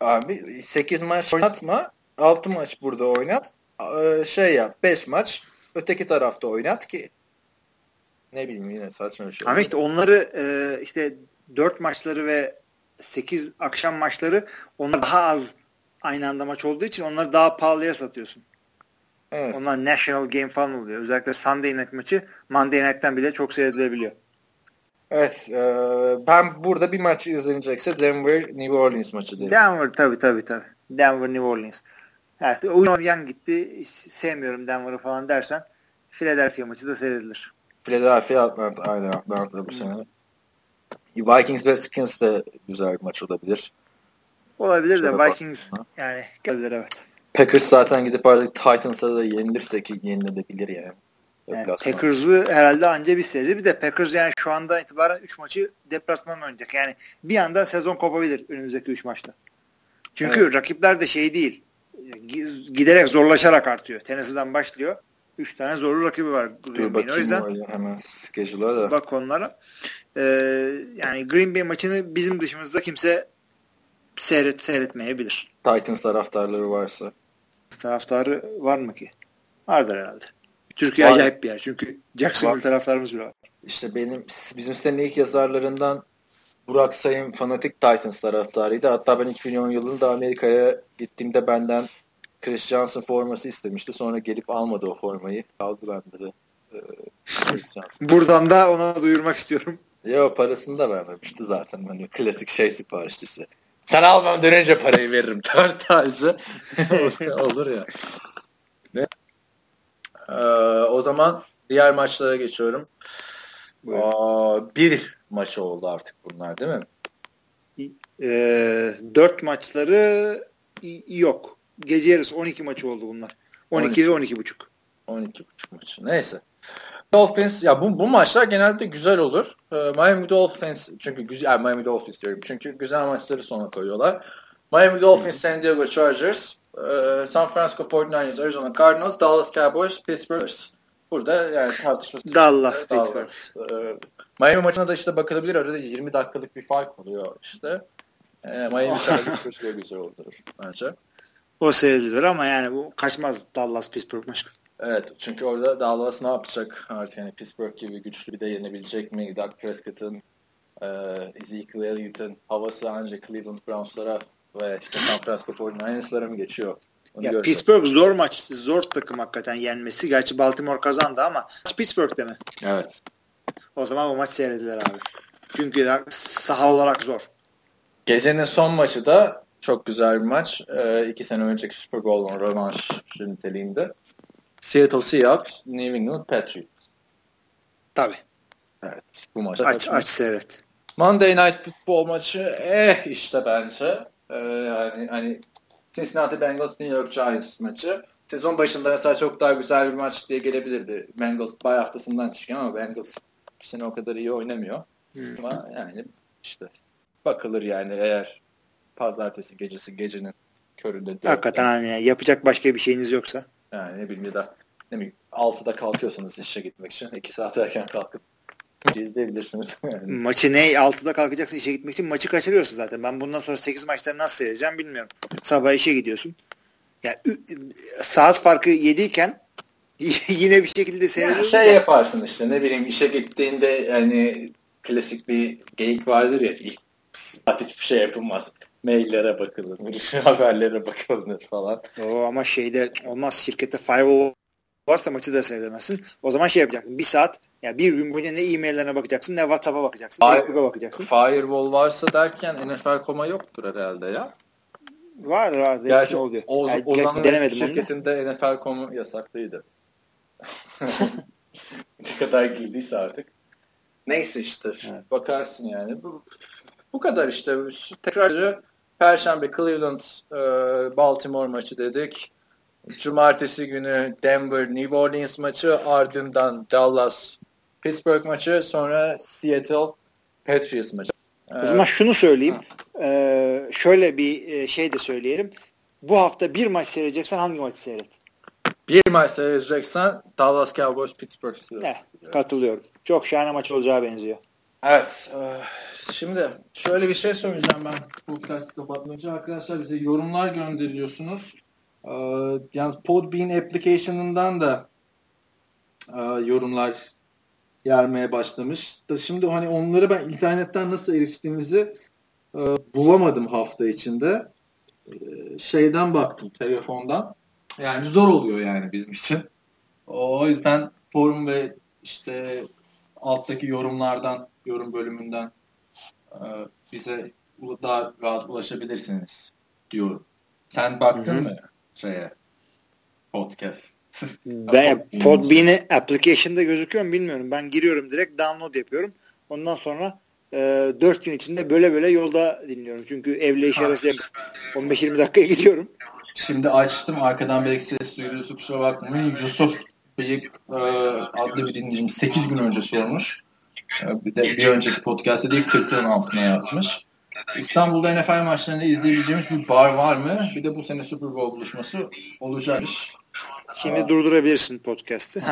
Abi 8 maç oynatma. 6 maç burada oynat. Ee, Şey yap 5 maç öteki tarafta oynat ki ne bileyim yine saçma bir şey. Ama işte onları e, işte 4 maçları ve 8 akşam maçları onlar daha az aynı anda maç olduğu için onları daha pahalıya satıyorsun. evet. Onlar national game falan oluyor. Özellikle Sunday night maçı Monday night'ten bile çok seyredilebiliyor. Evet, e, ben burada bir maç izlenecekse Denver New Orleans maçı derim. Denver tabii tabii tabii. Denver New Orleans. Evet, oyun yan gitti. hiç Sevmiyorum Denver'ı falan dersen Philadelphia maçı da seyredilir. Philadelphia Atlanta aynı Atlanta bu sene. Vikings Redskins de güzel bir maç olabilir. Olabilir de Şöyle bak- Vikings yani olabilir evet. Packers zaten gidip artık Titans'a da yenilirse ki yenilebilir yani. Yani. Packers'ı herhalde anca bir seyredir. Bir de Packers yani şu anda itibaren 3 maçı deplasman oynayacak. Yani bir anda sezon kopabilir önümüzdeki 3 maçta. Çünkü rakipler de şey değil. Gi- Giderek zorlaşarak artıyor. Tennessee'den başlıyor. 3 tane zorlu rakibi var. Green Bay'in. O yüzden hemen schedule'a da. bak onlara. Ee, yani Green Bay maçını bizim dışımızda kimse seyret seyretmeyebilir. Titans taraftarları varsa. Taraftarı var mı ki? Vardır herhalde. Türkiye Var. acayip bir yer. Çünkü Jacksonville Var. taraftarımız bile var. İşte benim bizim sitenin ilk yazarlarından Burak Sayın fanatik Titans taraftarıydı. Hatta ben 2010 yılında Amerika'ya gittiğimde benden Chris Johnson forması istemişti. Sonra gelip almadı o formayı. De. Ee, Johnson. Buradan da ona duyurmak istiyorum. Yo parasını da vermemişti zaten. Hani klasik şey siparişçisi. Sen almam dönünce parayı veririm. Tar tarzı. Olur ya. Ne? Ee, o zaman diğer maçlara geçiyorum. Buyurun. Aa, bir maçı oldu artık bunlar değil mi? Ee, 4 maçları yok. Gece yarısı 12 maçı oldu bunlar. 12 ve 12 buçuk. 12.5 maçı. Neyse. Dolphins ya bu, bu maçlar genelde güzel olur. Ee, Miami Dolphins çünkü güzel yani Miami Dolphins diyorum. Çünkü güzel maçları sona koyuyorlar. Miami Dolphins San Diego Chargers. Ee, San Francisco 49ers, Arizona Cardinals, Dallas Cowboys, Pittsburgh. Burada yani tartışması. Dallas, Pittsburgh. Ee, Miami maçına da işte bakılabilir. Arada 20 dakikalık bir fark oluyor işte. Ee, Miami sadece güzel olur bence. O seyredilir ama yani bu kaçmaz Dallas Pittsburgh maçı. Evet çünkü orada Dallas ne yapacak artık yani Pittsburgh gibi güçlü bir de yenebilecek mi? Dak Prescott'ın e, Ezekiel Elliott'ın havası ancak Cleveland Browns'lara ve işte San Francisco 49ers'lara mı geçiyor? Onu ya Pittsburgh zor maç, zor takım hakikaten yenmesi. Gerçi Baltimore kazandı ama Pittsburgh'de mi? Evet. O zaman o maç seyredilir abi. Çünkü saha olarak zor. Gecenin son maçı da çok güzel bir maç. Ee, iki sene önceki Super Bowl'un rövanş niteliğinde. Seattle Seahawks, New England Patriots. Tabii. Evet. Bu maç. Aç, aç seyret. Monday Night Football maçı eh işte bence. Ee, yani hani Cincinnati Bengals New York Giants maçı. Sezon başında mesela çok daha güzel bir maç diye gelebilirdi. Bengals bay haftasından çıkıyor ama Bengals bu sene o kadar iyi oynamıyor. Hmm. Ama yani işte bakılır yani eğer pazartesi gecesi gecenin köründe. Hakikaten hani yapacak başka bir şeyiniz yoksa. Yani ne bileyim ya da ne bileyim 6'da kalkıyorsanız işe gitmek için 2 saat erken kalkıp izleyebilirsiniz. Yani. Maçı ne 6'da kalkacaksın işe gitmek için maçı kaçırıyorsun zaten. Ben bundan sonra 8 maçları nasıl seyredeceğim bilmiyorum. Sabah işe gidiyorsun. Ya saat farkı 7 iken yine bir şekilde seyrediyorsun. Ya şey yaparsın işte ne bileyim işe gittiğinde yani klasik bir geyik vardır ya ilk saat hiçbir şey yapılmaz. Maillere bakılır, haberlere bakılır falan. O ama şeyde olmaz şirkette firewall varsa maçı da seyredemezsin. O zaman şey yapacaksın. Bir saat ya bir gün boyunca ne e-maillerine bakacaksın ne WhatsApp'a bakacaksın. Fire, Facebook'a bakacaksın. Firewall varsa derken NFL koma yoktur herhalde ya. Var var. Gerçi oluyor. O, yani, denemedim şirketinde NFL komu yasaklıydı. ne kadar girdiyse artık. Neyse işte evet. bakarsın yani. Bu, bu kadar işte. Tekrarca Perşembe Cleveland e, Baltimore maçı dedik. Cumartesi günü Denver New Orleans maçı ardından Dallas Pittsburgh maçı sonra Seattle Patriots maçı. O zaman şunu söyleyeyim. Ee, şöyle bir e, şey de söyleyelim. Bu hafta bir maç seyredeceksen hangi maçı seyret? Bir maç seyredeceksen Dallas Cowboys Pittsburgh Steelers. Ne, katılıyorum. Çok şahane maç olacağı benziyor. Evet. E, şimdi şöyle bir şey söyleyeceğim ben podcast kapatmayınca. Arkadaşlar bize yorumlar gönderiyorsunuz. Ee, yalnız Podbean application'ından da e, yorumlar gelmeye başlamış. Da şimdi hani onları ben internetten nasıl eriştiğimizi e, bulamadım hafta içinde. E, şeyden baktım telefondan. Yani zor oluyor yani bizim için. O yüzden forum ve işte alttaki yorumlardan, yorum bölümünden e, bize daha rahat ulaşabilirsiniz diyorum. Sen baktın Hı-hı. mı şeye podcast? Ben Podbean'i application'da gözüküyor mu bilmiyorum. Ben giriyorum direkt download yapıyorum. Ondan sonra e, 4 gün içinde böyle böyle yolda dinliyorum. Çünkü evle iş arası 15-20 dakikaya gidiyorum. Şimdi açtım. Arkadan belki ses duyuluyorsa kusura bakmayın. Yusuf Beyik e, adlı bir dinleyicim 8 gün önce sormuş. E, bir de bir önceki podcast'ta değil 40 altına yapmış. İstanbul'da NFL maçlarında izleyebileceğimiz bir bar var mı? Bir de bu sene Super Bowl buluşması olacakmış. Şimdi Aa. durdurabilirsin podcast'ı.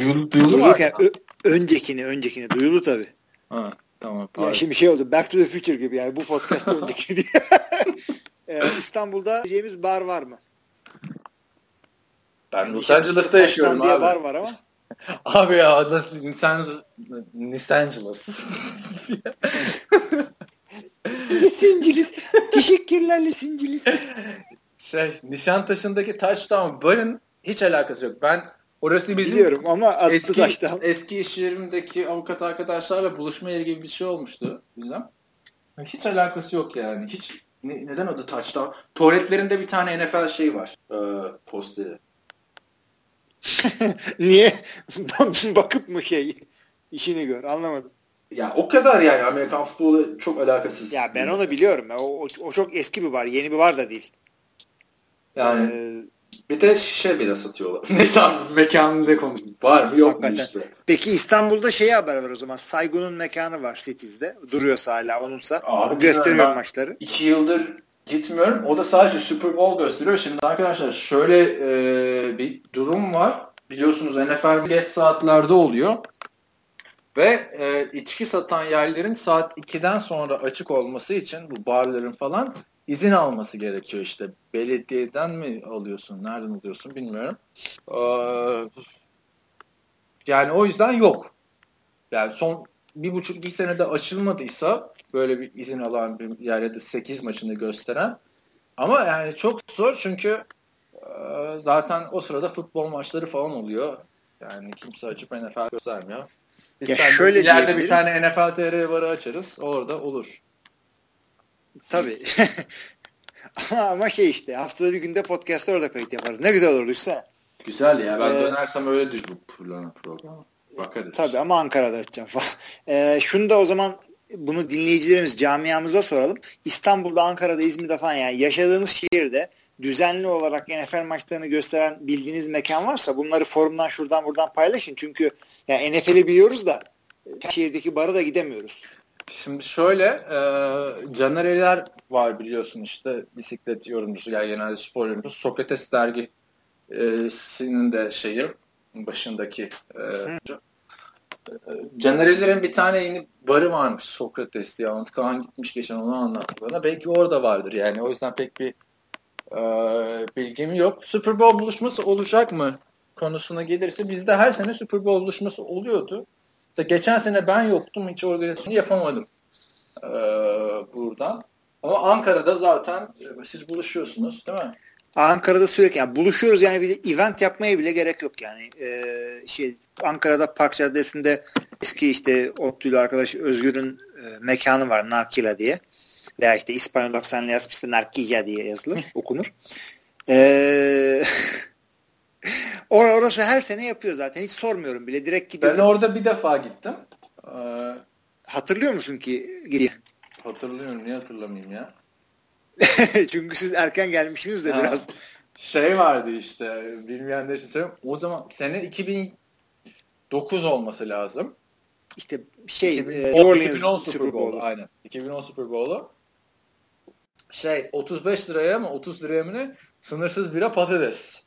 Duyulu, duyulu mu? Yani, öncekini, öncekini duyulu tabii. Ha, tamam. Ya şimdi şey oldu. Back to the Future gibi yani bu podcast önceki diye. ee, İstanbul'da yiyeceğimiz bar var mı? Ben Los Angeles'ta yaşıyorum diye abi. bar var ama. abi ya Los Angeles. Lisingilis. Teşekkürler Lisingilis. Şey, Nişantaşı'ndaki Touchdown Bar'ın hiç alakası yok. Ben orası bizim Biliyorum ama eski, touchdown. eski iş yerimdeki avukat arkadaşlarla buluşma yeri gibi bir şey olmuştu bizim. Hiç alakası yok yani. Hiç ne, neden adı touchdown? Tuvaletlerinde bir tane NFL şeyi var. E, posteri. Niye? Bakıp mı şey işini gör anlamadım. Ya o kadar yani Amerikan futbolu çok alakasız. Ya ben onu biliyorum. O, o, o çok eski bir var. Yeni bir var da değil. Yani ee, bir de şişe bile satıyorlar. Neyse mekanında konuş. Var mı yok hakikaten. mu işte. Peki İstanbul'da şeyi haber var o zaman. Saygun'un mekanı var Cities'de. Duruyorsa hala onunsa. Abi, gösteriyor maçları. İki yıldır gitmiyorum. O da sadece Super Bowl gösteriyor. Şimdi arkadaşlar şöyle e, bir durum var. Biliyorsunuz NFL geç saatlerde oluyor. Ve e, içki satan yerlerin saat 2'den sonra açık olması için bu barların falan izin alması gerekiyor işte. Belediyeden mi alıyorsun, nereden alıyorsun bilmiyorum. Ee, yani o yüzden yok. Yani son bir buçuk iki senede açılmadıysa böyle bir izin alan bir yer ya da 8 maçını gösteren ama yani çok zor çünkü e, zaten o sırada futbol maçları falan oluyor. Yani kimse açıp NFL göstermiyor. Biz ya şöyle ileride bir tane NFL TR barı açarız. Orada olur. Tabii. Ama şey işte haftada bir günde podcast'ta orada kayıt yaparız. Ne güzel olur işte. Güzel ya. Ben ee, dönersem öyle düş bu programı. Bakarız. Tabii ama Ankara'da açacağım falan. Ee, şunu da o zaman bunu dinleyicilerimiz camiamıza soralım. İstanbul'da, Ankara'da, İzmir'de falan yani yaşadığınız şehirde düzenli olarak NFL maçlarını gösteren bildiğiniz mekan varsa bunları forumdan şuradan buradan paylaşın. Çünkü yani NFL'i biliyoruz da şehirdeki bara da gidemiyoruz. Şimdi şöyle e, Caner Eler var biliyorsun işte bisiklet yorumcusu yani genelde spor yorumcusu. Sokrates dergisinin de şeyi başındaki e, Caner bir tane yeni barı varmış Sokrates diye. Antkan gitmiş geçen onu anlattı bana. Belki orada vardır yani. O yüzden pek bir e, bilgim yok. Super Bowl buluşması olacak mı konusuna gelirse bizde her sene Super Bowl buluşması oluyordu. Da geçen sene ben yoktum. Hiç organizasyonu yapamadım e, buradan. Ama Ankara'da zaten e, siz buluşuyorsunuz değil mi? Ankara'da sürekli yani buluşuyoruz yani bir event yapmaya bile gerek yok yani. Ee, şey Ankara'da Park Caddesi'nde eski işte Otlu'yla arkadaş Özgür'ün e, mekanı var Nakila diye. Veya işte İspanyol aksanla yazmıştı Narkija diye yazılır, okunur. Ee, Or orası her sene yapıyor zaten. Hiç sormuyorum bile. Direkt gidiyorum. Ben orada bir defa gittim. Ee, Hatırlıyor musun ki gidiyor? Hatırlıyorum. Niye hatırlamayayım ya? Çünkü siz erken gelmişsiniz de ha. biraz. Şey vardı işte. Bilmeyenler için söyleyeyim. O zaman sene 2009 olması lazım. İşte şey 2010, e, Orleans 2010 Super Bowl. Aynen. 2010 Super Bowl'u. Şey 35 liraya mı 30 liraya mı ne? Sınırsız bira patates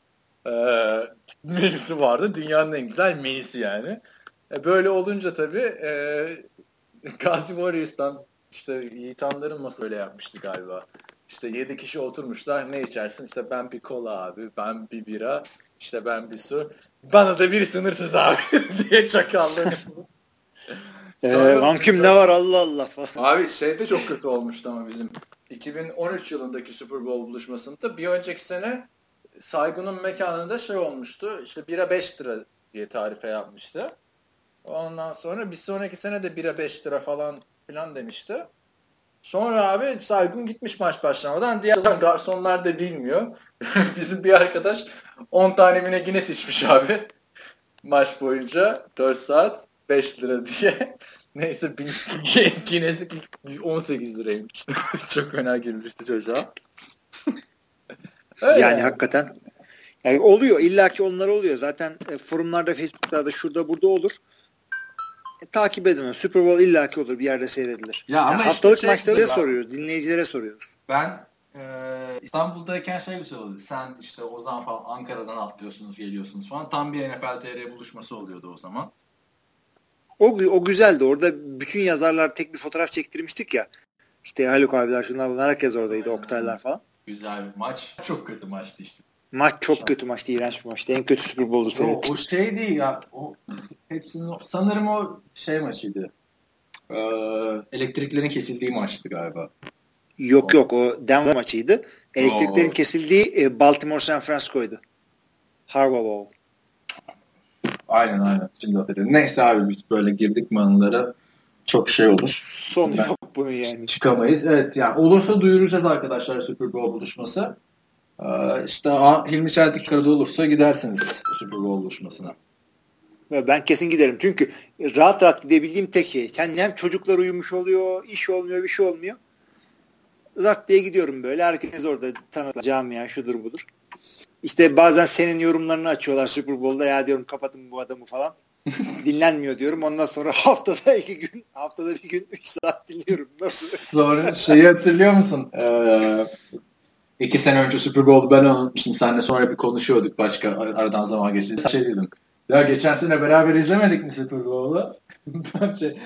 e, menüsü vardı. Dünyanın en güzel menüsü yani. E, böyle olunca tabii e, Gazi Warriors'tan işte Yiğitanların masa öyle yapmıştı galiba. İşte yedi kişi oturmuşlar. Ne içersin? İşte ben bir kola abi, ben bir bira, işte ben bir su. Bana da bir sınırsız abi diye çakallar. Eee ne var Allah Allah falan. Abi şey de çok kötü olmuştu ama bizim 2013 yılındaki Super Bowl buluşmasında bir önceki sene Saygun'un mekanında şey olmuştu. İşte bira 5 lira diye tarife yapmıştı. Ondan sonra bir sonraki sene de bira 5 lira falan filan demişti. Sonra abi Saygun gitmiş maç başlamadan. Diğer garsonlar da bilmiyor. Bizim bir arkadaş 10 tane mine Guinness içmiş abi. Maç boyunca 4 saat 5 lira diye. Neyse Guinness'i 18 liraymış. Çok fena girmişti çocuğa. Öyle yani, yani hakikaten yani oluyor. illaki onlar oluyor. Zaten e, forumlarda, Facebook'larda şurada burada olur. E, takip edin. Super Bowl illaki olur. Bir yerde seyredilir. Ya ama yani haftalık işte şey maçları soruyoruz. Dinleyicilere soruyoruz. Ben e, İstanbul'dayken şey güzel oluyor. Sen işte o zaman falan Ankara'dan atlıyorsunuz, geliyorsunuz falan. Tam bir NFL TR buluşması oluyordu o zaman. O, o güzeldi. Orada bütün yazarlar tek bir fotoğraf çektirmiştik ya. İşte Haluk abiler şunlar bunlar herkes oradaydı. Oktaylar falan. Güzel bir maç. Çok kötü maçtı işte. Maç çok kötü maçtı. iğrenç bir maçtı. En kötü Super Bowl'du senin. O, o şey değil ya. O, hepsinin, sanırım o şey maçıydı. Ee, elektriklerin kesildiği maçtı galiba. Yok o. yok o Denver maçıydı. Elektriklerin o. kesildiği e, Baltimore San Francisco'ydu. Harbaugh Bowl. Aynen aynen. Şimdi hatırlıyorum. Neyse abi biz böyle girdik mi anılara çok şey olur. Son yok bunun yani. Çıkamayız. Evet yani olursa duyuracağız arkadaşlar Super Bowl buluşması. Ee, işte Hilmi Çeltik çıkarıda olursa gidersiniz Super Bowl buluşmasına. Ben kesin giderim. Çünkü rahat rahat gidebildiğim tek şey. Sen hem çocuklar uyumuş oluyor, iş olmuyor, bir şey olmuyor. Zat diye gidiyorum böyle. Herkes orada tanıtlar, camia, şudur budur. İşte bazen senin yorumlarını açıyorlar Super Bowl'da. Ya diyorum kapatın bu adamı falan. dinlenmiyor diyorum. Ondan sonra haftada iki gün, haftada bir gün üç saat dinliyorum. Nasıl? Sonra şeyi hatırlıyor musun? Ee, iki sene önce Super Bowl ben anlatmıştım. Seninle sonra bir konuşuyorduk başka aradan zaman geçti. Şey dedim. Ya geçen sene beraber izlemedik mi Super Bowl'u? şey,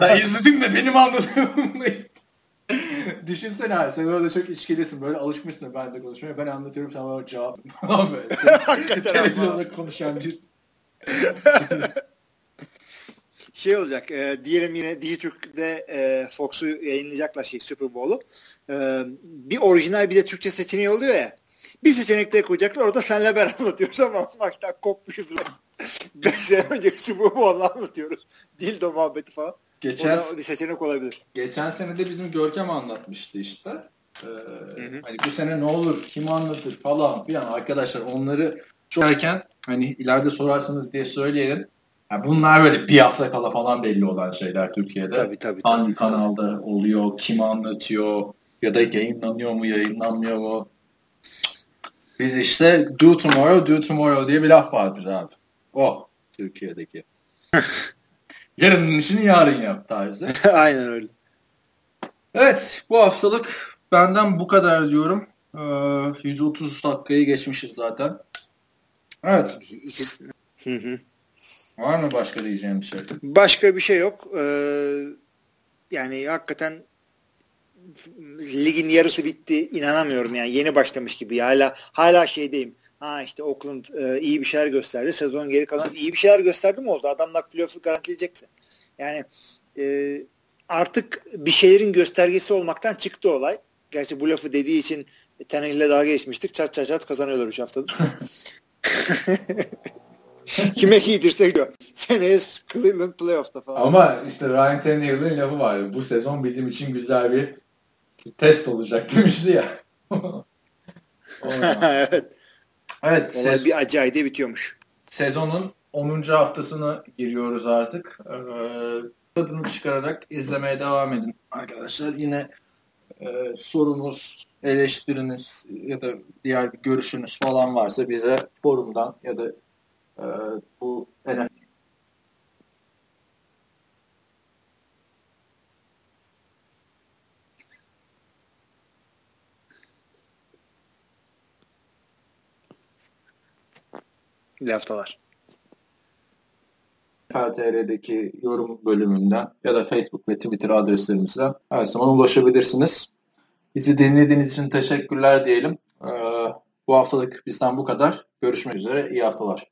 ben izledim de benim anladığım Düşünsene abi sen orada çok içkilisin böyle alışmışsın ben de konuşmaya ben anlatıyorum sen bana cevap böyle. Televizyonda konuşan bir şey olacak e, diyelim yine Dijitürk'te e, Fox'u yayınlayacaklar şey Super Bowl'u e, bir orijinal bir de Türkçe seçeneği oluyor ya bir seçenekleri koyacaklar orada senle ben anlatıyoruz ama maçtan kopmuşuz. 5 sene önceki Super Bowl'u anlatıyoruz. Dildo muhabbeti falan. Geçen, o da bir seçenek olabilir. Geçen sene de bizim Görkem anlatmıştı işte. Ee, hı hı. Hani bu sene ne olur, kim anlatır falan filan. Arkadaşlar onları çok erken hani ileride sorarsanız diye söyleyelim. Yani bunlar böyle bir hafta kala falan belli olan şeyler Türkiye'de. Tabii tabii. Hangi tabii. kanalda oluyor, kim anlatıyor ya da yayınlanıyor mu, yayınlanmıyor mu? Biz işte do tomorrow, do tomorrow diye bir laf vardır abi. O Türkiye'deki. Yarının işini yarın yap tarzı. Aynen öyle. Evet bu haftalık benden bu kadar diyorum. Ee, 130 dakikayı geçmişiz zaten. Evet. Hı hı. Var mı başka diyeceğim bir şey? Başka bir şey yok. Ee, yani hakikaten ligin yarısı bitti. İnanamıyorum yani. Yeni başlamış gibi. Hala hala şeydeyim. Ha işte Oakland e, iyi bir şeyler gösterdi. Sezon geri kalan iyi bir şeyler gösterdi mi oldu? Adamlar playoff'u garantileyecekse. Yani e, artık bir şeylerin göstergesi olmaktan çıktı olay. Gerçi bu lafı dediği için Tannehill'le dalga geçmiştik. Çat çat çat kazanıyorlar 3 haftadır. Kime giydirsek diyor. Seneye Cleveland playoff'ta falan. Ama işte Ryan Tannehill'in lafı var. Bu sezon bizim için güzel bir test olacak demişti ya. evet. Evet. Olay sez- bir acayide bitiyormuş. Sezonun 10. haftasına giriyoruz artık. Ee, tadını çıkararak izlemeye devam edin. Arkadaşlar yine e, sorunuz, eleştiriniz ya da diğer bir görüşünüz falan varsa bize forumdan ya da e, bu NFL haftalar. KTR'deki yorum bölümünden ya da Facebook ve Twitter adreslerimizden her zaman ulaşabilirsiniz. Bizi dinlediğiniz için teşekkürler diyelim. Ee, bu haftalık bizden bu kadar. Görüşmek üzere. İyi haftalar.